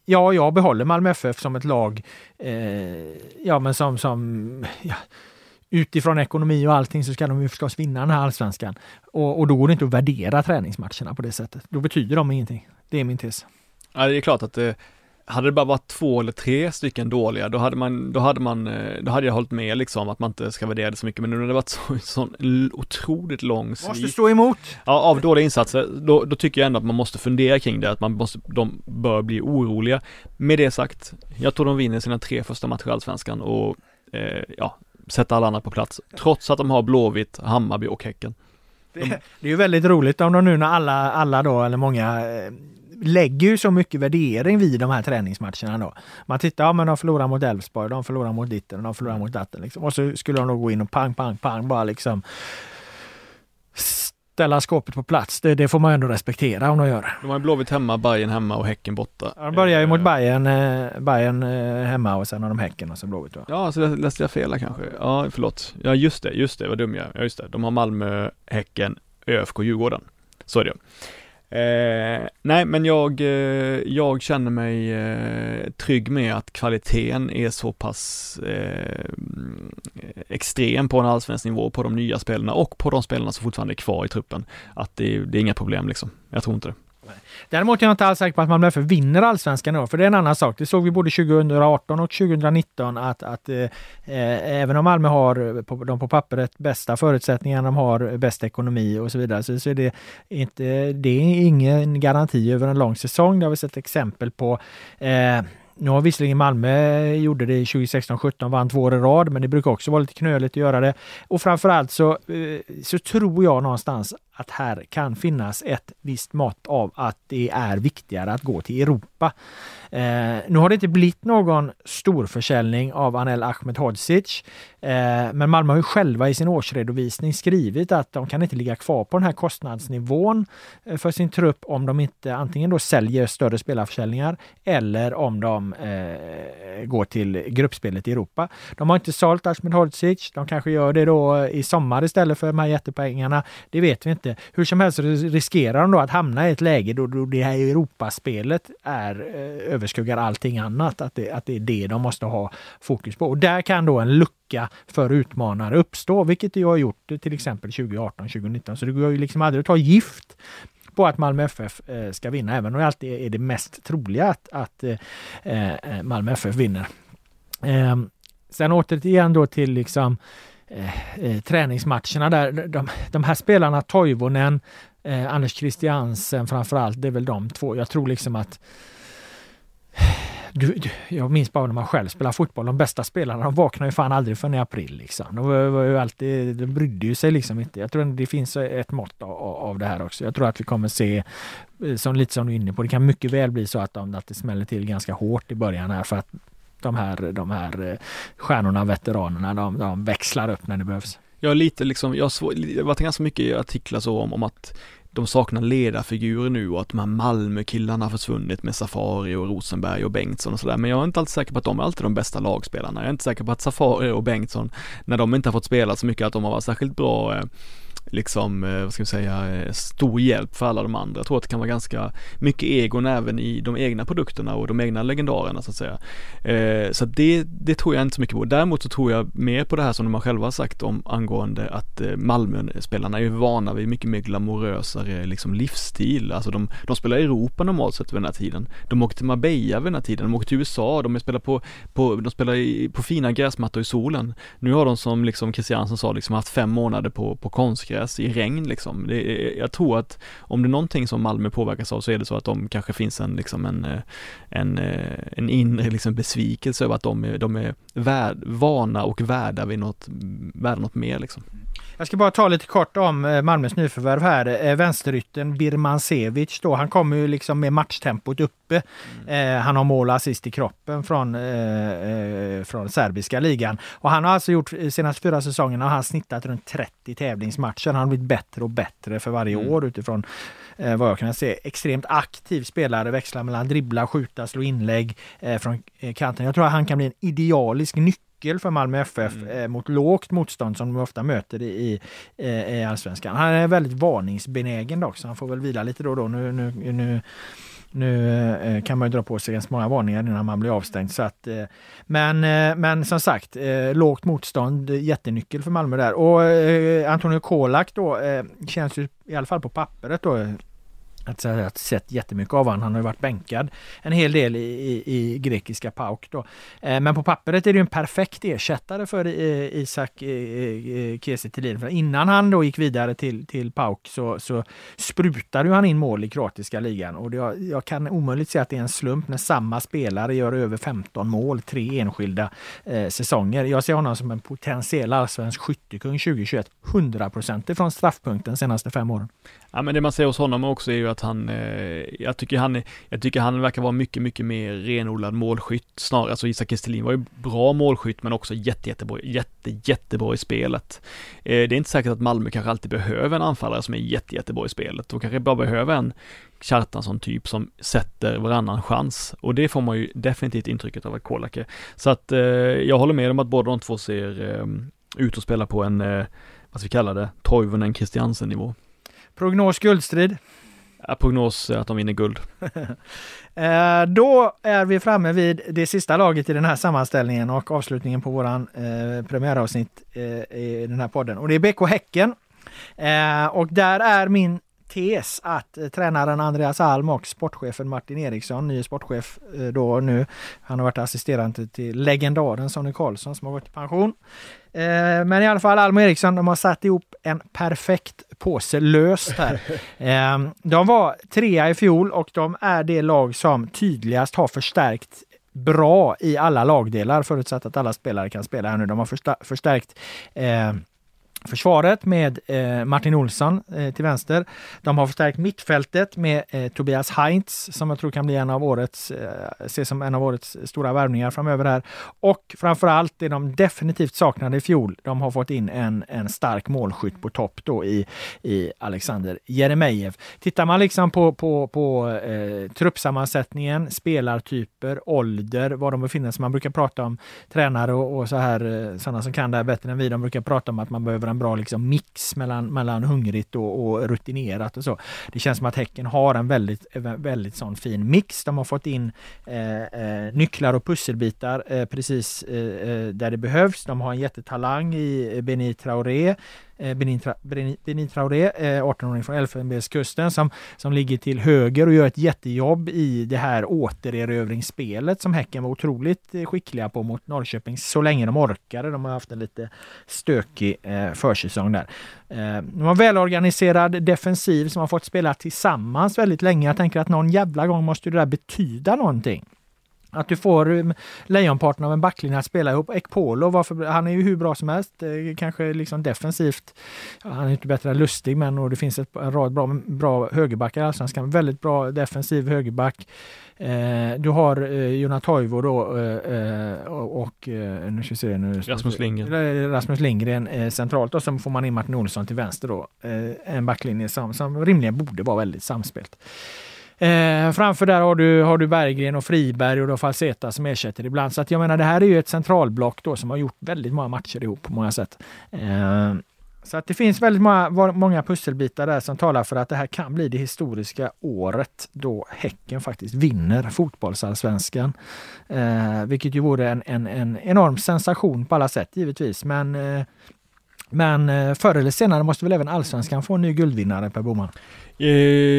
ja, jag behåller Malmö FF som ett lag, eh, ja men som, som ja, utifrån ekonomi och allting så ska de ju förstås vinna den här allsvenskan. Och, och då går det inte att värdera träningsmatcherna på det sättet. Då betyder de ingenting. Det är min tes. Ja, det är klart att det, hade det bara varit två eller tre stycken dåliga, då hade man, då hade man, eh, då hade jag hållit med liksom att man inte ska värdera det så mycket, men nu när det varit så, [laughs] sån otroligt lång svit. Måste stå emot! Ja, av dåliga insatser, då, då tycker jag ändå att man måste fundera kring det, att man måste, de bör bli oroliga. Med det sagt, jag tror de vinner sina tre första matcher i Allsvenskan och eh, ja, sätta alla andra på plats. Trots att de har Blåvitt, Hammarby och Häcken. Det, det är ju väldigt roligt om de nu när alla, alla då, eller många eh, lägger ju så mycket värdering vid de här träningsmatcherna då. Man tittar, ja men de förlorar mot Elfsborg, de förlorar mot ditten, de förlorar mot datten liksom. Och så skulle de då gå in och pang, pang, pang bara liksom ställa skåpet på plats. Det, det, får man ändå respektera om de gör. De har Blåvitt hemma, Bayern hemma och Häcken borta. Ja, de börjar ju mot Bayern, eh, Bayern eh, hemma och sen har de Häcken och sen Blåvitt. Då. Ja, så läste jag fel kanske. Ja, förlåt. Ja, just det, just det, vad dum jag är. Ja, just det. De har Malmö, Häcken, ÖFK, Djurgården. Så är det. Eh, nej, men jag, eh, jag känner mig eh, trygg med att kvaliteten är så pass eh, extrem på en allsvensk nivå på de nya spelarna och på de spelarna som fortfarande är kvar i truppen. Att det, det är inga problem liksom. Jag tror inte det. Däremot är jag inte alls säker på att Malmö FF vinner allsvenskan då, för det är en annan sak. Det såg vi både 2018 och 2019 att, att eh, eh, även om Malmö har eh, på, de på pappret bästa förutsättningarna, de har bäst ekonomi och så vidare, så, så är det inte, det är ingen garanti över en lång säsong. Det har vi sett exempel på. Eh, nu har visserligen Malmö eh, gjorde det 2016-17, vann två år i rad, men det brukar också vara lite knöligt att göra det. Och framförallt så, så tror jag någonstans att här kan finnas ett visst mått av att det är viktigare att gå till Europa. Eh, nu har det inte blivit någon storförsäljning av Anel Ahmedhodzic. Eh, men Malmö har ju själva i sin årsredovisning skrivit att de kan inte ligga kvar på den här kostnadsnivån eh, för sin trupp om de inte antingen då säljer större spelarförsäljningar eller om de eh, går till gruppspelet i Europa. De har inte sålt Ahmedhodzic. De kanske gör det då i sommar istället för de här jättepengarna. Det vet vi inte. Eh, hur som helst riskerar de då att hamna i ett läge då, då det här Europaspelet är eh, överskuggar allting annat. Att det, att det är det de måste ha fokus på. Och där kan då en lucka för utmanare uppstå, vilket det har gjort till exempel 2018, 2019. Så det går ju liksom aldrig att ta gift på att Malmö FF eh, ska vinna, även om det alltid är det mest troliga att, att eh, eh Malmö FF vinner. Eh, sen återigen då till liksom Eh, eh, träningsmatcherna där de, de här spelarna, Toivonen, eh, Anders Christiansen framförallt, det är väl de två. Jag tror liksom att du, du, jag minns bara när man själv spelade fotboll, de bästa spelarna de vaknar ju fan aldrig förrän i april. Liksom. De, var ju alltid, de brydde ju sig liksom inte. Jag tror det finns ett mått av, av det här också. Jag tror att vi kommer se, eh, som lite som du är inne på, det kan mycket väl bli så att, de, att det smäller till ganska hårt i början här för att de här, de här eh, stjärnorna, veteranerna, de, de växlar upp när det behövs. Jag lite liksom, jag har varit ganska mycket artiklar så om, om att de saknar ledarfigurer nu och att de här Malmökillarna har försvunnit med Safari och Rosenberg och Bengtsson och sådär. Men jag är inte alltid säker på att de är alltid de bästa lagspelarna. Jag är inte säker på att Safari och Bengtsson, när de inte har fått spela så mycket, att de har varit särskilt bra eh, liksom, eh, vad ska vi säga, eh, stor hjälp för alla de andra. Jag tror att det kan vara ganska mycket egon även i de egna produkterna och de egna legendarerna så att säga. Eh, så det, det tror jag inte så mycket på. Däremot så tror jag mer på det här som de har själva sagt om angående att eh, Malmö-spelarna är vana vid mycket mer glamorösare liksom livsstil. Alltså de, de spelar i Europa normalt sett vid den här tiden. De åker till Marbella vid den här tiden, de åker till USA, de spelar på, på, de spelar i, på fina gräsmattor i solen. Nu har de som liksom Christiansen sa, liksom haft fem månader på, på konstgräs konstgräs i regn liksom. Det, jag tror att om det är någonting som Malmö påverkas av så är det så att de kanske finns en liksom en, eh, en, eh, en inre liksom besvikelse över att de är, de är värd, vana och värda vid något, värda något mer liksom. Jag ska bara ta lite kort om eh, Malmös nyförvärv här. Vänsterytten Birman Sevic då, han kommer ju liksom med matchtempot uppe. Mm. han har mål och assist i kroppen från, eh, från serbiska ligan. Och han har alltså gjort, senaste fyra säsongerna har han snittat runt 30 tävlingsmatcher. Han har blivit bättre och bättre för varje mm. år utifrån eh, vad jag kan se. Extremt aktiv spelare, växlar mellan dribbla, skjuta, slå inlägg eh, från kanten. Jag tror att han kan bli en idealisk nyckel nyckel för Malmö FF mm. eh, mot lågt motstånd som de ofta möter i, i, i allsvenskan. Han är väldigt varningsbenägen dock, så han får väl vila lite då och då. Nu, nu, nu nu eh, kan man ju dra på sig ganska många varningar innan man blir avstängd. Så att, eh, men, eh, men som sagt, eh, lågt motstånd, jättenyckel för Malmö där. Och eh, Antonio Kolak då känns ju i alla fall på pappret då att jag har sett jättemycket av honom. Han har ju varit bänkad en hel del i, i, i grekiska PAOK. Då. Eh, men på pappret är det en perfekt ersättare för eh, Isak eh, eh Kiese Thelin. innan han då gick vidare till, till PAOK så, så sprutade han in mål i kroatiska ligan. Och det, jag kan omöjligt säga att det är en slump när samma spelare gör över 15 mål, tre enskilda eh, säsonger. Jag ser honom som en potentiell allsvensk skyttekung 2021. 100 från straffpunkten senaste fem åren. Ja men det man ser hos honom också är ju att han, eh, jag tycker han, jag tycker han verkar vara mycket, mycket mer renodlad målskytt snarare. Alltså Isak Kristelin var ju bra målskytt men också jätte, jättebra, jätte, jättebra i spelet. Eh, det är inte säkert att Malmö kanske alltid behöver en anfallare som är jätte, jättebra i spelet. De kanske bara behöver en Kjartansson typ som sätter varannan chans och det får man ju definitivt intrycket av att Kolake. Så att eh, jag håller med om att båda de två ser eh, ut att spela på en, eh, vad ska vi kalla det, Toivonen Christiansen nivå. Prognos guldstrid? Eh, prognos eh, att de vinner guld. [laughs] eh, då är vi framme vid det sista laget i den här sammanställningen och avslutningen på våran eh, premiäravsnitt eh, i den här podden. Och det är BK Häcken. Eh, och där är min tes att eh, tränaren Andreas Alm och sportchefen Martin Eriksson, ny sportchef eh, då nu, han har varit assisterande till legendaren Sonny Karlsson som har gått i pension. Eh, men i alla fall Alm och Eriksson, de har satt ihop en perfekt påse löst här. [laughs] De var trea i fjol och de är det lag som tydligast har förstärkt bra i alla lagdelar förutsatt att alla spelare kan spela här nu. De har förstärkt försvaret med eh, Martin Olsson eh, till vänster. De har förstärkt mittfältet med eh, Tobias Heinz som jag tror kan bli en av årets, eh, ses som en av årets stora värvningar framöver här. Och framförallt det de definitivt saknade i fjol, de har fått in en, en stark målskytt på topp då i, i Alexander Jeremejeff. Tittar man liksom på, på, på eh, truppsammansättningen, spelartyper, ålder, var de befinner sig. Man brukar prata om tränare och, och så här, eh, sådana som kan det här bättre än vi, de brukar prata om att man behöver en bra liksom, mix mellan, mellan hungrigt och, och, rutinerat och så. Det känns som att Häcken har en väldigt, väldigt sån fin mix. De har fått in eh, eh nycklar och pusselbitar eh, precis eh, eh, där det behövs. De har en jättetalang i eh, Beni Traoré Eh, Benin, Tra Benin Traoré, eh, 18-åring från Elfenbenskusten som, som ligger till höger och gör ett jättejobb i det här återerövringsspelet som Häcken var otroligt eh, skickliga på mot Norrköping så länge de orkade. De har haft en lite stökig försäsong där. De har välorganiserad defensiv som har fått spela tillsammans väldigt länge. Jag tänker att någon jävla gång måste det där betyda någonting. Att du får um, lejonparten av en backlinje att spela ihop. Ekpolo, varför, han är ju hur bra som helst. Kanske liksom defensivt. Han är inte bättre än Lustig, men och det finns ett, en rad bra, bra högerbackar i Allsvenskan. Väldigt bra defensiv högerback. Eh, du har eh, Jona Toivo då eh, eh och eh, nu ska vi se nu. Rasmus Lindgren. Rasmus Lindgren eh, centralt och sen får man in Martin Olsson till vänster då. Eh, en backlinje som, som rimligen borde vara väldigt samspelt. Eh, framför där har du, har du Berggren och Friberg och då Falseta som ersätter ibland. Så att jag menar, det här är ju ett centralblock då som har gjort väldigt många matcher ihop på många sätt. Eh, så att det finns väldigt många, många pusselbitar där som talar för att det här kan bli det historiska året då Häcken faktiskt vinner fotbollsallsvenskan. Eh, vilket ju vore en, en, en enorm sensation på alla sätt givetvis. Men, eh, men eh, förr eller senare måste väl även allsvenskan få en ny guldvinnare Per Boman? Eh,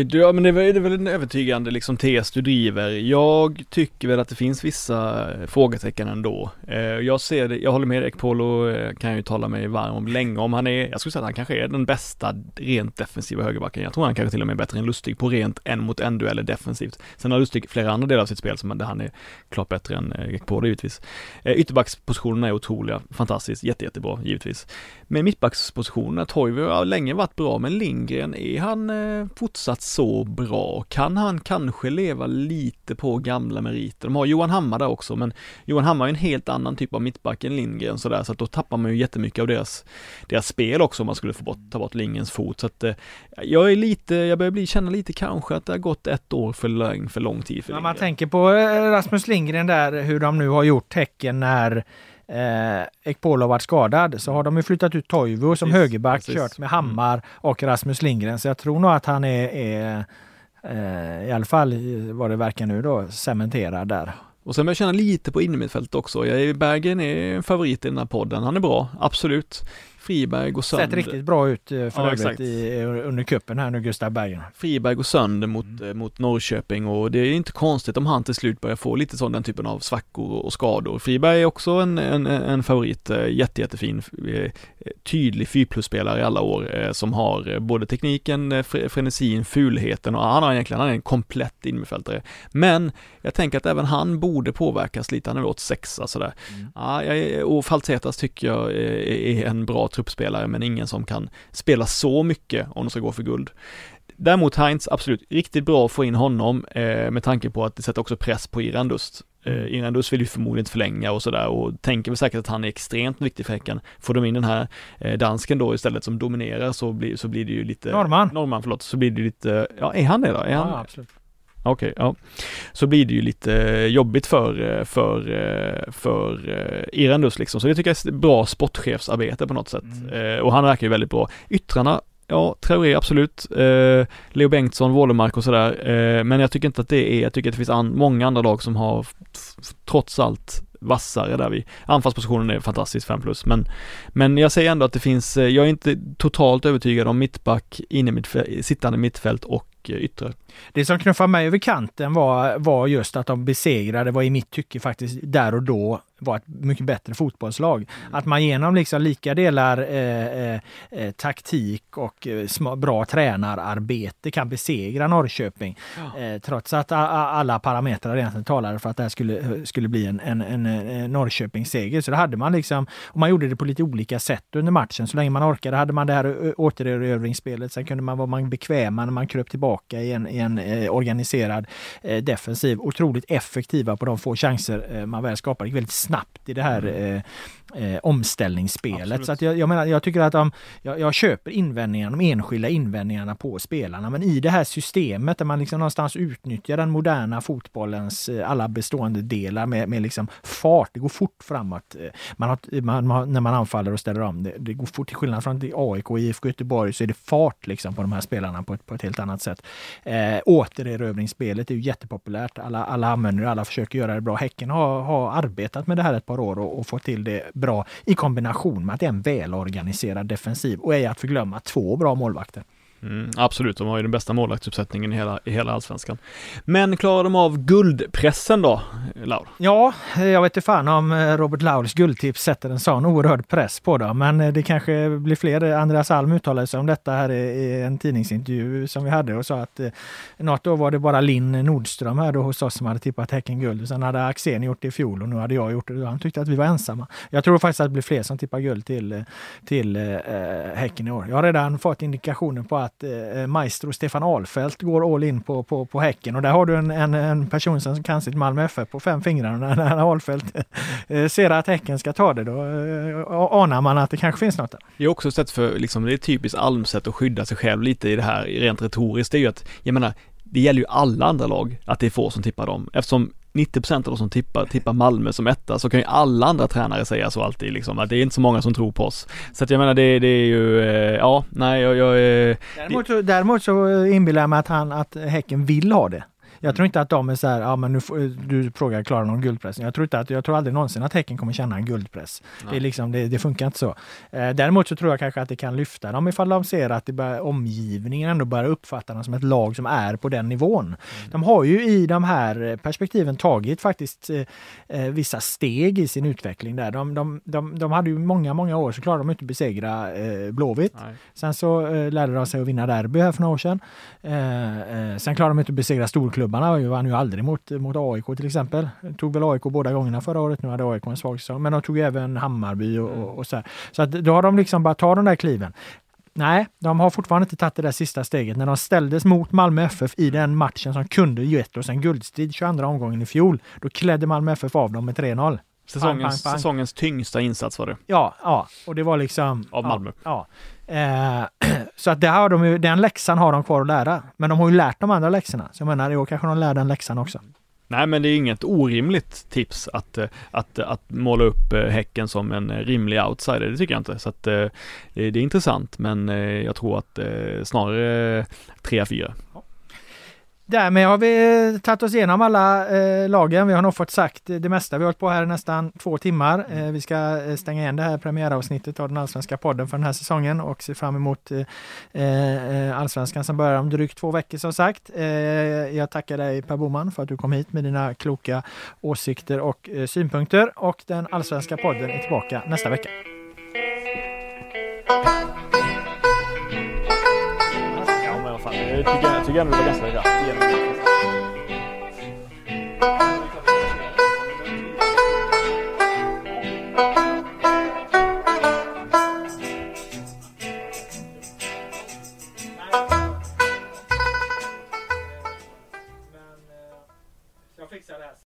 ja men det är väl en övertygande liksom tes du driver. Jag tycker väl att det finns vissa eh, frågetecken ändå. Eh, jag ser det, jag håller med Ekpolo Polo kan jag ju tala mig varm om länge om han är, jag skulle säga att han kanske är den bästa rent defensiva högerbacken. Jag tror han kanske till och med är bättre än Lustig på rent en mot en dueller defensivt. Sen har Lustig flera andra delar av sitt spel som där han är klart bättre än Ekpolo Polo givetvis. Ytterbackspositionerna är otroliga, fantastiskt, jätte, jättebra givetvis. Men mittbackspositionerna, Toivo har länge varit bra men Lindgren, är han fortsatt så bra? Kan han kanske leva lite på gamla meriter? De har Johan Hammar där också, men Johan Hammar är en helt annan typ av mittback än Lindgren sådär, så att då tappar man ju jättemycket av deras, deras spel också om man skulle få bort, ta bort Lindgrens fot. Så att eh, jag är lite, jag börjar bli, känna lite kanske att det har gått ett år för lång, för lång tid för När man tänker på eh, Rasmus Lindgren där, hur de nu har gjort tecken när eh, Ekpolo varit skadad så har de ju flyttat ut Toivo som precis, högerback, precis. kört med Hammar mm. och Rasmus Lindgren. Så jag tror nog att han är, är eh, i alla fall vad det verkar nu då, cementerad där. Och sen börjar jag känna lite på innermittfältet också. Jag, Bergen är en favorit i den här podden. Han är bra, absolut. Friberg går sönder. Sett riktigt bra ut eh, för ja, övrigt i, under kuppen här nu, Gustav Bergen. Friberg går sönder mot, mm. Eh, mot Norrköping och det är inte konstigt om han till slut börjar få lite sån den typen av svackor och skador. Friberg är också en, en, en favorit, eh, jätte, jättefin, tydlig 4 plus-spelare i alla år som har både tekniken, frenesin, fulheten och han har egentligen, han är en komplett innermittfältare. Men jag tänker att även han borde påverkas lite, han är åt sexa sådär. Mm. Ja, jag, och Faltetas tycker jag är en bra truppspelare, men ingen som kan spela så mycket om de ska gå för guld. Däremot Heinz, absolut, riktigt bra att få in honom eh, med tanke på att det sätter också press på Irandust. Eh. Irandust vill ju förmodligen inte förlänga och sådär och tänker väl säkert att han är extremt viktig för Häcken. Får de in den här eh, dansken då istället som dominerar så blir, så blir det ju lite... Norrman! Norrman, förlåt, så blir det lite, ja är han det då? Är ja, han, absolut. Okej, okay, ja. Så blir det ju lite jobbigt för, för, för Irandus liksom. Så det tycker jag är bra sportchefsarbete på något sätt. Mm. Och han verkar ju väldigt bra. Yttrarna, ja, Traoré absolut. Leo Bengtsson, Wålemark och sådär. Men jag tycker inte att det är, jag tycker att det finns an, många andra lag som har trots allt vassare där vi, anfallspositionen är fantastisk 5 plus, men, men jag säger ändå att det finns, jag är inte totalt övertygad om mittback, inne mittfält, sittande mittfält och yttrar. Det som knuffade mig över kanten var, var just att de besegrade, var i mitt tycke faktiskt där och då var ett mycket bättre fotbollslag. Att man genom liksom lika delar eh, eh, taktik och eh, bra tränararbete kan besegra Norrköping. Ja. Eh, trots att alla parametrar egentligen talade för att det här skulle, skulle bli en, en, en, en Norrköpingsseger. Så det hade man liksom, och man gjorde det på lite olika sätt under matchen. Så länge man orkade hade man det här återerövringsspelet. Sen kunde man vara bekväma när man kröp tillbaka i en, i en eh, organiserad eh, defensiv. Otroligt effektiva på de få chanser eh, man väl skapar. Gick väldigt snabbt i det här mm eh, omställningsspelet. Absolut. Så att jag, jag, menar, jag tycker att de, jag, jag, köper invändningarna, de enskilda invändningarna på spelarna, men i det här systemet där man liksom någonstans utnyttjar den moderna fotbollens eh, alla bestående delar med, med liksom fart. Det går fort framåt. Eh, man har, man, man, när man anfaller och ställer om. Det, det går fort. Till skillnad från AIK och IFK Göteborg så är det fart liksom på de här spelarna på ett, på ett helt annat sätt. Eh, återerövringsspelet är ju jättepopulärt. Alla, alla använder det, alla försöker göra det bra. Häcken har, har arbetat med det här ett par år och, och fått till det bra i kombination med att det är en välorganiserad defensiv och är att förglömma två bra målvakter. Mm, absolut, de har ju den bästa målvaktsuppsättningen i hela, i hela allsvenskan. Men klarar de av guldpressen då, Laur? Ja, jag vet inte fan om eh, Robert Laurs guldtips sätter en sån oerhörd press på dem, men eh, det kanske blir fler. Andreas Alm uttalade sig om detta här i en tidningsintervju som vi hade och sa att eh, något år var det bara Linn Nordström här då hos oss som hade tippat Häcken guld. Sen hade Axén gjort det i fjol och nu hade jag gjort det. Han tyckte att vi var ensamma. Jag tror faktiskt att det blir fler som tippar guld till, eh, till Häcken i år. Jag har redan fått indikationer på att eh, eh, maestro Stefan Ahlfeldt går all in på, på, på Häcken och där har du en, en, en person som kan sitt Malmö FF på fem fingrar. När, när Ahlfeldt eh, eh, ser att Häcken ska ta det då eh, anar man att det kanske finns något där. Det är också ett sätt för, liksom, det är typiskt Almsätt att skydda sig själv lite i det här rent retoriskt. Det är ju att, jag menar, det gäller ju alla andra lag att det är få som tippar dem eftersom 90% av de som tippar, tippar Malmö som etta så kan ju alla andra tränare säga så alltid liksom att det är inte så många som tror på oss. Så att jag menar det, det är ju, eh, ja, nej jag, jag eh, däremot, så, däremot så inbillar jag mig att han, att Häcken vill ha det. Jag tror inte att de är så här, ja men nu får, du frågar klarar någon guldpress. Jag tror inte att, jag tror aldrig någonsin att Häcken kommer känna en guldpress. Det, är liksom, det, det, funkar inte så. Eh, däremot så tror jag kanske att det kan lyfta dem ifall de ser att det börjar, omgivningen ändå börjar uppfatta dem som ett lag som är på den nivån. Mm. De har ju i de här perspektiven tagit faktiskt eh, eh, vissa steg i sin utveckling där. De, de, de, de hade ju många, många år så klarade de inte att besegra eh, Blåvitt. Nej. Sen så eh, lärde de sig att vinna derby här för några år sedan. Eh, eh sen klarade de inte att besegra storklubbar klubbarna vann ju aldrig mot, mot AIK till exempel. Tog väl AIK båda gångerna förra året. Nu hade AIK en svag säsong. Men de tog även Hammarby och, och, och så här. Så att då har de liksom bara tagit de där kliven. Nej, de har fortfarande inte tagit det där sista steget. När de ställdes mot Malmö FF i den matchen som kunde gett oss en guldstrid 22 omgången i fjol, då klädde Malmö FF av dem med 3-0. Säsongens, pang, pang, pang. säsongens tyngsta insats var det. Ja, ja, och det var liksom... Av Malmö. Ja, ja. Eh, [clears throat] så att det har de ju, den läxan har de kvar att lära. Men de har ju lärt de andra läxorna. Så jag menar, i år kanske de lär den läxan också. Nej men det är inget orimligt tips att, eh, att, att måla upp eh, Häcken som en rimlig outsider, det tycker jag inte. Så att det, det är intressant men jag tror att snarare 3-4. Därmed har vi tagit oss igenom alla eh, lagen. Vi har nog fått sagt det mesta. Vi har hållit på här i nästan två timmar. Eh, vi ska eh, stänga igen det här premiäravsnittet av den allsvenska podden för den här säsongen och se fram emot eh, eh allsvenskan som börjar om drygt två veckor som sagt. Eh, jag tackar dig Per Boman för att du kom hit med dina kloka åsikter och eh, synpunkter och den allsvenska podden är tillbaka nästa vecka. Jag tycker, jag tycker ändå det var ganska raskt